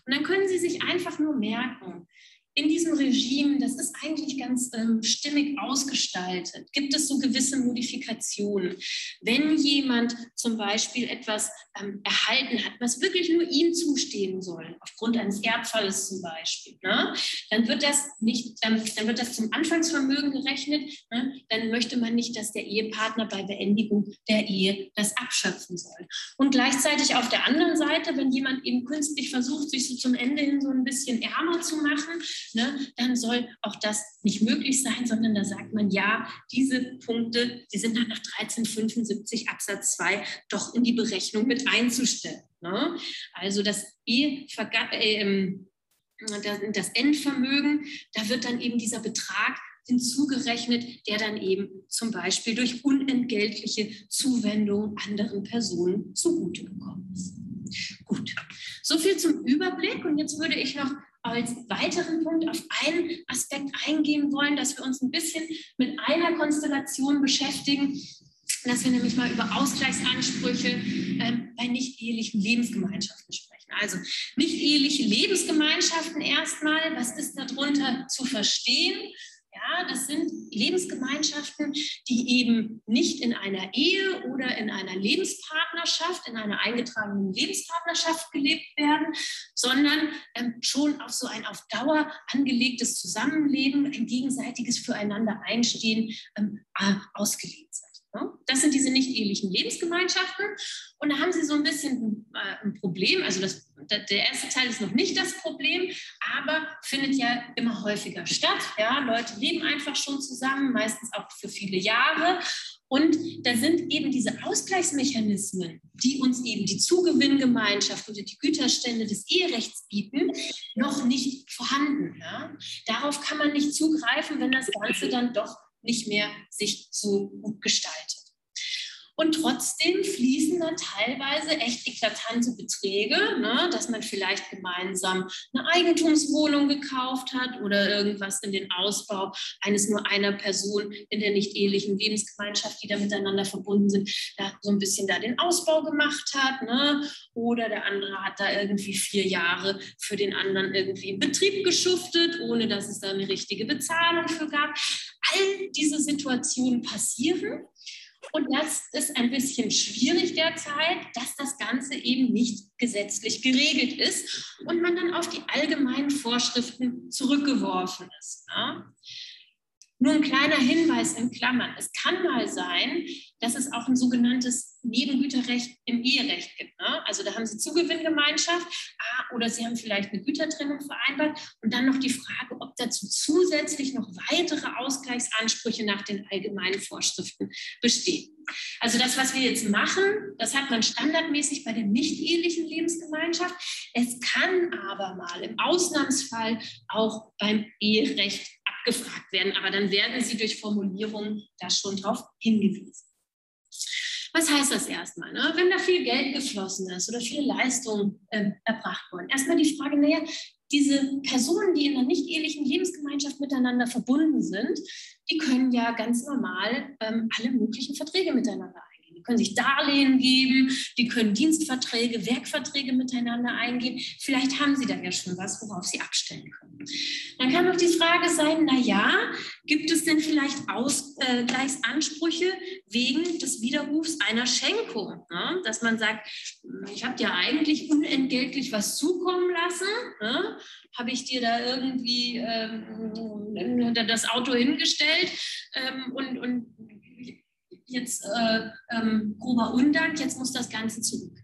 Und dann können Sie sich einfach nur merken, in diesem Regime, das ist eigentlich ganz ähm, stimmig ausgestaltet, gibt es so gewisse Modifikationen. Wenn jemand zum Beispiel etwas ähm, erhalten hat, was wirklich nur ihm zustehen soll, aufgrund eines Erbfalles zum Beispiel, ne, dann wird das nicht, ähm, dann wird das zum Anfangsvermögen gerechnet. Ne, dann möchte man nicht, dass der Ehepartner bei Beendigung der Ehe das abschöpfen soll. Und gleichzeitig auf der anderen Seite, wenn jemand eben künstlich versucht, sich so zum Ende hin so ein bisschen ärmer zu machen, ne, dann soll auch das nicht möglich sein, sondern da sagt man, ja, diese Punkte, die sind dann nach 1375 Absatz 2 doch in die Berechnung mit einzustellen. Ne? Also das, e äh, das Endvermögen, da wird dann eben dieser Betrag hinzugerechnet, der dann eben zum Beispiel durch unentgeltliche Zuwendung anderen Personen zugute gekommen ist. Gut, soviel zum Überblick und jetzt würde ich noch als weiteren Punkt auf einen Aspekt eingehen wollen, dass wir uns ein bisschen mit einer Konstellation beschäftigen, dass wir nämlich mal über Ausgleichsansprüche ähm, bei nicht-ehelichen Lebensgemeinschaften sprechen. Also nicht-eheliche Lebensgemeinschaften erstmal, was ist darunter zu verstehen? Ja, das sind Lebensgemeinschaften, die eben nicht in einer Ehe oder in einer Lebenspartnerschaft, in einer eingetragenen Lebenspartnerschaft gelebt werden, sondern ähm, schon auf so ein auf Dauer angelegtes Zusammenleben, ein gegenseitiges Füreinander einstehen ähm, ausgelegt sind. Das sind diese nicht ehelichen Lebensgemeinschaften. Und da haben Sie so ein bisschen äh, ein Problem. Also das, der erste Teil ist noch nicht das Problem, aber findet ja immer häufiger statt. Ja, Leute leben einfach schon zusammen, meistens auch für viele Jahre. Und da sind eben diese Ausgleichsmechanismen, die uns eben die Zugewinngemeinschaft oder die Güterstände des Eherechts bieten, noch nicht vorhanden. Ja? Darauf kann man nicht zugreifen, wenn das Ganze dann doch nicht mehr sich so gut gestaltet. Und trotzdem fließen dann teilweise echt eklatante Beträge, ne, dass man vielleicht gemeinsam eine Eigentumswohnung gekauft hat oder irgendwas in den Ausbau eines nur einer Person in der nicht ehelichen Lebensgemeinschaft, die da miteinander verbunden sind, da so ein bisschen da den Ausbau gemacht hat. Ne, oder der andere hat da irgendwie vier Jahre für den anderen irgendwie im Betrieb geschuftet, ohne dass es da eine richtige Bezahlung für gab. All diese Situationen passieren. Und das ist ein bisschen schwierig derzeit, dass das Ganze eben nicht gesetzlich geregelt ist und man dann auf die allgemeinen Vorschriften zurückgeworfen ist. Ja? Nur ein kleiner Hinweis in Klammern. Es kann mal sein, dass es auch ein sogenanntes Nebengüterrecht im Eherecht gibt. Ne? Also da haben Sie Zugewinngemeinschaft ah, oder Sie haben vielleicht eine Gütertrennung vereinbart und dann noch die Frage, ob dazu zusätzlich noch weitere Ausgleichsansprüche nach den allgemeinen Vorschriften bestehen. Also das, was wir jetzt machen, das hat man standardmäßig bei der nicht-ehelichen Lebensgemeinschaft. Es kann aber mal im Ausnahmsfall auch beim Eherecht abgefragt werden, aber dann werden Sie durch Formulierungen da schon drauf hingewiesen. Was heißt das erstmal? Ne? Wenn da viel Geld geflossen ist oder viel Leistung äh, erbracht worden, erstmal die Frage, naja, diese Personen, die in einer nicht ehelichen Lebensgemeinschaft miteinander verbunden sind, die können ja ganz normal ähm, alle möglichen Verträge miteinander können sich Darlehen geben, die können Dienstverträge, Werkverträge miteinander eingehen. Vielleicht haben sie da ja schon was, worauf sie abstellen können. Dann kann noch die Frage sein, na ja, gibt es denn vielleicht Ausgleichsansprüche wegen des Widerrufs einer Schenkung? Ne? Dass man sagt, ich habe dir eigentlich unentgeltlich was zukommen lassen, ne? habe ich dir da irgendwie ähm, das Auto hingestellt ähm, und, und jetzt äh, ähm, grober Undank, jetzt muss das Ganze zurück.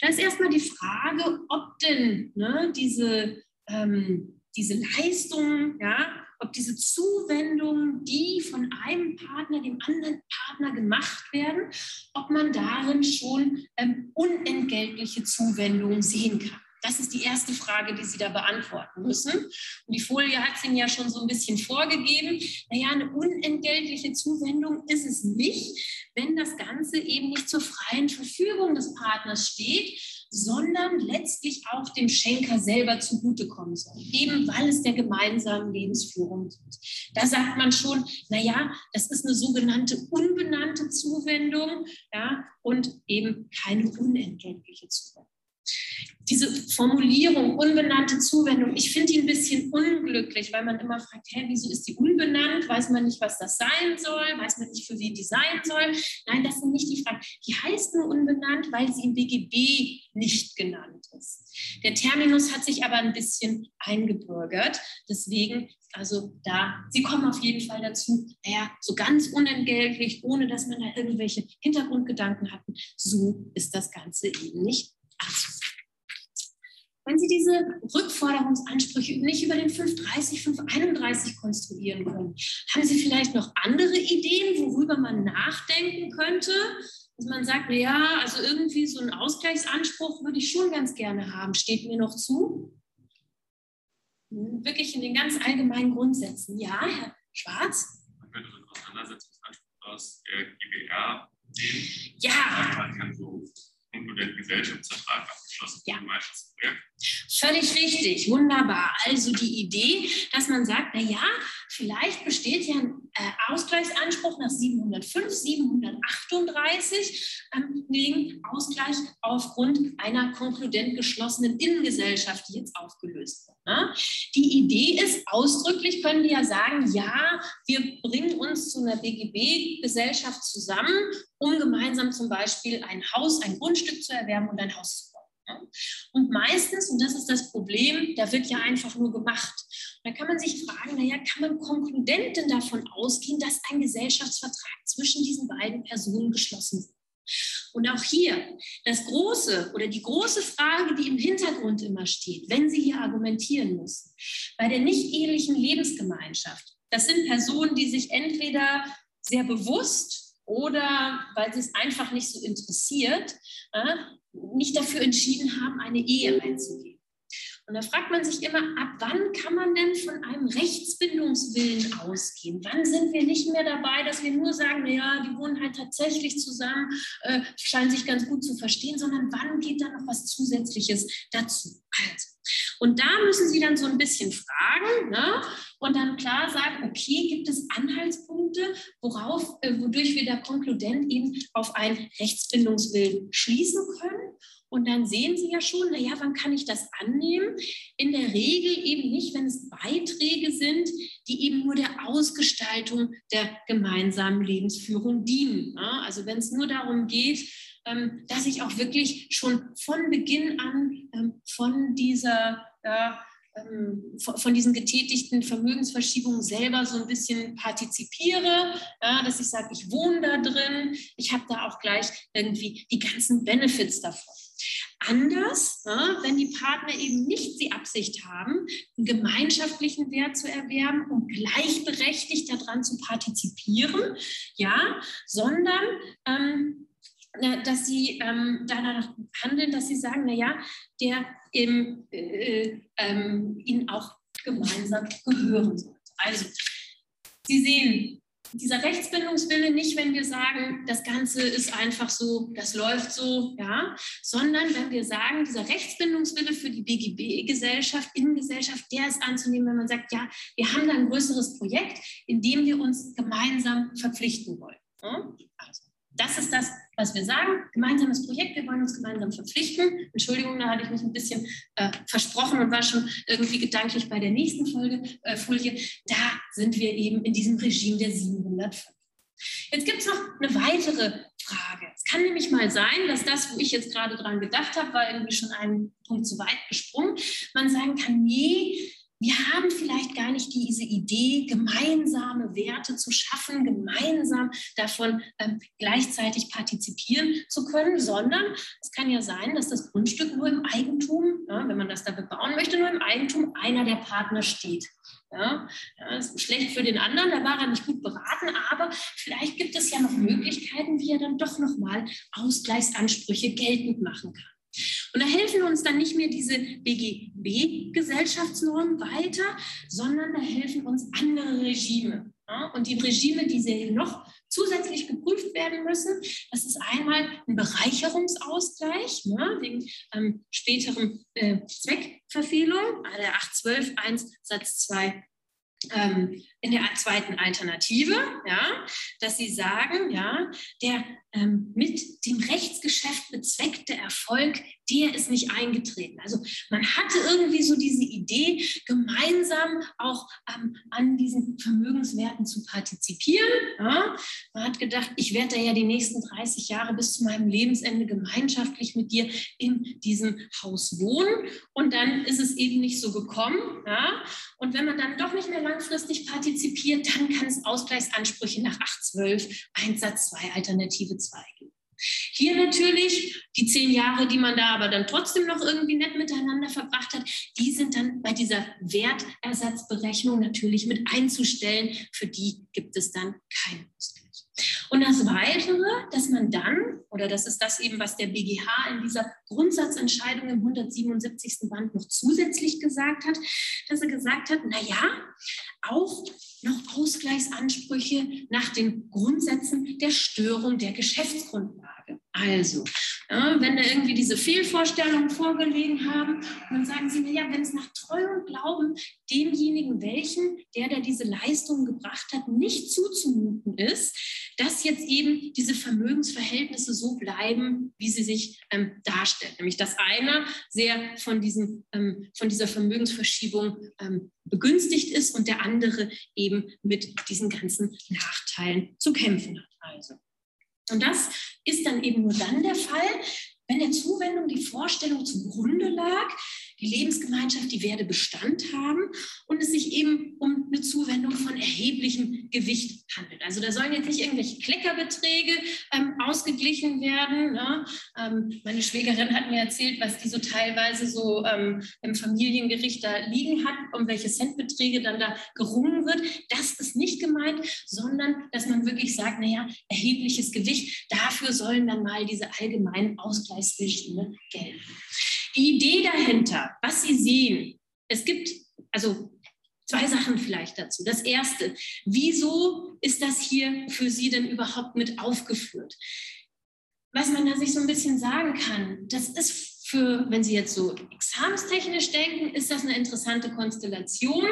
Da ist erstmal die Frage, ob denn ne, diese, ähm, diese Leistung, ja, ob diese Zuwendungen, die von einem Partner dem anderen Partner gemacht werden, ob man darin schon ähm, unentgeltliche Zuwendungen sehen kann. Das ist die erste Frage, die Sie da beantworten müssen. Und die Folie hat es Ihnen ja schon so ein bisschen vorgegeben. Naja, eine unentgeltliche Zuwendung ist es nicht, wenn das Ganze eben nicht zur freien Verfügung des Partners steht, sondern letztlich auch dem Schenker selber zugutekommen soll, eben weil es der gemeinsamen Lebensführung dient. Da sagt man schon, naja, das ist eine sogenannte unbenannte Zuwendung ja, und eben keine unentgeltliche Zuwendung diese Formulierung unbenannte Zuwendung, ich finde die ein bisschen unglücklich, weil man immer fragt, hä, wieso ist die unbenannt? Weiß man nicht, was das sein soll? Weiß man nicht, für wen die sein soll? Nein, das sind nicht die Fragen. Die heißt nur unbenannt, weil sie im BGB nicht genannt ist. Der Terminus hat sich aber ein bisschen eingebürgert. Deswegen, also da, Sie kommen auf jeden Fall dazu, naja, so ganz unentgeltlich, ohne dass man da irgendwelche Hintergrundgedanken hat. So ist das Ganze eben nicht abzusehen. Wenn Sie diese Rückforderungsansprüche nicht über den 530, 531 konstruieren können, haben Sie vielleicht noch andere Ideen, worüber man nachdenken könnte? Dass man sagt, na ja, also irgendwie so einen Ausgleichsanspruch würde ich schon ganz gerne haben. Steht mir noch zu? Hm, wirklich in den ganz allgemeinen Grundsätzen. Ja, Herr Schwarz? Man könnte so einen Auseinandersetzungsanspruch aus der GBR nehmen. Ja. Man kann so den Gesellschaftsvertrag abgeschlossen ja. meistens Projekt. Völlig richtig, wunderbar. Also die Idee, dass man sagt, na ja, vielleicht besteht ja ein äh, Ausgleichsanspruch nach 705, 738 ähm, wegen Ausgleich aufgrund einer konkludent geschlossenen Innengesellschaft, die jetzt aufgelöst wird. Ne? Die Idee ist, ausdrücklich können die ja sagen, ja, wir bringen uns zu einer BGB-Gesellschaft zusammen, um gemeinsam zum Beispiel ein Haus, ein Grundstück zu erwerben und ein Haus zu. Und meistens, und das ist das Problem, da wird ja einfach nur gemacht. da kann man sich fragen, naja, kann man konkludent davon ausgehen, dass ein Gesellschaftsvertrag zwischen diesen beiden Personen geschlossen wird? Und auch hier, das große oder die große Frage, die im Hintergrund immer steht, wenn Sie hier argumentieren müssen, bei der nicht ehelichen Lebensgemeinschaft, das sind Personen, die sich entweder sehr bewusst oder weil sie es einfach nicht so interessiert, nicht dafür entschieden haben, eine Ehe einzugehen. Und da fragt man sich immer, ab wann kann man denn von einem Rechtsbindungswillen ausgehen? Wann sind wir nicht mehr dabei, dass wir nur sagen, naja, die wohnen halt tatsächlich zusammen, äh, scheinen sich ganz gut zu verstehen, sondern wann geht da noch was Zusätzliches dazu? Also, und da müssen Sie dann so ein bisschen fragen ne? und dann klar sagen, okay, gibt es Anhaltspunkte, worauf, äh, wodurch wir da konkludent eben auf einen Rechtsbindungswillen schließen können? Und dann sehen Sie ja schon, naja, wann kann ich das annehmen? In der Regel eben nicht, wenn es Beiträge sind, die eben nur der Ausgestaltung der gemeinsamen Lebensführung dienen. Ne? Also wenn es nur darum geht, ähm, dass ich auch wirklich schon von Beginn an ähm, von dieser ähm, von diesen getätigten Vermögensverschiebungen selber so ein bisschen partizipiere, dass ich sage, ich wohne da drin, ich habe da auch gleich irgendwie die ganzen Benefits davon. Anders, ja, wenn die Partner eben nicht die Absicht haben, einen gemeinschaftlichen Wert zu erwerben, um gleichberechtigt daran zu partizipieren, ja, sondern ähm, dass sie ähm, danach handeln, dass sie sagen, naja, der im, äh, ähm, ihnen auch gemeinsam gehören sollte. Also, Sie sehen, dieser Rechtsbindungswille nicht, wenn wir sagen, das Ganze ist einfach so, das läuft so, ja, sondern wenn wir sagen, dieser Rechtsbindungswille für die BGB-Gesellschaft, Innengesellschaft, der ist anzunehmen, wenn man sagt, ja, wir haben da ein größeres Projekt, in dem wir uns gemeinsam verpflichten wollen. Ja? Also, das ist das, was wir sagen. Gemeinsames Projekt, wir wollen uns gemeinsam verpflichten. Entschuldigung, da hatte ich mich ein bisschen äh, versprochen und war schon irgendwie gedanklich bei der nächsten Folge, äh, Folie. Da sind wir eben in diesem Regime der 705. Jetzt gibt es noch eine weitere Frage. Es kann nämlich mal sein, dass das, wo ich jetzt gerade dran gedacht habe, war irgendwie schon einen Punkt zu weit gesprungen. Man sagen kann, nee, wir haben vielleicht gar nicht diese Idee, gemeinsame Werte zu schaffen, gemeinsam davon ähm, gleichzeitig partizipieren zu können, sondern es kann ja sein, dass das Grundstück nur im Eigentum, ja, wenn man das da bebauen möchte, nur im Eigentum einer der Partner steht. Ja, ja, ist schlecht für den anderen, da war er nicht gut beraten, aber vielleicht gibt es ja noch Möglichkeiten, wie er dann doch nochmal Ausgleichsansprüche geltend machen kann. Und da helfen uns dann nicht mehr diese BGB-Gesellschaftsnormen weiter, sondern da helfen uns andere Regime. Ja, und die Regime, die noch zusätzlich geprüft werden müssen, das ist einmal ein Bereicherungsausgleich ne, wegen ähm, späteren äh, Zweckverfehlung, der 812 1 Satz 2 ähm, in der zweiten Alternative, ja, dass sie sagen, ja, der ähm, mit dem Rechtsgeschäft bezweckte Erfolg, der ist nicht eingetreten. Also man hatte irgendwie so diese Idee, gemeinsam auch ähm, an diesen Vermögenswerten zu partizipieren. Ja. Man hat gedacht, ich werde da ja die nächsten 30 Jahre bis zu meinem Lebensende gemeinschaftlich mit dir in diesem Haus wohnen. Und dann ist es eben nicht so gekommen. Ja. Und wenn man dann doch nicht mehr langfristig partizipiert, dann kann es Ausgleichsansprüche nach 812 Einsatz 2 Alternative 2 geben. Hier natürlich die zehn Jahre, die man da aber dann trotzdem noch irgendwie nett miteinander verbracht hat, die sind dann bei dieser Wertersatzberechnung natürlich mit einzustellen. Für die gibt es dann keinen Ausgleich. Und das Weitere, dass man dann, oder das ist das eben, was der BGH in dieser Grundsatzentscheidung im 177. Band noch zusätzlich gesagt hat, dass er gesagt hat, naja, auch noch Ausgleichsansprüche nach den Grundsätzen der Störung der Geschäftsgrundlage. Also, ja, wenn da irgendwie diese Fehlvorstellungen vorgelegen haben, dann sagen sie mir, ja, wenn es nach Treu und Glauben demjenigen, welchen, der da diese Leistung gebracht hat, nicht zuzumuten ist, dass jetzt eben diese Vermögensverhältnisse so bleiben, wie sie sich ähm, darstellen. Nämlich, dass einer sehr von, diesem, ähm, von dieser Vermögensverschiebung ähm, begünstigt ist und der andere eben mit diesen ganzen Nachteilen zu kämpfen hat. Also. Und das ist dann eben nur dann der Fall, wenn der Zuwendung die Vorstellung zugrunde lag, die Lebensgemeinschaft, die werde Bestand haben und es sich eben um eine Zuwendung von erheblichem Gewicht handelt. Also da sollen jetzt nicht irgendwelche Kleckerbeträge ähm, ausgeglichen werden. Ne? Ähm, meine Schwägerin hat mir erzählt, was die so teilweise so ähm, im Familiengericht da liegen hat, um welche Centbeträge dann da gerungen wird. Das ist nicht gemeint, sondern dass man wirklich sagt, naja, erhebliches Gewicht, dafür sollen dann mal diese allgemeinen Ausgleichsregime gelten. Die Idee dahinter, was Sie sehen, es gibt also zwei Sachen vielleicht dazu. Das erste, wieso ist das hier für Sie denn überhaupt mit aufgeführt? Was man da sich so ein bisschen sagen kann, das ist für, wenn Sie jetzt so examenstechnisch denken, ist das eine interessante Konstellation.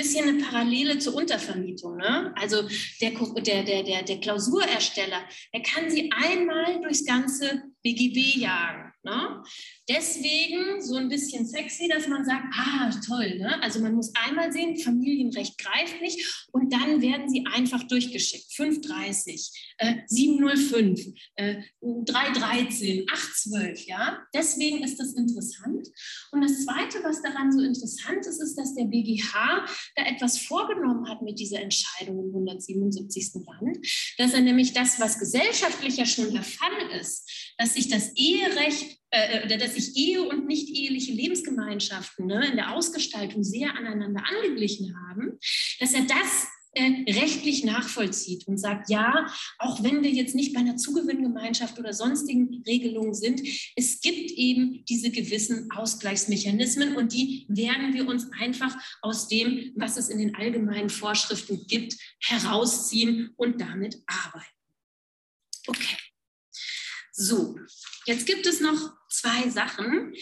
Bisschen eine Parallele zur Untervermietung. Ne? Also der, der, der, der, der Klausurersteller, der kann sie einmal durchs ganze BGB jagen. Ne? Deswegen so ein bisschen sexy, dass man sagt, ah, toll. Ne? Also man muss einmal sehen, Familienrecht greift nicht und dann werden sie einfach durchgeschickt. 530, äh, 705, äh, 313, 812. Ja? Deswegen ist das interessant. Und das Zweite, was daran so interessant ist, ist, dass der BGH da etwas vorgenommen hat mit dieser Entscheidung im 177. Land, dass er nämlich das, was gesellschaftlich ja schon der Fall ist, dass sich das Eherecht äh, oder dass sich Ehe und nicht eheliche Lebensgemeinschaften ne, in der Ausgestaltung sehr aneinander angeglichen haben, dass er das rechtlich nachvollzieht und sagt, ja, auch wenn wir jetzt nicht bei einer Zugewinngemeinschaft oder sonstigen Regelungen sind, es gibt eben diese gewissen Ausgleichsmechanismen und die werden wir uns einfach aus dem, was es in den allgemeinen Vorschriften gibt, herausziehen und damit arbeiten. Okay. So, jetzt gibt es noch zwei Sachen.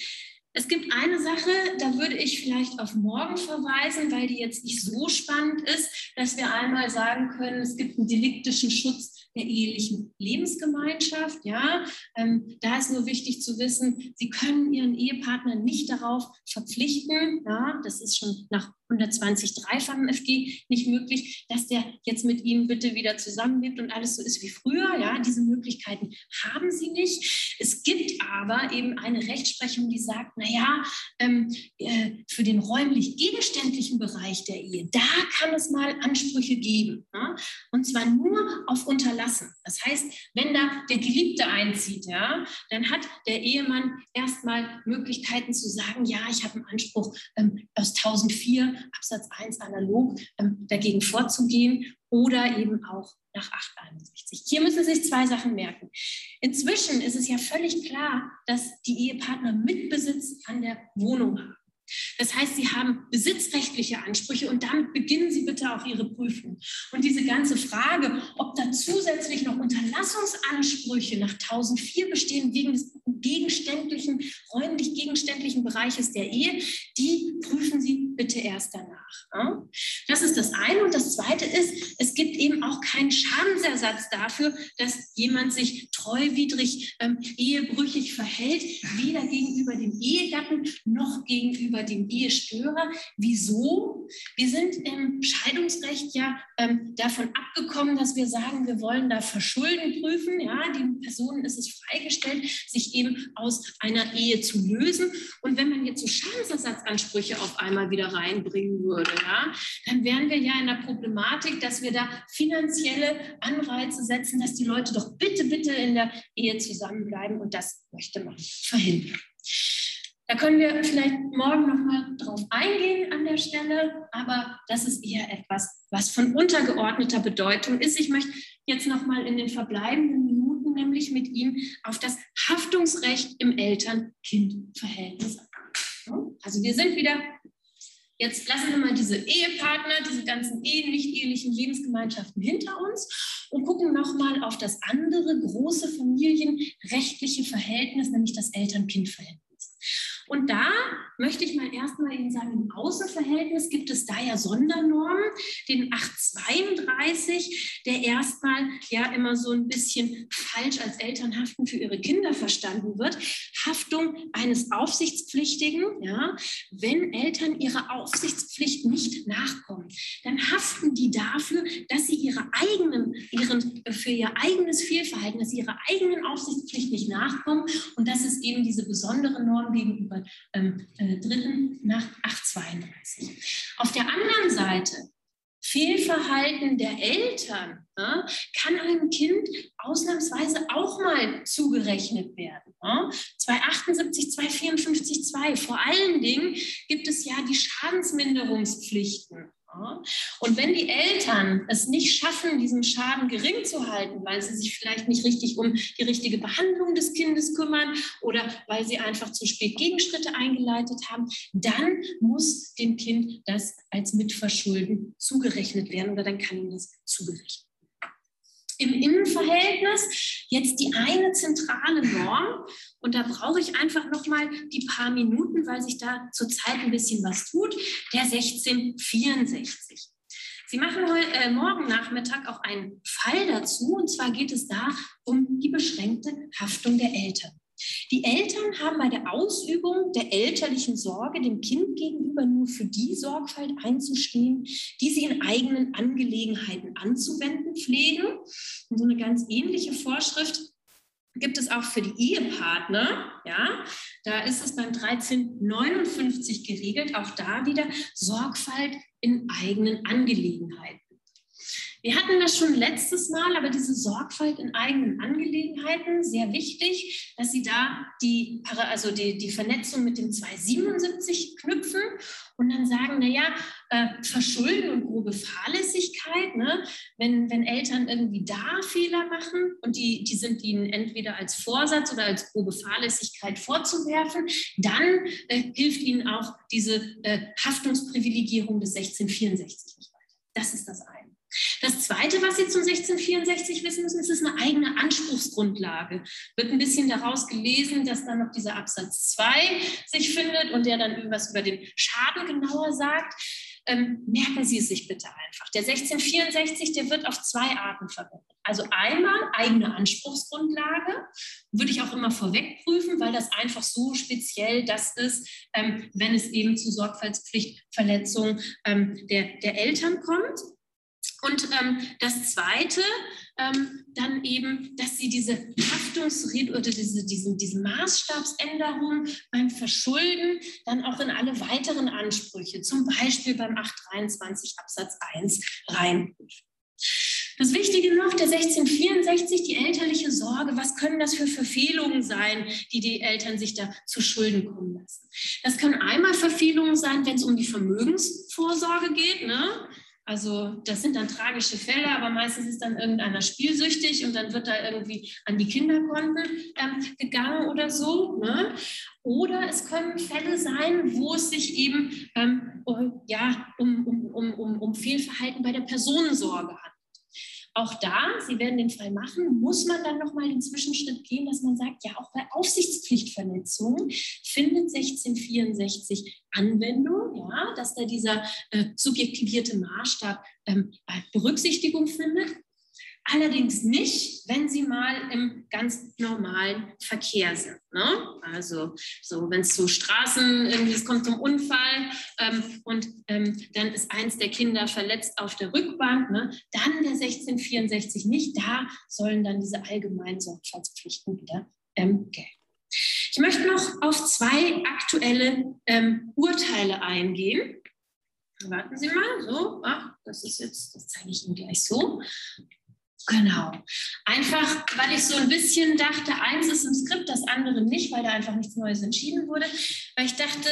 Es gibt eine Sache, da würde ich vielleicht auf morgen verweisen, weil die jetzt nicht so spannend ist, dass wir einmal sagen können, es gibt einen deliktischen Schutz der ehelichen Lebensgemeinschaft. Ja, ähm, da ist nur wichtig zu wissen, Sie können Ihren Ehepartner nicht darauf verpflichten. Ja, das ist schon nach 120.3 vom FG nicht möglich, dass der jetzt mit Ihnen bitte wieder zusammenlebt und alles so ist wie früher. Ja, diese Möglichkeiten haben Sie nicht. Es gibt aber eben eine Rechtsprechung, die sagt, naja, ähm, äh, für den räumlich gegenständlichen Bereich der Ehe, da kann es mal Ansprüche geben. Ja? Und zwar nur auf Unterlassen. Das heißt, wenn da der Geliebte einzieht, ja, dann hat der Ehemann erstmal Möglichkeiten zu sagen, ja, ich habe einen Anspruch ähm, aus 1004 Absatz 1 analog ähm, dagegen vorzugehen oder eben auch nach 861. Hier müssen Sie sich zwei Sachen merken. Inzwischen ist es ja völlig klar, dass die Ehepartner Mitbesitz an der Wohnung haben. Das heißt, Sie haben besitzrechtliche Ansprüche und damit beginnen Sie bitte auch Ihre Prüfung. Und diese ganze Frage, ob da zusätzlich noch Unterlassungsansprüche nach 1004 bestehen wegen des gegenständlichen, räumlich gegenständlichen Bereiches der Ehe, die prüfen Sie bitte erst danach. Das ist das eine. Und das zweite ist, es gibt eben auch keinen Schadensersatz dafür, dass jemand sich treuwidrig, ähm, ehebrüchig verhält, weder gegenüber dem Ehegatten noch gegenüber dem Ehestörer. Wieso? Wir sind im Scheidungsrecht ja ähm, davon abgekommen, dass wir sagen, wir wollen da Verschulden prüfen. Ja, den Personen ist es freigestellt, sich eben aus einer Ehe zu lösen. Und wenn man jetzt so Schadensersatzansprüche auf einmal wieder reinbringen würde, ja, dann wären wir ja in der Problematik, dass wir da finanzielle Anreize setzen, dass die Leute doch bitte, bitte in der Ehe zusammenbleiben. Und das möchte man verhindern. Da können wir vielleicht morgen nochmal drauf eingehen an der Stelle, aber das ist eher etwas, was von untergeordneter Bedeutung ist. Ich möchte jetzt nochmal in den verbleibenden Minuten nämlich mit Ihnen auf das Haftungsrecht im Eltern-Kind-Verhältnis. Also wir sind wieder, jetzt lassen wir mal diese Ehepartner, diese ganzen Ehen, nicht ehelichen Lebensgemeinschaften hinter uns und gucken nochmal auf das andere große familienrechtliche Verhältnis, nämlich das Eltern-Kind-Verhältnis. Und da möchte ich mal erstmal Ihnen sagen, im Außenverhältnis gibt es da ja Sondernormen, den 832, der erstmal ja immer so ein bisschen falsch als Elternhaften für ihre Kinder verstanden wird. Haftung eines Aufsichtspflichtigen, ja, wenn Eltern ihrer Aufsichtspflicht nicht nachkommen, dann haften die dafür, dass sie ihre eigenen, ihren, für ihr eigenes Fehlverhalten, dass sie ihrer eigenen Aufsichtspflicht nicht nachkommen. Und das ist eben diese besondere Norm gegenüber ähm, äh, Dritten nach 832. Auf der anderen Seite Fehlverhalten der Eltern ja, kann einem Kind ausnahmsweise auch mal zugerechnet werden. Ja. 278, 254, 2. Vor allen Dingen gibt es ja die Schadensminderungspflichten. Und wenn die Eltern es nicht schaffen, diesen Schaden gering zu halten, weil sie sich vielleicht nicht richtig um die richtige Behandlung des Kindes kümmern oder weil sie einfach zu spät Gegenschritte eingeleitet haben, dann muss dem Kind das als Mitverschulden zugerechnet werden oder dann kann ihm das zugerechnet werden. Im Innenverhältnis jetzt die eine zentrale Norm. Und da brauche ich einfach noch mal die paar Minuten, weil sich da zurzeit ein bisschen was tut. Der 1664. Sie machen heute, äh, morgen Nachmittag auch einen Fall dazu. Und zwar geht es da um die beschränkte Haftung der Eltern. Die Eltern haben bei der Ausübung der elterlichen Sorge dem Kind gegenüber nur für die Sorgfalt einzustehen, die sie in eigenen Angelegenheiten anzuwenden pflegen. Und so eine ganz ähnliche Vorschrift gibt es auch für die Ehepartner. Ja, da ist es beim 1359 geregelt, auch da wieder Sorgfalt in eigenen Angelegenheiten. Wir hatten das schon letztes Mal, aber diese Sorgfalt in eigenen Angelegenheiten, sehr wichtig, dass Sie da die, also die, die Vernetzung mit dem 277 knüpfen und dann sagen, naja, äh, Verschulden und grobe Fahrlässigkeit, ne? wenn, wenn Eltern irgendwie da Fehler machen und die, die sind ihnen entweder als Vorsatz oder als grobe Fahrlässigkeit vorzuwerfen, dann äh, hilft ihnen auch diese äh, Haftungsprivilegierung des 1664 nicht weiter. Das ist das eine. Das Zweite, was Sie zum 1664 wissen müssen, ist, es eine eigene Anspruchsgrundlage. Wird ein bisschen daraus gelesen, dass dann noch dieser Absatz 2 sich findet und der dann irgendwas über den Schaden genauer sagt. Ähm, merken Sie es sich bitte einfach. Der 1664, der wird auf zwei Arten verwendet. Also einmal eigene Anspruchsgrundlage, würde ich auch immer vorweg prüfen, weil das einfach so speziell das ist, ähm, wenn es eben zu Sorgfaltspflichtverletzungen ähm, der, der Eltern kommt. Und ähm, das Zweite, ähm, dann eben, dass sie diese Haftungsred oder diese, diese, diese Maßstabsänderung beim Verschulden dann auch in alle weiteren Ansprüche, zum Beispiel beim 823 Absatz 1, reinprüfen. Das Wichtige noch, der 1664, die elterliche Sorge, was können das für Verfehlungen sein, die die Eltern sich da zu Schulden kommen lassen? Das können einmal Verfehlungen sein, wenn es um die Vermögensvorsorge geht. Ne? Also das sind dann tragische Fälle, aber meistens ist dann irgendeiner spielsüchtig und dann wird da irgendwie an die Kinderkonten ähm, gegangen oder so. Ne? Oder es können Fälle sein, wo es sich eben ähm, ja, um, um, um, um Fehlverhalten bei der Personensorge handelt. Auch da, Sie werden den Fall machen, muss man dann nochmal den Zwischenschritt gehen, dass man sagt, ja, auch bei Aufsichtspflichtverletzungen findet 1664 Anwendung, ja, dass da dieser äh, subjektivierte Maßstab ähm, Berücksichtigung findet. Allerdings nicht, wenn sie mal im ganz normalen Verkehr sind. Ne? Also so, wenn es zu Straßen, irgendwie es kommt zum Unfall ähm, und ähm, dann ist eins der Kinder verletzt auf der Rückbank, ne? dann der 1664 nicht. Da sollen dann diese allgemeinen Sorgfaltspflichten wieder ähm, gelten. Ich möchte noch auf zwei aktuelle ähm, Urteile eingehen. Warten Sie mal, so, ach, das ist jetzt, das zeige ich Ihnen gleich so. Genau. Einfach, weil ich so ein bisschen dachte, eins ist im Skript, das andere nicht, weil da einfach nichts Neues entschieden wurde. Weil ich dachte,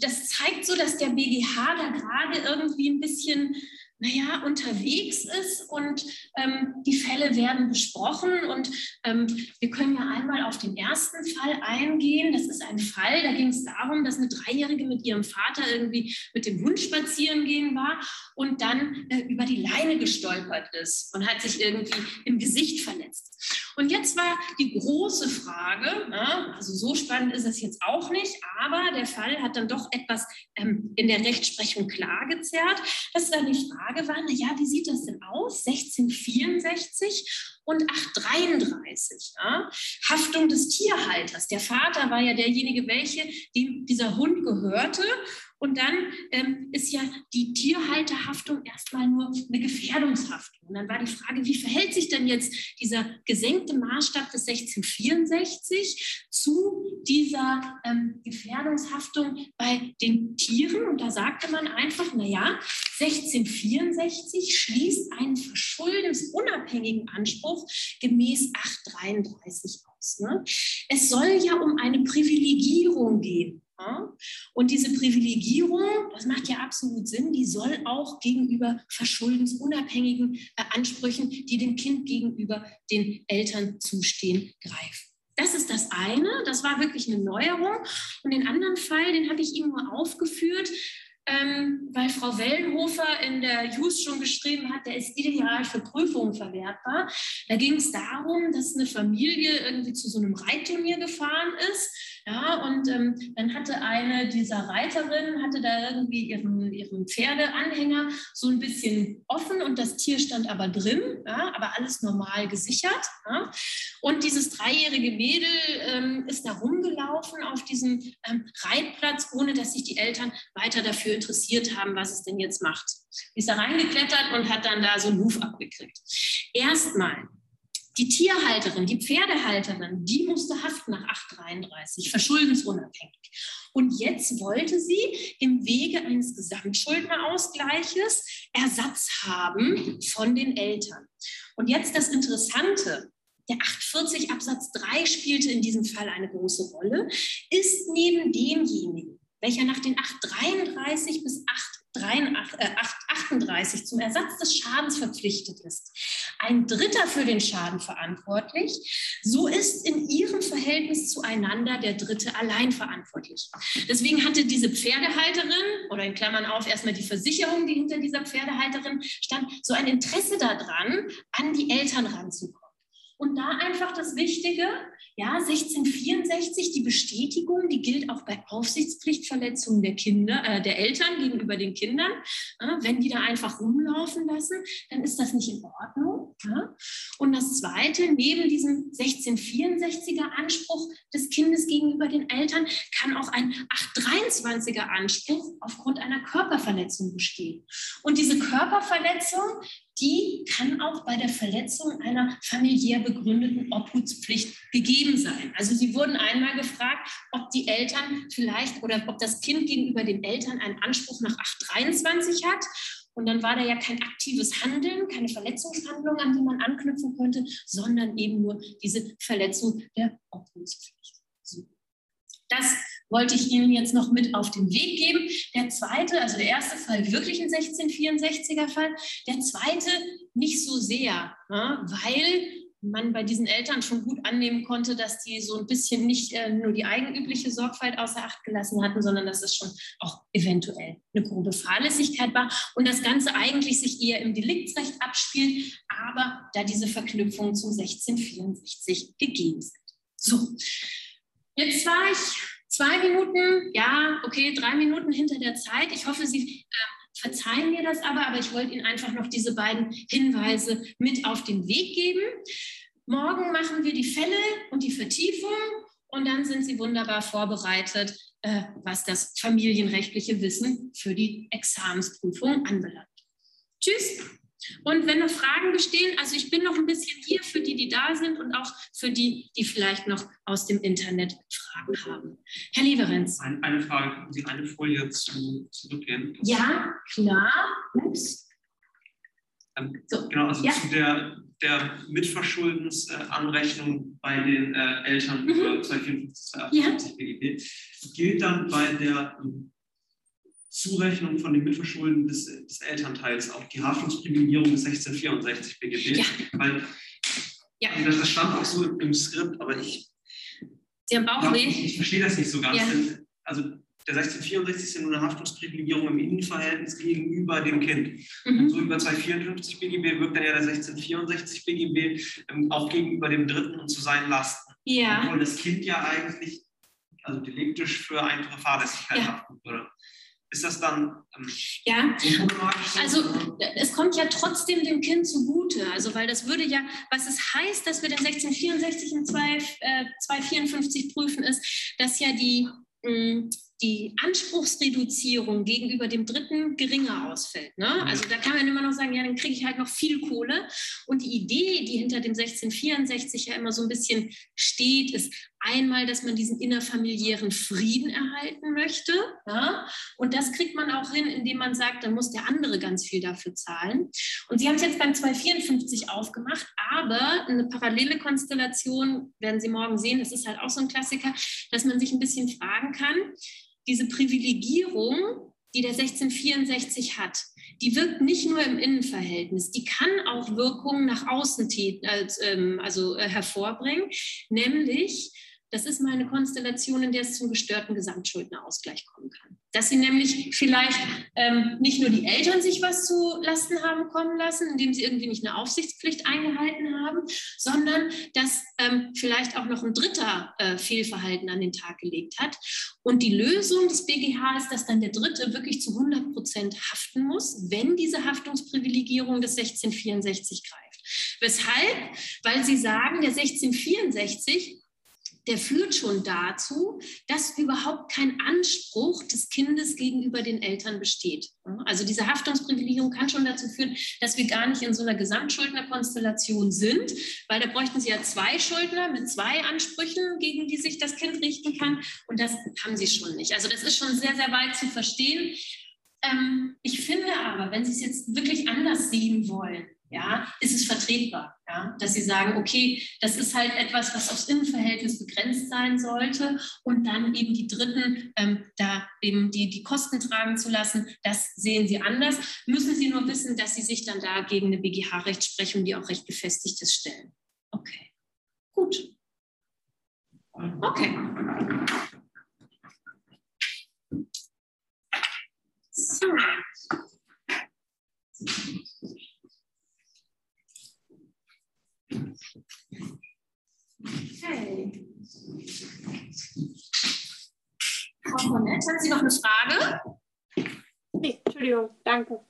das zeigt so, dass der BGH da gerade irgendwie ein bisschen naja, unterwegs ist und ähm, die Fälle werden besprochen. Und ähm, wir können ja einmal auf den ersten Fall eingehen. Das ist ein Fall, da ging es darum, dass eine Dreijährige mit ihrem Vater irgendwie mit dem Hund spazieren gehen war und dann äh, über die Leine gestolpert ist und hat sich irgendwie im Gesicht verletzt. Und jetzt war die große Frage, na, also so spannend ist es jetzt auch nicht, aber der Fall hat dann doch etwas ähm, in der Rechtsprechung klargezerrt, dass dann die Frage war, na ja, wie sieht das denn aus? 1664 und 833. Ja? Haftung des Tierhalters. Der Vater war ja derjenige, welche dem dieser Hund gehörte und dann ähm, ist ja die Tierhalterhaftung erstmal nur eine Gefährdungshaftung. Und dann war die Frage, wie verhält sich denn jetzt dieser gesenkte Maßstab des 1664 zu dieser ähm, Gefährdungshaftung bei den Tieren? Und da sagte man einfach, naja, 1664 schließt einen verschuldensunabhängigen Anspruch gemäß 833 aus. Ne? Es soll ja um eine Privilegierung gehen. Und diese Privilegierung, das macht ja absolut Sinn, die soll auch gegenüber verschuldensunabhängigen äh, Ansprüchen, die dem Kind gegenüber den Eltern zustehen, greifen. Das ist das eine, das war wirklich eine Neuerung. Und den anderen Fall, den habe ich Ihnen nur aufgeführt, ähm, weil Frau Wellenhofer in der JUS schon geschrieben hat, der ist ideal für Prüfungen verwertbar. Da ging es darum, dass eine Familie irgendwie zu so einem Reitturnier gefahren ist ja, und ähm, dann hatte eine dieser Reiterinnen, hatte da irgendwie ihren, ihren Pferdeanhänger so ein bisschen offen und das Tier stand aber drin, ja, aber alles normal gesichert. Ja. Und dieses dreijährige Mädel ähm, ist da rumgelaufen auf diesem ähm, Reitplatz, ohne dass sich die Eltern weiter dafür interessiert haben, was es denn jetzt macht. Ist da reingeklettert und hat dann da so einen Ruf abgekriegt. Erstmal die Tierhalterin, die Pferdehalterin, die musste haften nach 833, verschuldensunabhängig. Und jetzt wollte sie im Wege eines Gesamtschuldnerausgleiches Ersatz haben von den Eltern. Und jetzt das Interessante, der 840 Absatz 3 spielte in diesem Fall eine große Rolle, ist neben demjenigen, welcher nach den 833 bis 838 äh, zum Ersatz des Schadens verpflichtet ist. Ein Dritter für den Schaden verantwortlich. So ist in ihrem Verhältnis zueinander der Dritte allein verantwortlich. Deswegen hatte diese Pferdehalterin oder in Klammern auf erstmal die Versicherung, die hinter dieser Pferdehalterin stand, so ein Interesse daran, an die Eltern ranzukommen. Und da einfach das Wichtige, ja, 1664, die Bestätigung, die gilt auch bei Aufsichtspflichtverletzungen der Kinder, äh, der Eltern gegenüber den Kindern. Äh, wenn die da einfach rumlaufen lassen, dann ist das nicht in Ordnung. Ja? Und das Zweite, neben diesem 1664er Anspruch des Kindes gegenüber den Eltern, kann auch ein 823er Anspruch aufgrund einer Körperverletzung bestehen. Und diese Körperverletzung, die kann auch bei der Verletzung einer familiär begründeten Obhutspflicht gegeben sein. Also Sie wurden einmal gefragt, ob die Eltern vielleicht oder ob das Kind gegenüber den Eltern einen Anspruch nach 823 hat. Und dann war da ja kein aktives Handeln, keine Verletzungshandlung, an die man anknüpfen könnte, sondern eben nur diese Verletzung der Obhutspflicht. So. Das wollte ich Ihnen jetzt noch mit auf den Weg geben. Der zweite, also der erste Fall wirklich ein 1664er Fall, der zweite nicht so sehr, ne, weil man bei diesen Eltern schon gut annehmen konnte, dass die so ein bisschen nicht äh, nur die eigenübliche Sorgfalt außer Acht gelassen hatten, sondern dass es schon auch eventuell eine grobe Fahrlässigkeit war und das Ganze eigentlich sich eher im Deliktsrecht abspielt, aber da diese Verknüpfungen zum 1664 gegeben sind. So, Jetzt war ich zwei Minuten, ja, okay, drei Minuten hinter der Zeit. Ich hoffe, Sie äh, verzeihen mir das aber, aber ich wollte Ihnen einfach noch diese beiden Hinweise mit auf den Weg geben. Morgen machen wir die Fälle und die Vertiefung und dann sind Sie wunderbar vorbereitet, äh, was das familienrechtliche Wissen für die Examensprüfung anbelangt. Tschüss. Und wenn noch Fragen bestehen, also ich bin noch ein bisschen hier für die, die da sind und auch für die, die vielleicht noch aus dem Internet Fragen haben. Herr Leverenz. Eine, eine Frage, können Sie eine Folie zu, zurückgehen? Ja, klar. Ups. Ähm, so. Genau, also ja. zu der, der Mitverschuldensanrechnung bei den äh, Eltern mhm. über 254, 258 ja. BGB gilt dann bei der Zurechnung von dem Mitverschulden des, des Elternteils auch die Haftungsprivilegierung des 1664 BGB. Ja. Weil ja. Also das stand auch so im Skript, aber ich, Sie haben Bauchweh. Ich, ich verstehe das nicht so ganz. Ja. Also der 1664 ist ja nur eine Haftungsprivilegierung im Innenverhältnis gegenüber dem Kind. Mhm. Und so über 254 BGB wirkt dann ja der 1664 BGB ähm, auch gegenüber dem Dritten und zu seinen Lasten. Ja. Obwohl das Kind ja eigentlich, also deliktisch für einfache Fahrlässigkeit ja. haften würde ist das dann ähm, ja also es kommt ja trotzdem dem Kind zugute. Also weil das würde ja was es heißt dass wir den 1664 und 2, äh, 254 prüfen ist dass ja die mh, mm, die Anspruchsreduzierung gegenüber dem Dritten geringer ausfällt. Ne? Mhm. Also da kann man immer noch sagen, ja, dann kriege ich halt noch viel Kohle. Und die Idee, die hinter dem 1664 ja immer so ein bisschen steht, ist einmal, dass man diesen innerfamiliären Frieden erhalten möchte. Ja? Und das kriegt man auch hin, indem man sagt, dann muss der andere ganz viel dafür zahlen. Und Sie haben es jetzt beim 254 aufgemacht, aber eine parallele Konstellation werden Sie morgen sehen, das ist halt auch so ein Klassiker, dass man sich ein bisschen fragen kann, diese Privilegierung, die der 1664 hat, die wirkt nicht nur im Innenverhältnis, die kann auch Wirkungen nach außen ähm, also, äh, hervorbringen, nämlich, das ist mal eine Konstellation, in der es zum gestörten Gesamtschuldnerausgleich kommen kann. Dass sie nämlich vielleicht ähm, nicht nur die Eltern sich was zu Lasten haben kommen lassen, indem sie irgendwie nicht eine Aufsichtspflicht eingehalten haben, sondern dass ähm, vielleicht auch noch ein Dritter äh, Fehlverhalten an den Tag gelegt hat. Und die Lösung des BGH ist, dass dann der Dritte wirklich zu 100 Prozent haften muss, wenn diese Haftungsprivilegierung des 1664 greift. Weshalb? Weil sie sagen, der 1664 der führt schon dazu, dass überhaupt kein Anspruch des Kindes gegenüber den Eltern besteht. Also diese Haftungsprivilegierung kann schon dazu führen, dass wir gar nicht in so einer Gesamtschuldnerkonstellation sind, weil da bräuchten sie ja zwei Schuldner mit zwei Ansprüchen, gegen die sich das Kind richten kann. Und das haben sie schon nicht. Also das ist schon sehr, sehr weit zu verstehen. Ähm, ich finde aber, wenn Sie es jetzt wirklich anders sehen wollen, ja, ist es vertretbar, ja, dass sie sagen, okay, das ist halt etwas, was aufs Innenverhältnis begrenzt sein sollte und dann eben die Dritten ähm, da eben die, die Kosten tragen zu lassen, das sehen sie anders. Müssen sie nur wissen, dass sie sich dann da gegen eine BGH-Rechtsprechung, die auch recht gefestigt ist, stellen. Okay, gut. Okay. So. Okay. Frau Cornett, haben Sie noch eine Frage? Nee, Entschuldigung, danke.